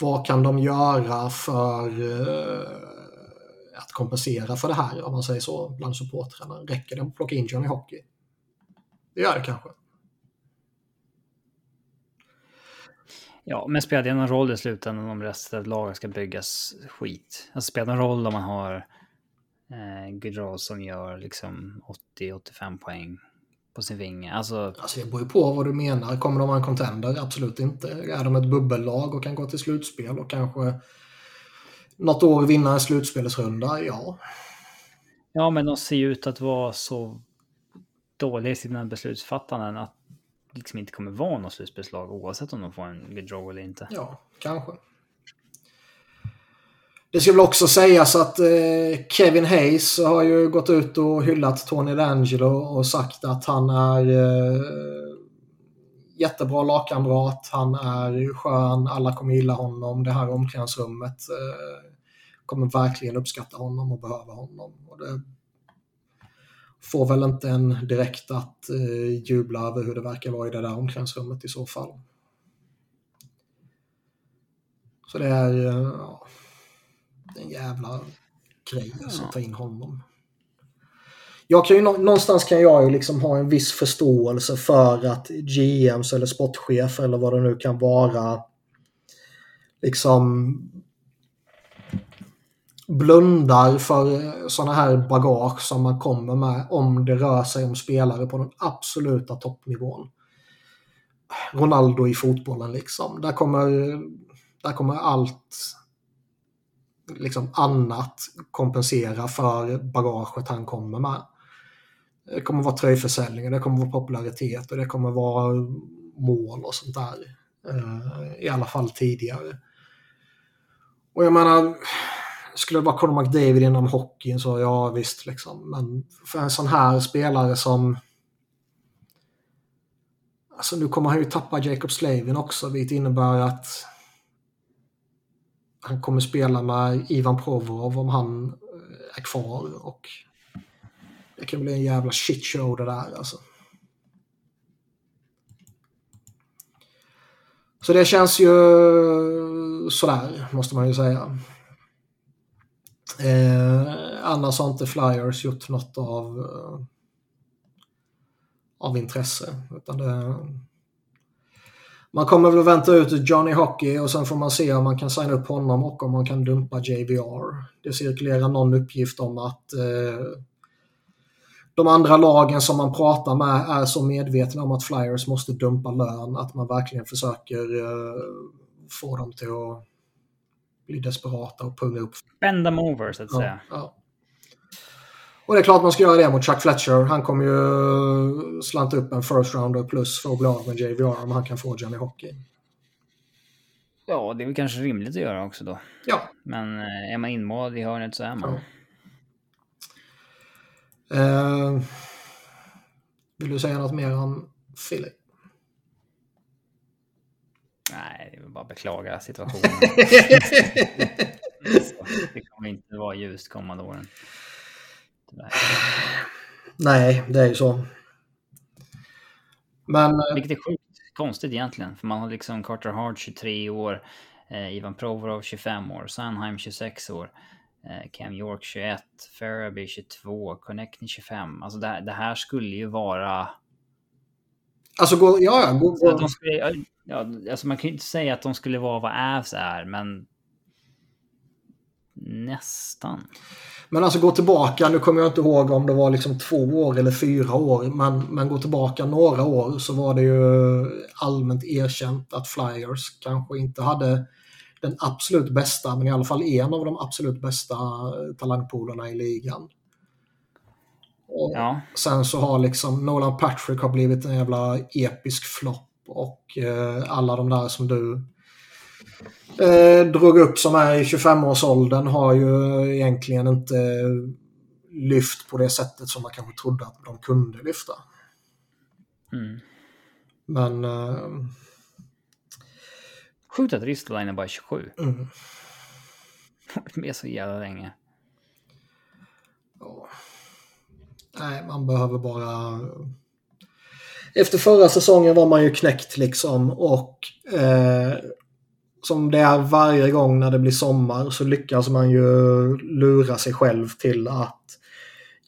S1: vad kan de göra för eh, att kompensera för det här, om man säger så, bland supportrarna? Räcker det att plocka in Johnny Hockey? Det gör det kanske.
S2: Ja, men spelar det någon roll i slutändan om resten av laget ska byggas skit? Alltså spelar det någon roll om man har eh, Gaudreau som gör liksom 80-85 poäng på sin vinge? Alltså...
S1: alltså det beror ju på vad du menar. Kommer de vara en contender? Absolut inte. Är de ett bubbellag och kan gå till slutspel och kanske något år vinna en slutspelsrunda? Ja.
S2: Ja, men de ser ju ut att vara så dåliga i sina beslutsfattanden att liksom inte kommer vara något slutspelslag oavsett om de får en Gaudreau eller inte.
S1: Ja, kanske. Det ska väl också sägas att eh, Kevin Hayes har ju gått ut och hyllat Tony D'Angelo och sagt att han är eh, jättebra lagkamrat, han är skön, alla kommer gilla honom, det här omklädningsrummet eh, kommer verkligen uppskatta honom och behöva honom. Och det får väl inte en direkt att eh, jubla över hur det verkar vara i det där omklädningsrummet i så fall. Så det är eh, ja, en jävla grej alltså, att ta in honom. Jag kan ju, någonstans kan jag ju liksom ha en viss förståelse för att GMs eller sportchefer eller vad det nu kan vara liksom blundar för eh, sådana här bagage som man kommer med om det rör sig om spelare på den absoluta toppnivån. Ronaldo i fotbollen liksom. Där kommer, där kommer allt liksom annat kompensera för bagaget han kommer med. Det kommer vara tröjförsäljning, det kommer vara popularitet och det kommer vara mål och sånt där. Eh, I alla fall tidigare. Och jag menar, skulle det vara Conor McDavid inom hockeyn så ja visst liksom. Men för en sån här spelare som... Alltså nu kommer han ju tappa Jacob Slavin också vilket innebär att han kommer spela med Ivan Provorov om han eh, är kvar och det kan bli en jävla shitshow det där alltså. Så det känns ju sådär, måste man ju säga. Eh, annars har inte Flyers gjort något av, eh, av intresse. Utan det, man kommer väl vänta ut Johnny Hockey och sen får man se om man kan signa upp honom och om man kan dumpa JVR. Det cirkulerar någon uppgift om att eh, de andra lagen som man pratar med är så medvetna om att Flyers måste dumpa lön att man verkligen försöker eh, få dem till att bli desperata och punga upp.
S2: Bend them over så att ja, säga.
S1: Ja. Och det är klart man ska göra det mot Chuck Fletcher. Han kommer ju slanta upp en first rounder plus för att bli av med JVR om han kan få Johnny Hockey.
S2: Ja, det är väl kanske rimligt att göra också då.
S1: Ja.
S2: Men eh, är man inmålad i hörnet så är man.
S1: Ja. Uh, vill du säga något mer om Philly?
S2: Nej, det är bara beklaga situationen. (laughs) det kommer inte vara ljust kommande åren.
S1: Nej, det är ju så. Men... Eh,
S2: Vilket är sjukt konstigt egentligen. För man har liksom Carter Hart 23 år, eh, Ivan Provorov 25 år, Sanheim 26 år. Eh, Cam York 21, Faraby 22, Connecting 25. Alltså det, det här skulle ju vara...
S1: Alltså, gå, ja, ja. Gå, gå.
S2: De skulle, ja, alltså man kan ju inte säga att de skulle vara vad Avs är, men nästan.
S1: Men alltså gå tillbaka, nu kommer jag inte ihåg om det var liksom två år eller fyra år, men, men gå tillbaka några år så var det ju allmänt erkänt att Flyers kanske inte hade den absolut bästa, men i alla fall en av de absolut bästa talangpoolerna i ligan. Och
S2: Ja.
S1: Sen så har liksom Nolan Patrick har blivit en jävla episk flopp och eh, alla de där som du eh, drog upp som är i 25-årsåldern har ju egentligen inte lyft på det sättet som man kanske trodde att de kunde lyfta.
S2: Mm.
S1: Men eh,
S2: Sjukt att Ristolainen är bara 27.
S1: mm, (laughs)
S2: Varit med så jävla länge.
S1: ja nej, man behöver bara... Efter förra säsongen var man ju knäckt liksom och eh, som det är varje gång när det blir sommar så lyckas man ju lura sig själv till att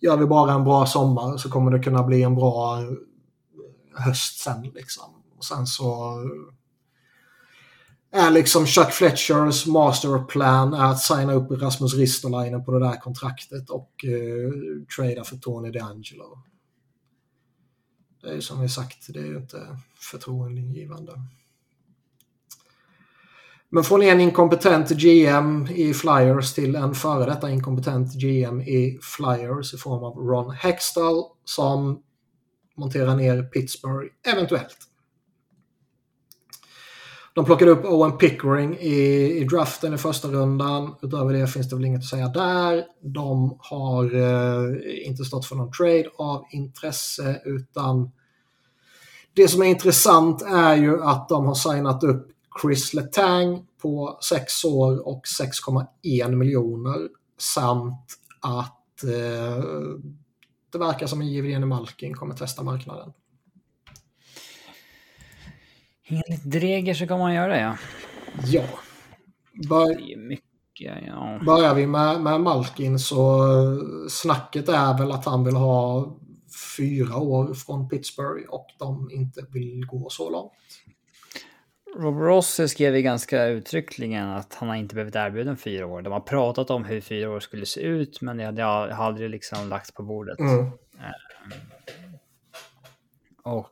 S1: gör vi bara en bra sommar så kommer det kunna bli en bra höst sen liksom. Och sen så är liksom Chuck Fletchers masterplan är att signa upp Rasmus Ristolainen på det där kontraktet och eh, trada för Tony DeAngelo. Det är ju som vi sagt, det är ju inte förtroendeingivande. Men från en inkompetent GM i Flyers till en före detta inkompetent GM i Flyers i form av Ron Hextall som monterar ner Pittsburgh, eventuellt. De plockade upp Owen Pickering i, i draften i första rundan. Utöver det finns det väl inget att säga där. De har eh, inte stått för någon trade av intresse utan det som är intressant är ju att de har signat upp Chris Letang på 6 år och 6,1 miljoner samt att eh, det verkar som en Jevgenij Malkin kommer testa marknaden.
S2: Enligt Dreger så kan man göra det, ja.
S1: Ja. Bör,
S2: Det är mycket, ja.
S1: börjar vi med, med Malkin så eh, snacket är väl att han vill ha fyra år från Pittsburgh och de inte vill gå så långt.
S2: Rob Ross skrev ju ganska uttryckligen att han har inte blivit erbjuden fyra år. De har pratat om hur fyra år skulle se ut, men det hade jag aldrig liksom lagt på bordet.
S1: Mm.
S2: Och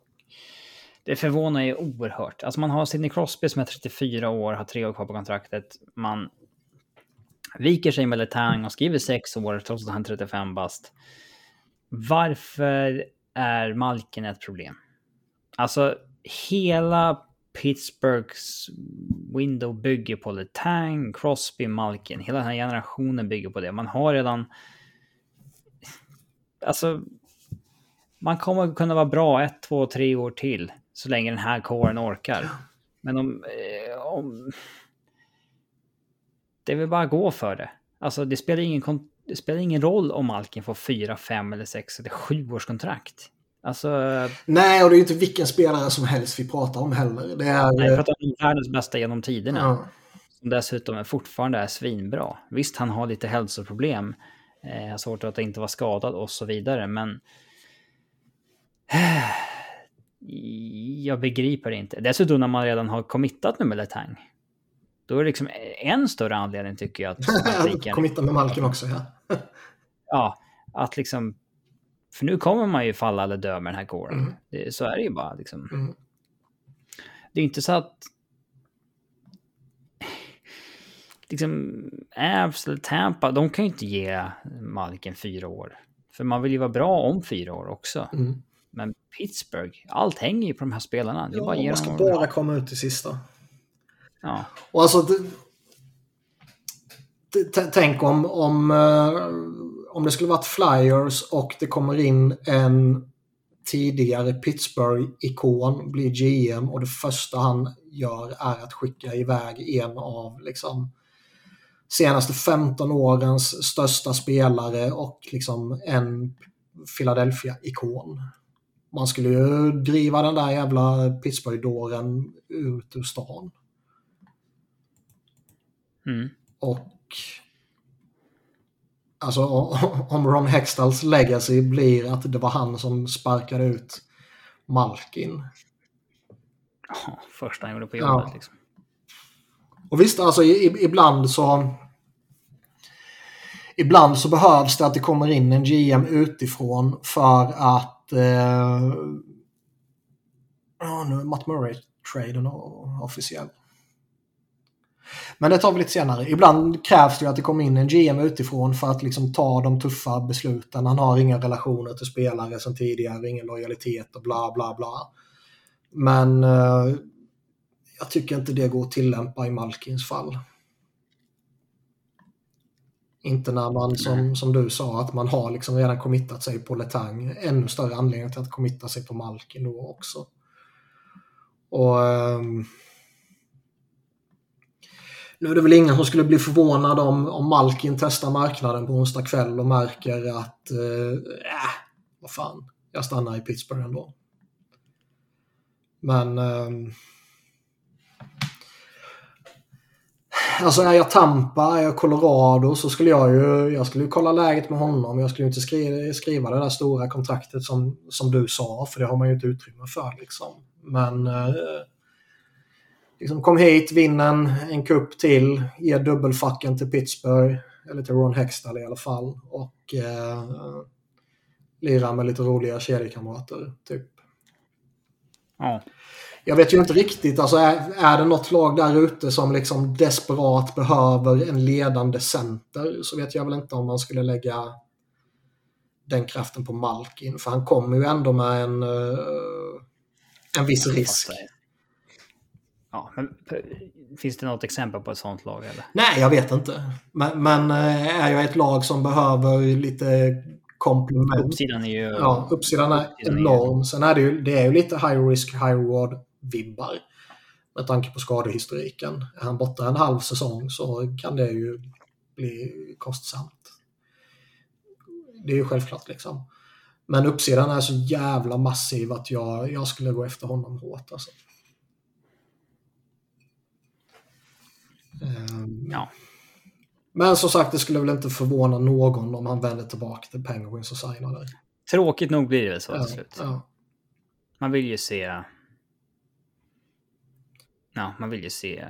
S2: det förvånar ju oerhört. Alltså man har Sidney Crosby som är 34 år, har tre år kvar på kontraktet. Man viker sig med Letang och skriver sex år trots att han är 35 bast. Varför är Malkin ett problem? Alltså hela Pittsburghs window bygger på Letang, Crosby, Malkin. Hela den här generationen bygger på det. Man har redan... Alltså... Man kommer kunna vara bra ett, två, tre år till. Så länge den här kåren orkar. Men om... eh, om det är väl bara att gå för det. Alltså det spelar ingen, det spelar ingen roll om Malkin får fyra, fem eller sex eller sju års kontrakt. Alltså,
S1: Nej, och det är ju inte vilken spelare som helst vi pratar om heller. Det är...
S2: jag pratar om världens bästa genom tiderna.
S1: ja.
S2: Som dessutom är fortfarande är svinbra. Visst, han har lite hälsoproblem. Eh, svårt att inte vara skadad och så vidare, men... Jag begriper inte. Dessutom när man redan har committat nu med Letang. Då är det liksom en större anledning tycker jag att... (laughs) lika-
S1: Committa med Malkin också, ja. (laughs)
S2: ja, att liksom... För nu kommer man ju falla eller dö med den här kåren.
S1: Mm.
S2: Det, så är det ju bara liksom.
S1: Mm.
S2: Det är inte så att... Liksom, Avs eller Tampa, de kan ju inte ge Malkin fyra år. För man vill ju vara bra om fyra år också.
S1: Mm.
S2: Men Pittsburgh, allt hänger ju på de här spelarna. Det bara
S1: Ja,
S2: ge
S1: man ska bara komma ut i sista.
S2: Ja.
S1: Och alltså, tänk om, om, eh, om det skulle varit Flyers och det kommer in en tidigare Pittsburgh-ikon, blir GM och det första han gör är att skicka iväg en av liksom senaste 15 årens största spelare och liksom en Philadelphia-ikon. Man skulle ju driva den där jävla Pittsburgh-dåren ut ur stan.
S2: Mm.
S1: Och Alltså (laughs) om Ron Hextalls legacy blir att det var han som sparkade ut Malkin.
S2: Ja, första han gjorde på jobbet ja. liksom.
S1: Och visst, alltså ibland så... Ibland så behövs det att det kommer in en GM utifrån för att... Eh, oh, nu är Matt Murray-traden officiell. Men det tar vi lite senare. Ibland krävs det ju att det kommer in en GM utifrån för att liksom ta de tuffa besluten. Han har inga relationer till spelare sedan tidigare, ingen lojalitet och bla bla bla. Men eh, jag tycker inte det går att tillämpa i Malkins fall. Inte när man, som, som du sa, att man har liksom redan committat sig på Letang. Ännu större anledning till att committa sig på Malkin då också. Och... Um, nu är det väl ingen som skulle bli förvånad om, om Malkin testar marknaden på onsdag kväll och märker att eh, äh, vad fan, jag stannar i Pittsburgh ändå. Men eh, Alltså är jag Tampa, är jag Colorado så skulle jag ju jag skulle kolla läget med honom. Jag skulle ju inte skriva, skriva det där stora kontraktet som, som du sa för det har man ju inte utrymme för. Liksom. Men eh, liksom, kom hit, vinn en, en cup till, ge dubbelfacken till Pittsburgh, eller till Ron Hextall i alla fall. Och eh, lira med lite roliga kedjekamrater, typ.
S2: Ja.
S1: Jag vet ju inte riktigt, alltså är, är det något lag där ute som liksom desperat behöver en ledande center så vet jag väl inte om man skulle lägga den kraften på Malkin. För han kommer ju ändå med en, uh, en viss risk.
S2: Ja, men finns det något exempel på ett sånt lag? Eller?
S1: Nej, jag vet inte. Men, men eh, är jag ett lag som behöver lite komplement.
S2: Uppsidan är ju...
S1: Ja, uppsidan är enorm. Sen är det ju, det är ju lite high risk, high reward-vibbar. Med tanke på skadehistoriken. Är han borta en halv säsong så kan det ju bli kostsamt. Det är ju självklart liksom. Men uppsidan är så jävla massiv att jag, jag skulle gå efter honom hårt. Alltså.
S2: Um, ja.
S1: Men som sagt, det skulle väl inte förvåna någon om han vänder tillbaka till Penguins och signar där.
S2: Tråkigt nog blir det så
S1: till
S2: slut.
S1: Ja.
S2: Man vill ju se... Ja, man vill ju se... Eh,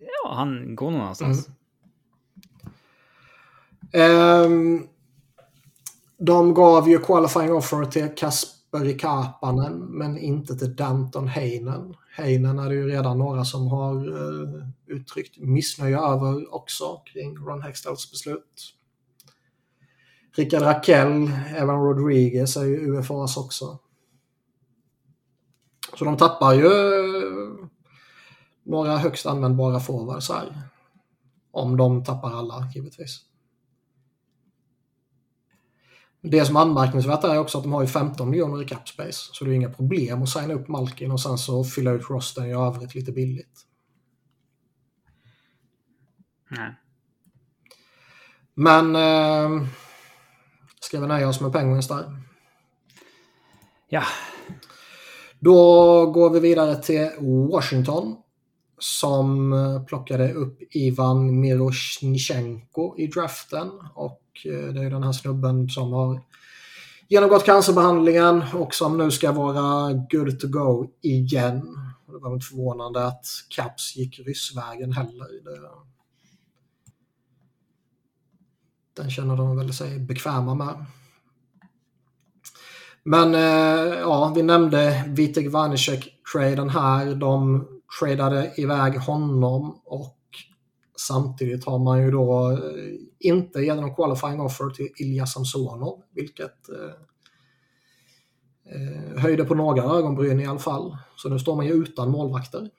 S2: ja, han går någon annanstans.
S1: Mm. Um, de gav ju qualifying offer till Kasperi Kapanen, men inte till Danton Heinen. Heinen är det ju redan några som har uh, uttryckt missnöje över också kring Ron Hextals beslut. Rickard Rakell, Evan Rodriguez är ju UFAs också. Så de tappar ju eh, några högst användbara forwards här. Om de tappar alla, givetvis. Det som är anmärkningsvärt är också att de har ju 15 miljoner i cap space. Så det är inga problem att signa upp Malkin och sen så fylla ut rosten i övrigt lite billigt.
S2: Nej.
S1: Men... Eh, ska vi nöja oss med Penguins där?
S2: Ja.
S1: Då går vi vidare till Washington. Som eh, plockade upp Ivan Miroshnichenko i draften. Och eh, det är den här snubben som har genomgått cancerbehandlingen och som nu ska vara good to go igen. Det var inte förvånande att Caps gick ryssvägen heller. Den känner de väl sig bekväma med. Men eh, ja, vi nämnde Vitek Vanecek-traden här. De tradade iväg honom och samtidigt har man ju då eh, inte gett någon qualifying offer till Ilja Samsonov, vilket eh, eh, höjde på några ögonbryn i alla fall. Så nu står man ju utan målvakter.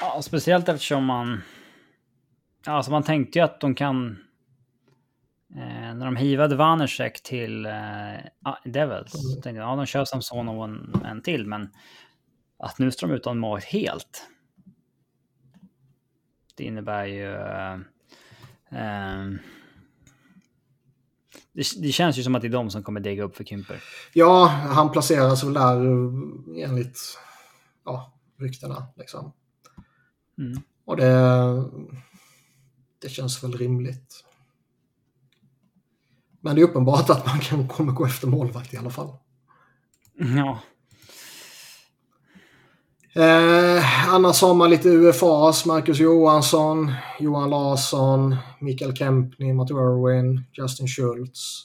S2: Ja, speciellt eftersom man... Alltså man tänkte ju att de kan... Eh, när de hivade Vanecek till eh, Devils, mm. tänkte jag ja, de kör Samsonov och en, en till, men att nu står de utan mål helt. Det innebär ju... Uh, uh, det, det, känns ju som att det är de som kommer dega upp för Kymper.
S1: Ja, han placeras väl där enligt ja, ryktena. Liksom.
S2: Mm.
S1: Och det... Det känns väl rimligt. Men det är uppenbart att man kan, kommer gå efter målvakt i alla fall.
S2: Ja.
S1: Eh, annars har man lite UFAs. Marcus Johansson, Johan Larsson, Mikael Kempny, Matt Irwin, Justin Schultz.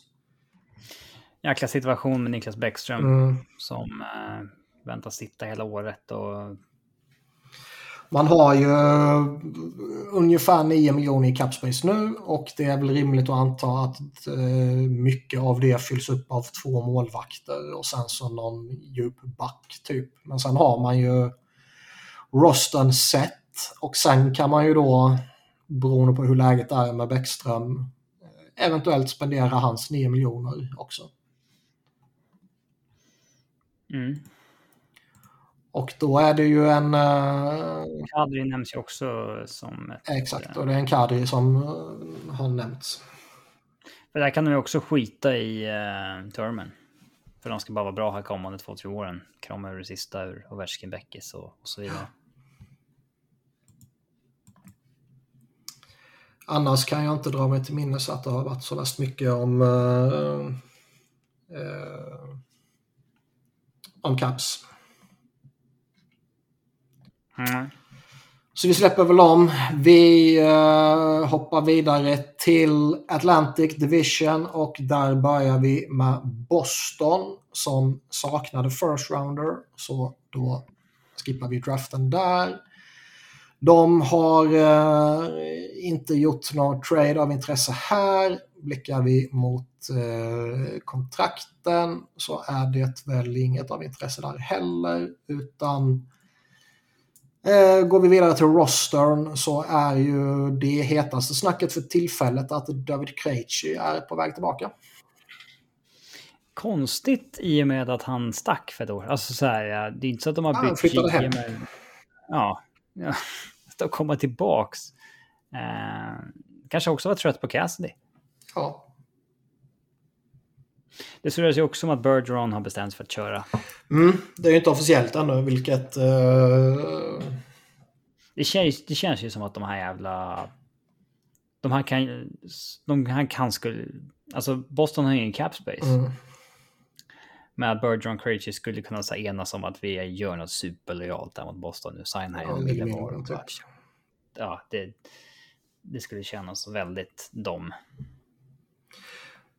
S2: Jäkla situation med Niklas Bäckström
S1: Mm.
S2: som eh, väntas sitta hela året och
S1: man har ju eh, ungefär 9 miljoner i capspace nu och det är väl rimligt att anta att eh, mycket av det fylls upp av två målvakter och sen så någon djup back typ. Men sen har man ju rosten set och sen kan man ju då, beroende på hur läget är med Bäckström, eh, eventuellt spendera hans 9 miljoner också.
S2: mm.
S1: Och då är det ju en... eh,
S2: Kadri nämns ju också som ett,
S1: exakt, och det är en Kadri som eh, har nämnts.
S2: För där kan de ju också skita i uh, Turman. För de ska bara vara bra här kommande två, tre åren. Krama ur det sista ur Ovechkin, Beckis och, och så vidare.
S1: Annars kan jag inte dra mig till minnes att det har varit så värst mycket om eh, eh, om Caps.
S2: Mm.
S1: Så vi släpper väl om. Vi uh, hoppar vidare till Atlantic Division och där börjar vi med Boston som saknade first rounder. Så då skippar vi draften där. De har uh, inte gjort någon trade av intresse här. Blickar vi mot uh, kontrakten så är det väl inget av intresse där heller. Utan går vi vidare till rostern så är ju det hetaste snacket för tillfället att David Krejci är på väg tillbaka.
S2: Konstigt i och med att han stack för år. Alltså så här, det är inte så att de har
S1: Ja,
S2: bytt
S1: flyttade hem.
S2: med... Ja, ja. (laughs) Att komma tillbaks. Eh, kanske också var trött på Cassidy.
S1: Ja.
S2: Det surras ju också om att Bergeron har bestämt sig för att köra.
S1: Mm, det är ju inte officiellt ännu vilket... eh,
S2: Det känns, det känns ju som att de här jävla... De här kan... De här kan skulle... Alltså Boston har ju ingen cap space.
S1: mm.
S2: Men att Bergeron Krejci skulle kunna så här enas om att vi gör något superlojalt där mot Boston nu. Signa
S1: Ja,
S2: en var.
S1: typ.
S2: bara- Ja, det, det skulle kännas väldigt dom.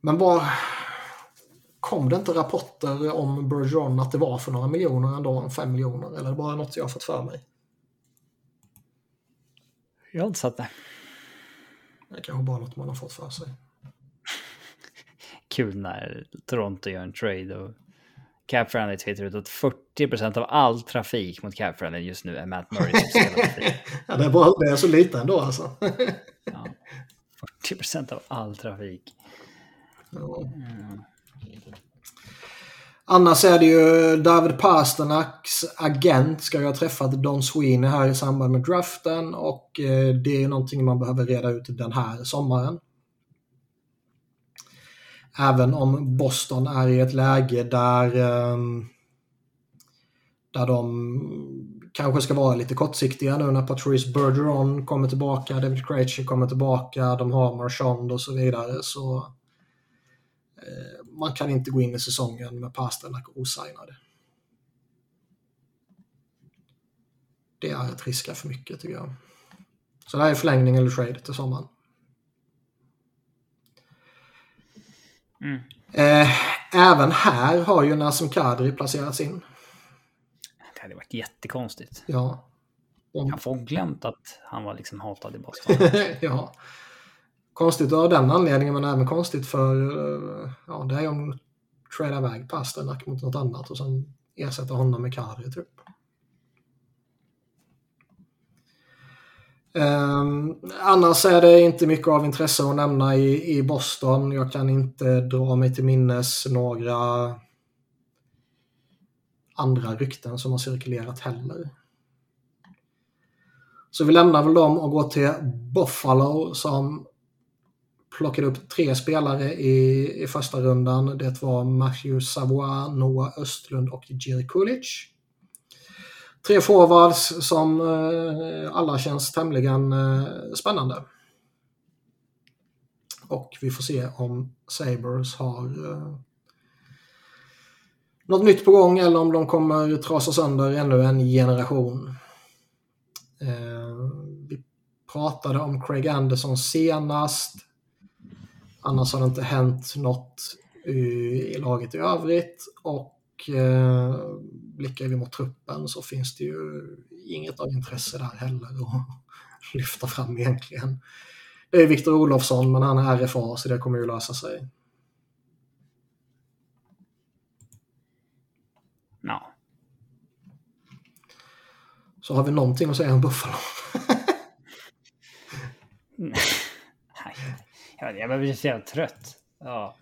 S1: Men vad... Kom det inte rapporter om Bergeron att det var för några miljoner ändå, fem miljoner? Eller är det bara något jag har fått för mig?
S2: Jag har inte satt det.
S1: Det är kanske bara något man har fått för sig. (laughs)
S2: Kul när Toronto gör en trade och Cap Friendly twittrar ut att 40% av all trafik mot Cap Friendly just nu är Matt Murray som (laughs)
S1: ja, det, är bara, det är så lite ändå alltså.
S2: Ja. 40% av all trafik.
S1: Ja.
S2: Mm.
S1: Annars är det ju David Pasternaks agent ska ju ha träffat Don Sweeney här i samband med draften och eh, det är någonting man behöver reda ut den här sommaren. Även om Boston är i ett läge där, ehm, där de kanske ska vara lite kortsiktiga nu när Patrice Bergeron kommer tillbaka, David Krejci kommer tillbaka, de har Marchand och så vidare. Så eh, man kan inte gå in i säsongen med Pasternak osignad. Det är att riska för mycket tycker jag. Så det här är förlängning eller trade till sommaren.
S2: Mm.
S1: Eh, även här har ju Nassim Kadri placerats in.
S2: Det hade varit jättekonstigt.
S1: Ja. Om,
S2: Jag får glömt att han var liksom hatad i (laughs) Boston.
S1: ja. Konstigt av den anledningen men även konstigt för eh, ja, det är om tradar iväg Pasternak mot något annat och sen ersätta honom med Kari, typ. Um, ehm, annars är det inte mycket av intresse att nämna i, i Boston. Jag kan inte dra mig till minnes några andra rykten som har cirkulerat heller. Så vi lämnar väl dem och går till Buffalo som plockade upp tre spelare i, i första rundan. Det var Matthew Savoie, Noah Östlund och Jerry Kulic. Tre forwards som eh, alla känns tämligen eh, spännande. Och vi får se om Sabres har eh, något nytt på gång eller om de kommer trasa sönder ännu en generation. Eh, vi pratade om Craig Anderson senast. Annars har det inte hänt något i, laget i övrigt. Och eh, blickar vi mot truppen så finns det ju inget av intresse där heller att (laughs) lyfta fram egentligen. Det är Viktor Olofsson men han är RFA så det kommer ju lösa sig.
S2: Ja.
S1: Så har vi någonting att säga om Buffalo. (laughs)
S2: Nej, jag blir så jävla trött. Ja.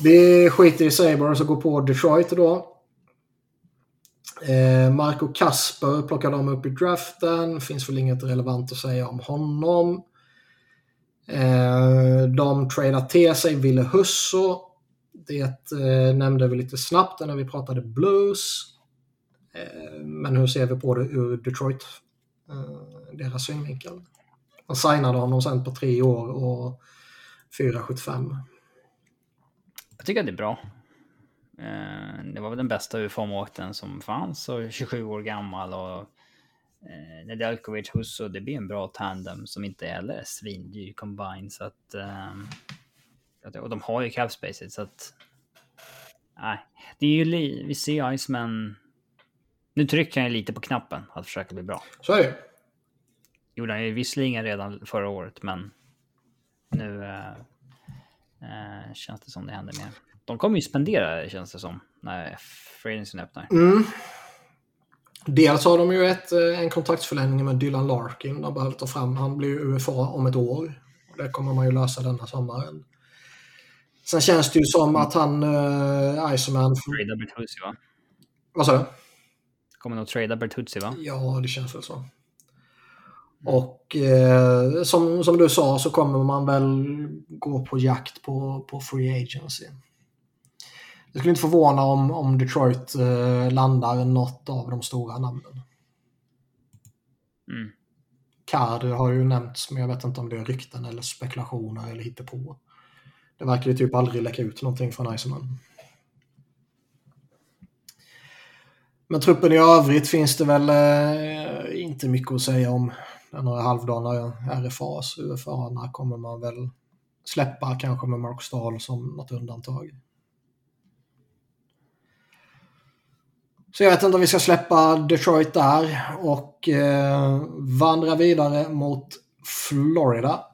S1: Vi skiter i Sabres och går på Detroit då. Eh, Marco Kasper plockade de upp i draften. Finns väl inget relevant att säga om honom. Eh, de tradar till sig Ville Husso. Det eh, nämnde vi lite snabbt när vi pratade Blues. Eh, men hur ser vi på det ur Detroit? Eh, deras synvinkel. Han signade honom sen på tre år och 4,75.
S2: Jag tycker att det är bra. Eh, det var väl den bästa UFA-målvakten som fanns och 27 år gammal och eh, Nedeljkovic Husso, det blir en bra tandem som inte heller är svindyr combine så att eh, och de har ju cap spacet så att nej, det är ju vi ser Iceman. Nu trycker han ju lite på knappen att försöka bli bra.
S1: Så är det.
S2: Gjorde han ju visserligen redan förra året, men nu eh, eh, känns det som det händer mer. De kommer ju spendera känns det som när Freelancen öppnar.
S1: Mm. Dels har de ju ett, eh, en kontraktsförlängning med Dylan Larkin. De behöver ta fram. Han blir ju UFA om ett år. Och det kommer man ju lösa denna sommaren. Sen känns det ju som att han, uh, Iceman...
S2: Trada Bertuzzi va?
S1: Vad sa du?
S2: Kommer nog trada Bertuzzi va?
S1: Ja, det känns väl så. Och eh, som, som du sa så kommer man väl gå på jakt på, på Free Agency. Det skulle inte förvåna om, om Detroit eh, landar något av de stora namnen.
S2: Mm.
S1: Card har ju nämnts, men jag vet inte om det är rykten eller spekulationer eller hittepå. Det verkar ju typ aldrig läcka ut någonting från Iceman. Men truppen i övrigt finns det väl eh, inte mycket att säga om. Några halvdana RFAs. UFA kommer man väl släppa kanske med Mark Stahl som något undantag. Så jag vet inte om vi ska släppa Detroit där och eh, vandra vidare mot Florida.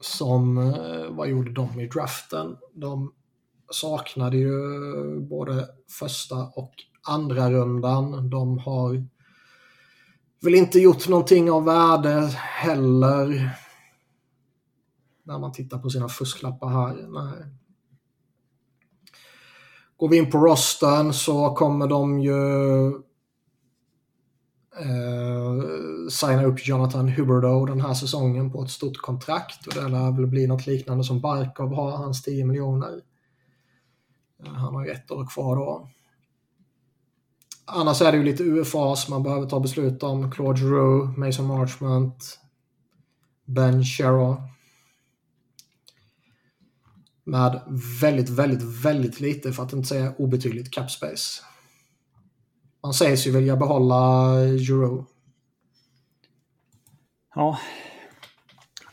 S1: Som, eh, vad gjorde de i draften? De saknade ju både första och andra rundan. De har väl inte gjort någonting av värde heller. När man tittar på sina fusklappar här. Nej. Går vi in på rosten så kommer de ju eh, signa upp Jonathan Huberdo den här säsongen på ett stort kontrakt. Och det lär väl bli något liknande som Barkov har, hans 10 miljoner. Eh, han har ju ett år kvar då. Annars är det ju lite UFAs man behöver ta beslut om. Claude Giroux, Mason Marchment, Ben Sherraw. Med väldigt, väldigt, väldigt lite, för att inte säga obetydligt, cap space. Man sägs ju vilja behålla Giroux.
S2: Ja,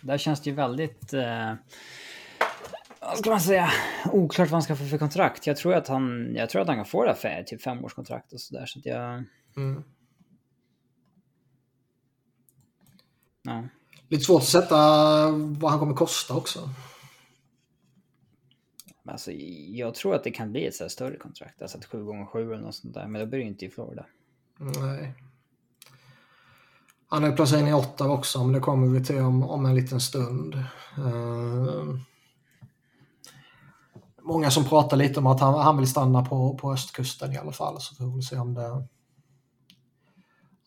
S2: där känns det ju väldigt... Eh vad ska man säga, oklart vad han ska få för kontrakt. Jag tror att han, jag tror att han kan få det för typ femårskontrakt och sådär. Så att jag...
S1: Mm.
S2: Ja.
S1: Lite svårt att sätta vad han kommer kosta också.
S2: Alltså, jag tror att det kan bli ett så större kontrakt. Alltså ett 7 gånger 7 eller något sånt där. Men då blir det inte i Florida.
S1: Nej. Han är placerad i åtta också, men det kommer vi till om, om en liten stund. Uh, många som pratar lite om att han, han vill stanna på, på östkusten i alla fall. Så vi får se om det,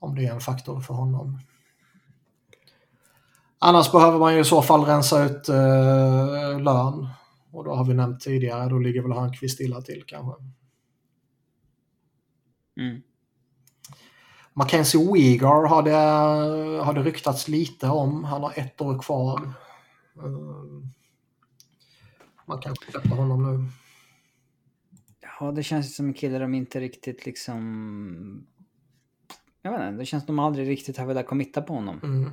S1: om det är en faktor för honom. Annars behöver man ju i så fall rensa ut eh, lön. Och då har vi nämnt tidigare, då ligger väl Hörnqvist stilla till kanske.
S2: Mm.
S1: Mackenzie Weegar har det, har det ryktats lite om. Han har ett år kvar. Uh, man kanske släpper honom nu.
S2: Ja, det känns som en kille de inte riktigt liksom... Jag vet inte, det känns som de aldrig riktigt har velat committa på honom.
S1: Mm.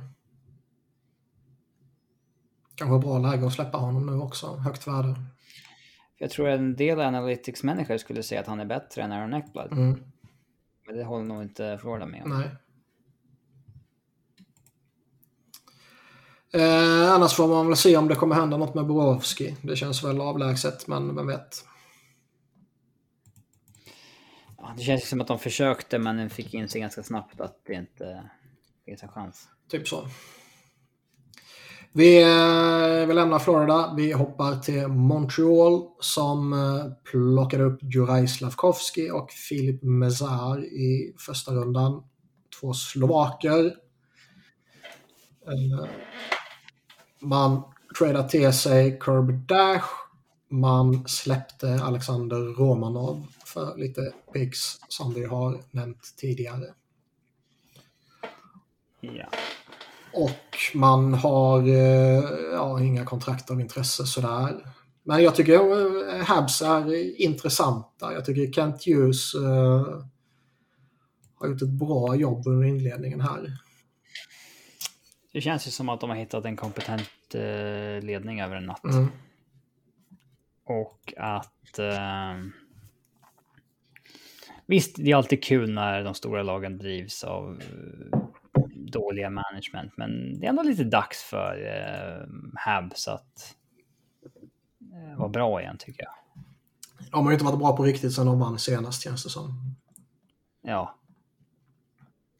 S1: Kanske bra läge att släppa honom nu också, högt värde.
S2: Jag tror en del analytics-människor skulle säga att han är bättre än Aaron Eckblad.
S1: Mm.
S2: Men det håller nog inte Florida med om.
S1: Nej. Eh, annars får man väl se om det kommer hända något med Borowski. Det känns väl avlägset, men vem vet.
S2: Ja, det känns som att de försökte, men fick in sig ganska snabbt att det inte finns en chans.
S1: Typ så. Vi, eh, vi lämnar Florida. Vi hoppar till Montreal som eh, plockade upp Juraj Slavkovski och Filip Mezar i första rundan. Två slovaker. Man tradade till sig Kirby Dash. Man släppte Alexander Romanov för lite picks som vi har nämnt tidigare.
S2: Ja.
S1: Och man har eh, ja, inga kontrakt av intresse sådär. Men jag tycker eh, Habs är intressanta. Jag tycker Kent Hughes eh, har gjort ett bra jobb under inledningen här.
S2: Det känns ju som att de har hittat en kompetent eh, ledning över en natt.
S1: Mm.
S2: Och att... Eh, visst, det är alltid kul när de stora lagen drivs av eh, dåliga management, men det är ändå lite dags för eh, Habs att eh, vara bra igen tycker jag.
S1: De har ju inte varit bra på riktigt sedan de vann senast känns det som.
S2: Ja.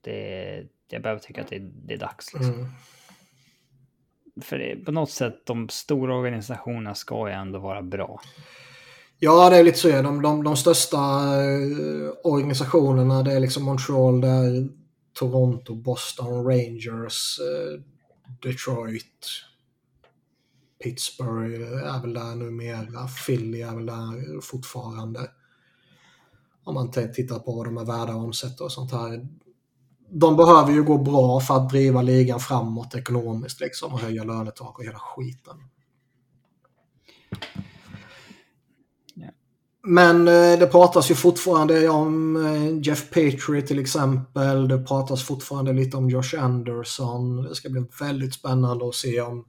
S2: Det, jag behöver tycka att det, det är dags. Liksom.
S1: Mm.
S2: För det, på något sätt, de stora organisationerna ska ju ändå vara bra.
S1: Ja, det är lite så. De, de, de största eh, organisationerna det är liksom Montreal, det är Toronto, Boston, Rangers, eh, Detroit, Pittsburgh är väl där numera. Philly är väl där fortfarande. Om man tittar på vad de är värda och omsätter och sånt här. De behöver ju gå bra för att driva ligan framåt ekonomiskt liksom och höja lönetak och hela skiten. Men eh, det pratas ju fortfarande om eh, Jeff Petrie till exempel. Det pratas fortfarande lite om Josh Anderson. Det ska bli väldigt spännande att se om,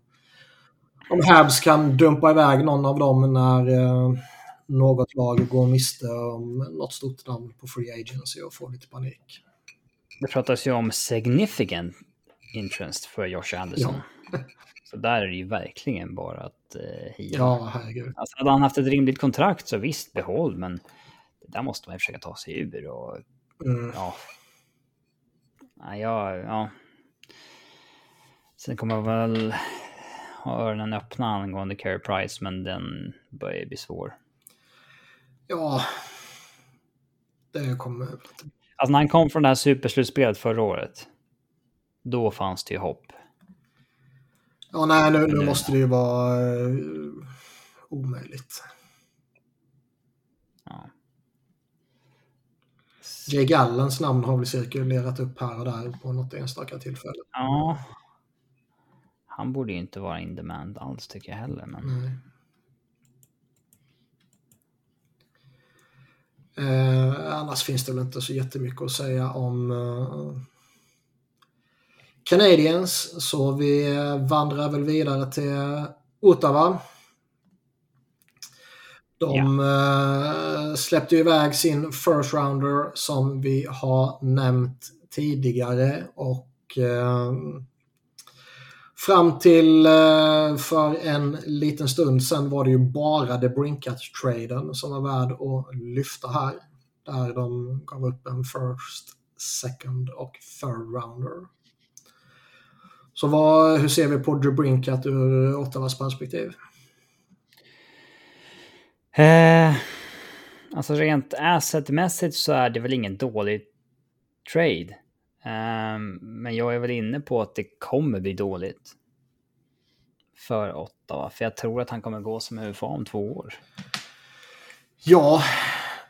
S1: om Habs kan dumpa iväg någon av dem när eh, något lag går miste om något stort namn på Free Agency och får lite panik.
S2: Det pratas ju om significant interest för Josh Anderson. Så där är det ju verkligen bara att eh, hia.
S1: Ja, herregud.
S2: Alltså, hade han haft ett rimligt kontrakt så visst, behåll, men det där måste man ju försöka ta sig ur och
S1: Mm.
S2: ja. Ja, ja. Sen kommer jag väl ha öronen öppna angående Carey Price, men den börjar bli svår.
S1: Ja, det kommer...
S2: Alltså när han kom från det här superslutspelet förra året, då fanns det ju hopp.
S1: Ja, nej, nu, nu måste det ju vara eh, omöjligt.
S2: Ja.
S1: Jay Gallens namn har väl cirkulerat upp här och där på något enstaka tillfälle.
S2: ja. Han borde ju inte vara in demand alls tycker jag heller, men
S1: Nej. Eh, annars finns det väl inte så jättemycket att säga om eh, Canadiens. Så vi vandrar väl vidare till Ottawa. De eh, släppte iväg sin first rounder som vi har nämnt tidigare och eh, Fram till eh, för en liten stund sen var det ju bara The Brinkat-traden som var värd att lyfta här. Där de gav upp en first, second och third rounder. Så vad, hur ser vi på The Brinkat ur Ottawas perspektiv?
S2: Eh, alltså rent assetmässigt så är det väl ingen dålig trade. Eh, men jag är väl inne på att det kommer bli dåligt. För Ottawa. För jag tror att han kommer gå som UFA om två år.
S1: Ja,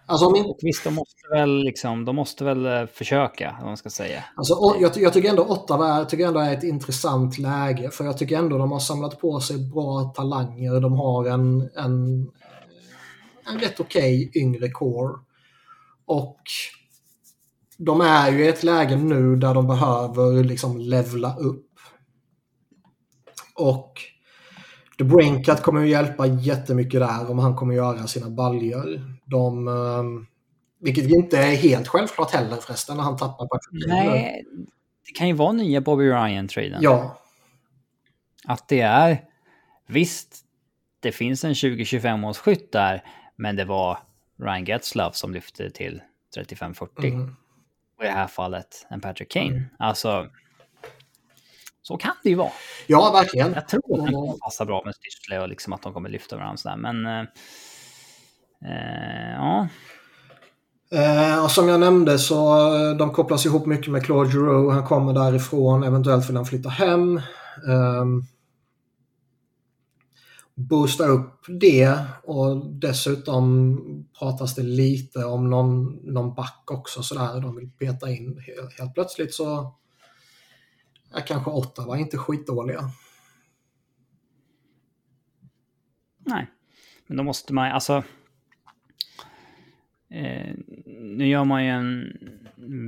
S1: Alltså, om in...
S2: Visst, de måste väl, liksom, de måste väl eh, försöka, vad man ska säga.
S1: Alltså, jag, jag, tycker ändå Ottawa är, tycker ändå är ett intressant läge. För jag tycker ändå de har samlat på sig bra talanger. De har en, en, en rätt okej okay yngre core. Och de är ju i ett läge nu där de behöver liksom levla upp. Och The Brinkat kommer ju hjälpa jättemycket där om han kommer göra sina baljor. De, ehm, vilket inte är helt självklart heller förresten när han tappar på
S2: Nej, det kan ju vara nya Bobby Ryan-traden.
S1: Ja.
S2: Att det är... Visst, det finns en 20-25 års skytt där, men det var Ryan Getzlaff som lyfte till 35-40. Mm. Och i det här fallet en Patrick Kane. Mm. Alltså, så kan det ju vara.
S1: Ja, verkligen.
S2: Jag tror att det kommer passa bra med Stützle och liksom att de kommer lyfta varandra sådär. Men eh, eh, ja.
S1: Eh, och som jag nämnde så eh, de kopplas ihop mycket med Claude Giroux. Han kommer därifrån, eventuellt vill han flytta hem. Eh, boosta upp det och dessutom pratas det lite om någon, någon back också sådär. De vill peta in. Helt, helt plötsligt så är kanske Ottawa inte skitdåliga.
S2: Nej, men då måste man alltså... Eh, nu gör man ju en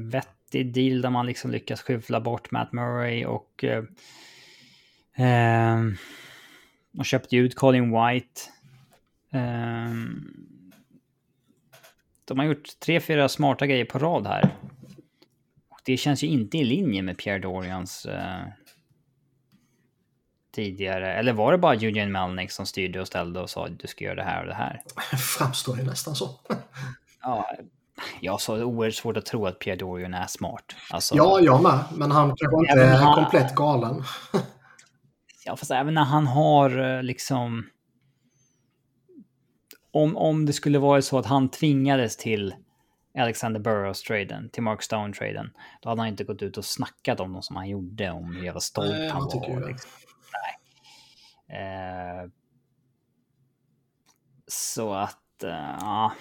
S2: vettig deal där man liksom lyckas skyffla bort Matt Murray och... Eh, eh, och köpte ut Colin White. Eh, de har gjort tre, fyra smarta grejer på rad här det känns ju inte i linje med Pierre Dorians eh, tidigare. Eller var det bara Eugene Melnick som styrde och ställde och sa att du ska göra det här och det här? (laughs)
S1: Framstår ju nästan så. (laughs)
S2: ja, jag det är oerhört svårt att tro att Pierre Dorian är smart. Alltså,
S1: ja, jag med. Men han kanske inte är komplett galen. (laughs)
S2: ja, fast även när han har eh, liksom... Om, om det skulle vara så att han tvingades till Alexander Burrows-traden, till Mark Stone-traden, då hade han inte gått ut och snackat om dem som han gjorde, om hur jävla stolt Nej, han var. Liksom. Nej. Eh, så att, eh, ja.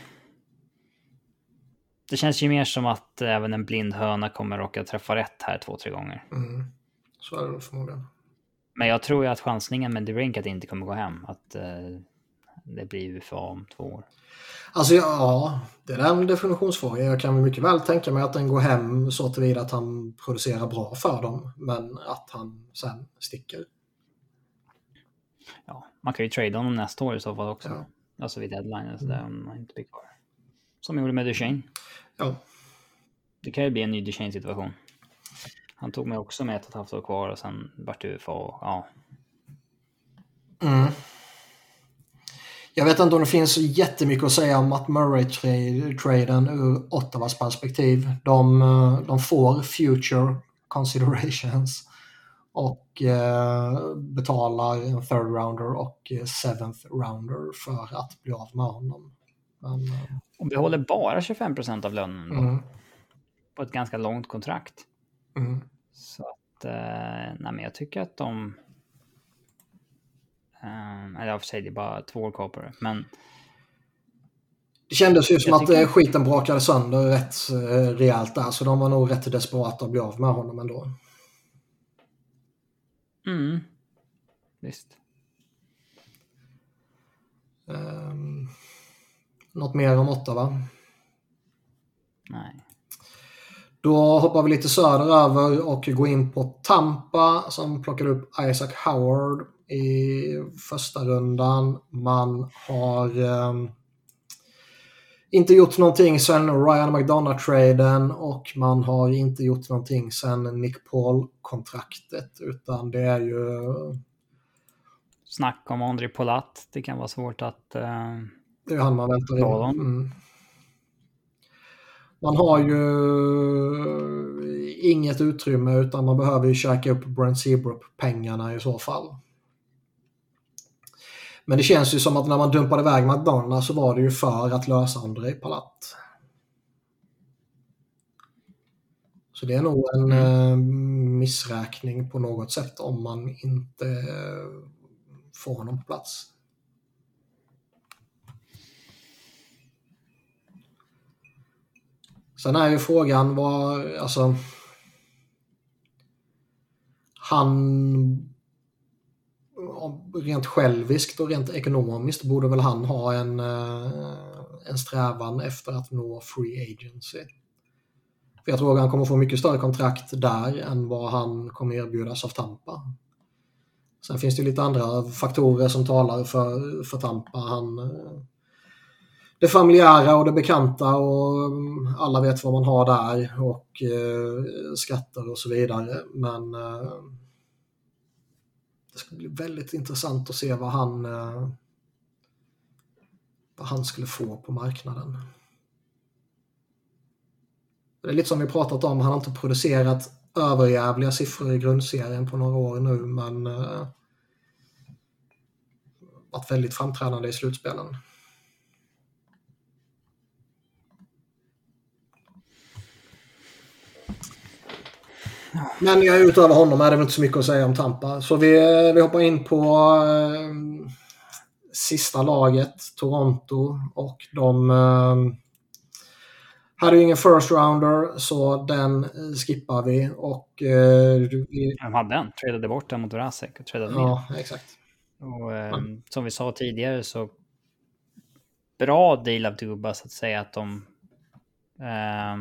S2: Det känns ju mer som att även en blind höna kommer råka träffa rätt här två, tre gånger.
S1: Mm. Så är det förmodligen.
S2: Men jag tror ju att chansningen med Drink att det inte kommer gå hem. Att eh, det blir UFA om två år.
S1: Alltså ja, det är en definitionsfråga. Jag kan mycket väl tänka mig att den går hem så tillvida att han producerar bra för dem. Men att han sen sticker.
S2: Ja, man kan ju trada honom nästa år i så fall också. Ja. Alltså vid deadline, så där, om man inte blir kvar. Som gjorde med Duchene.
S1: Ja.
S2: Det kan ju bli en ny Duchene-situation. Han tog mig också med ett och ett halvt år kvar och sen vart det UFA och ja.
S1: Mm. Jag vet inte om det finns jättemycket att säga om Matt Murray-traden ur Ottawas perspektiv. De, eh, de får future considerations och eh, betalar en third rounder och seventh rounder för att bli av med honom.
S2: Men, eh, Om vi håller bara 25 procent av lönen mm. på ett ganska långt kontrakt.
S1: Mm.
S2: Så att, eh, nej men jag tycker att de Um, eller för sig, det är bara två år kvar på det. Men...
S1: Det kändes ju som att tycker... skiten brakade sönder rätt rejält där. Så de var nog rätt desperata att bli av med honom ändå.
S2: Mm. Visst.
S1: Um, något mer om Ottawa?
S2: Nej.
S1: Då hoppar vi lite söderöver och går in på Tampa som plockade upp Isaac Howard i första rundan. Man har eh, inte gjort någonting sen Ryan McDonough-traden och man har inte gjort någonting sen Nick Paul-kontraktet utan det är ju...
S2: Snack om André Polat. Det kan vara svårt att... Eh...
S1: Det är han man väntar in. Mm. Man har ju inget utrymme utan man behöver ju käka upp Brent Seabrook-pengarna i så fall. Men det känns ju som att när man dumpade iväg McDonalds så var det ju för att lösa Andrei Palat. Så det är nog en mm. Eh, missräkning på något sätt om man inte eh, får honom på plats. Sen är ju frågan vad, alltså... Han... Rent själviskt och rent ekonomiskt borde väl han ha en, eh, en strävan efter att nå free agency. För jag tror att han kommer få mycket större kontrakt där än vad han kommer erbjudas av Tampa. Sen finns det lite andra faktorer som talar för, för Tampa. Han, eh, det familjära och det bekanta och mm, alla vet vad man har där och eh, skatter och så vidare. Men eh, det ska bli väldigt intressant att se vad han eh, vad han skulle få på marknaden. Det är lite som vi pratat om, han har inte producerat överjävliga siffror i grundserien på några år nu men eh, varit väldigt framträdande i slutspelen. Men jag utöver honom är det väl inte så mycket att säga om Tampa. Så vi, vi hoppar in på eh, sista laget, Toronto. Och de eh, hade ju ingen first rounder så den skippar vi. Och, eh, vi...
S2: De hade en, tradade bort den mot Rasek och tradade
S1: Ja, exakt.
S2: Och, eh, mm. Som vi sa tidigare så bra deal av Dubas att säga att de eh,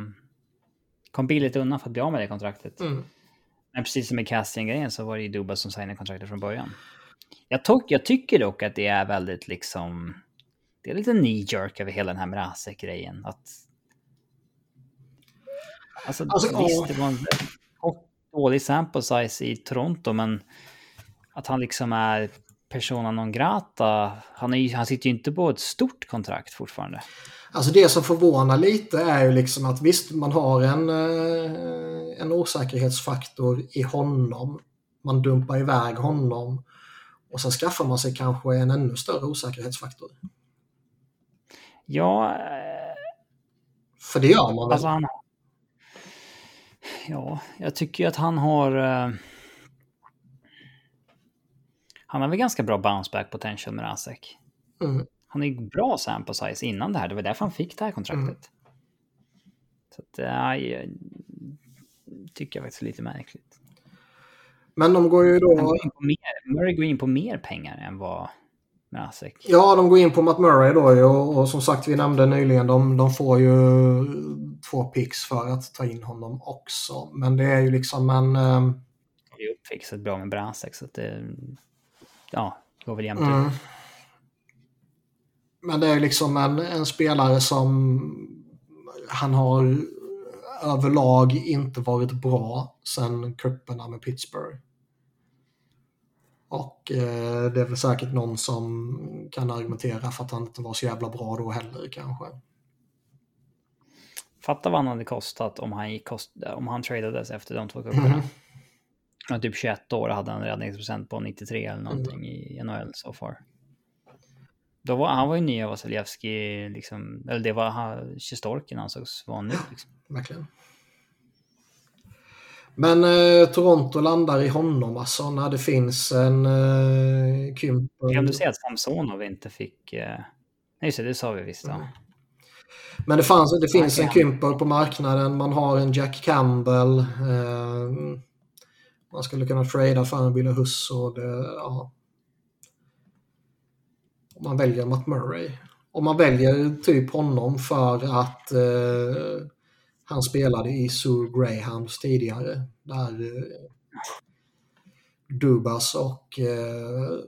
S2: kom billigt undan för att bli av med det kontraktet.
S1: Mm.
S2: Men precis som i casting-grejen så var det ju Dubas som signade kontraktet från början. Jag, tog, jag tycker dock att det är väldigt liksom... Det är lite knee-jerk över hela den här Mrazek-grejen. Att... Alltså, alltså visst, åh. det var en dålig sample size i Toronto, men att han liksom är persona non grata. Han, är, han sitter ju inte på ett stort kontrakt fortfarande.
S1: Alltså det som förvånar lite är ju liksom att visst, man har en, eh, en osäkerhetsfaktor i honom. Man dumpar iväg honom och sen skaffar man sig kanske en ännu större osäkerhetsfaktor.
S2: Ja... Eh,
S1: För det gör man väl?
S2: Alltså han, ja, jag tycker ju att han har... Uh, han har väl ganska bra bounce back potential med Rasek.
S1: Mm.
S2: Han är bra sample size innan det här. Det var därför han fick det här kontraktet. Mm. Så att, ja, jag tycker jag faktiskt är lite märkligt.
S1: Men de går ju då...
S2: Går mer, Murray går in på mer pengar än vad Mrazek...
S1: Ja, de går in på Matt Murray då och, och som sagt vi nämnde nyligen de, de får ju två picks för att ta in honom också. Men det är ju liksom en... Um...
S2: Det är uppfixat bra med Mrazek så att det ja, går väl jämnt
S1: mm. ut. Men det är liksom en, en spelare som han har överlag inte varit bra sen kupperna med Pittsburgh. Och eh, det är väl säkert någon som kan argumentera för att han inte var så jävla bra då heller kanske.
S2: Fatta vad han hade kostat om han, gick kost om han tradades efter de två kupperna. Mm. Han typ 21 år hade en räddningsprocent på 93 eller någonting mm. i NHL so far. Då var, han var ju nya Vasilevski, liksom, eller det var Sjistorkin ansågs vara nu. Liksom.
S1: Verkligen. Men eh, Toronto landar i honom alltså när det finns en eh, Kymper.
S2: Kan du säga att Samsonov inte fick... Eh... Nej, just det, sa vi visst. Mm.
S1: Men det, fanns, det finns en Kymper på marknaden, man har en Jack Campbell. Eh, man skulle kunna trada för en Billy Huss och det, ja. Om man väljer Matt Murray. Om man väljer typ honom för att eh, han spelade i Sue Grahams tidigare. Där eh, Dubas och eh,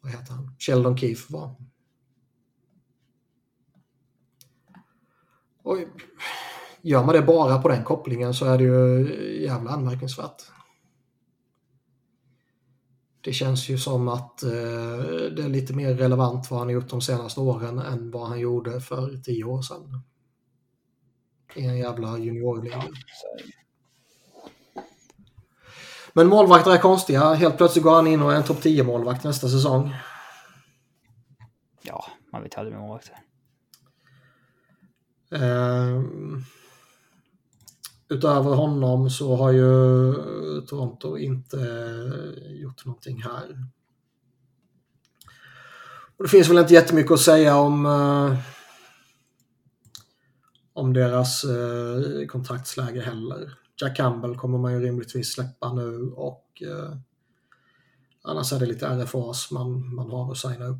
S1: vad heter han? Sheldon Keefe var. Och gör man det bara på den kopplingen så är det ju eh, jävla anmärkningsvärt. Det känns ju som att eh, det är lite mer relevant vad han har gjort de senaste åren än vad han gjorde för tio år sedan. I en jävla juniorliga. Men målvakter är konstiga. Helt plötsligt går han in och är en topp 10 målvakt nästa säsong.
S2: Ja, man vet aldrig med målvakter.
S1: Um, utöver honom så har ju eh, Toronto inte eh, gjort någonting här. Och det finns väl inte jättemycket att säga om, eh, om deras eh, kontraktsläge heller. Jack Campbell kommer man ju rimligtvis släppa nu och eh, annars är det lite RFAs man, man har att signa upp.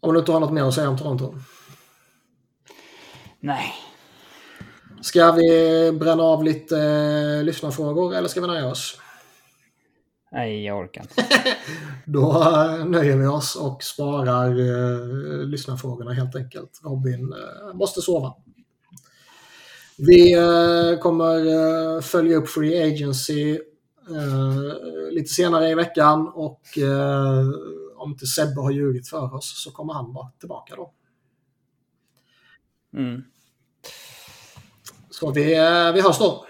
S1: Om du inte har något mer att säga om Toronto?
S2: Nej.
S1: Ska vi bränna av lite eh, lyssnarfrågor eller ska vi nöja oss?
S2: Nej, jag orkar inte. (laughs)
S1: Då eh, nöjer vi oss och sparar eh, lyssnarfrågorna helt enkelt. Robin eh, måste sova. Vi eh, kommer eh, följa upp Free Agency eh, lite senare i veckan och om inte Sebbe har ljugit för oss så kommer han vara tillbaka då.
S2: Mm.
S1: Så vi, eh, vi hörs då.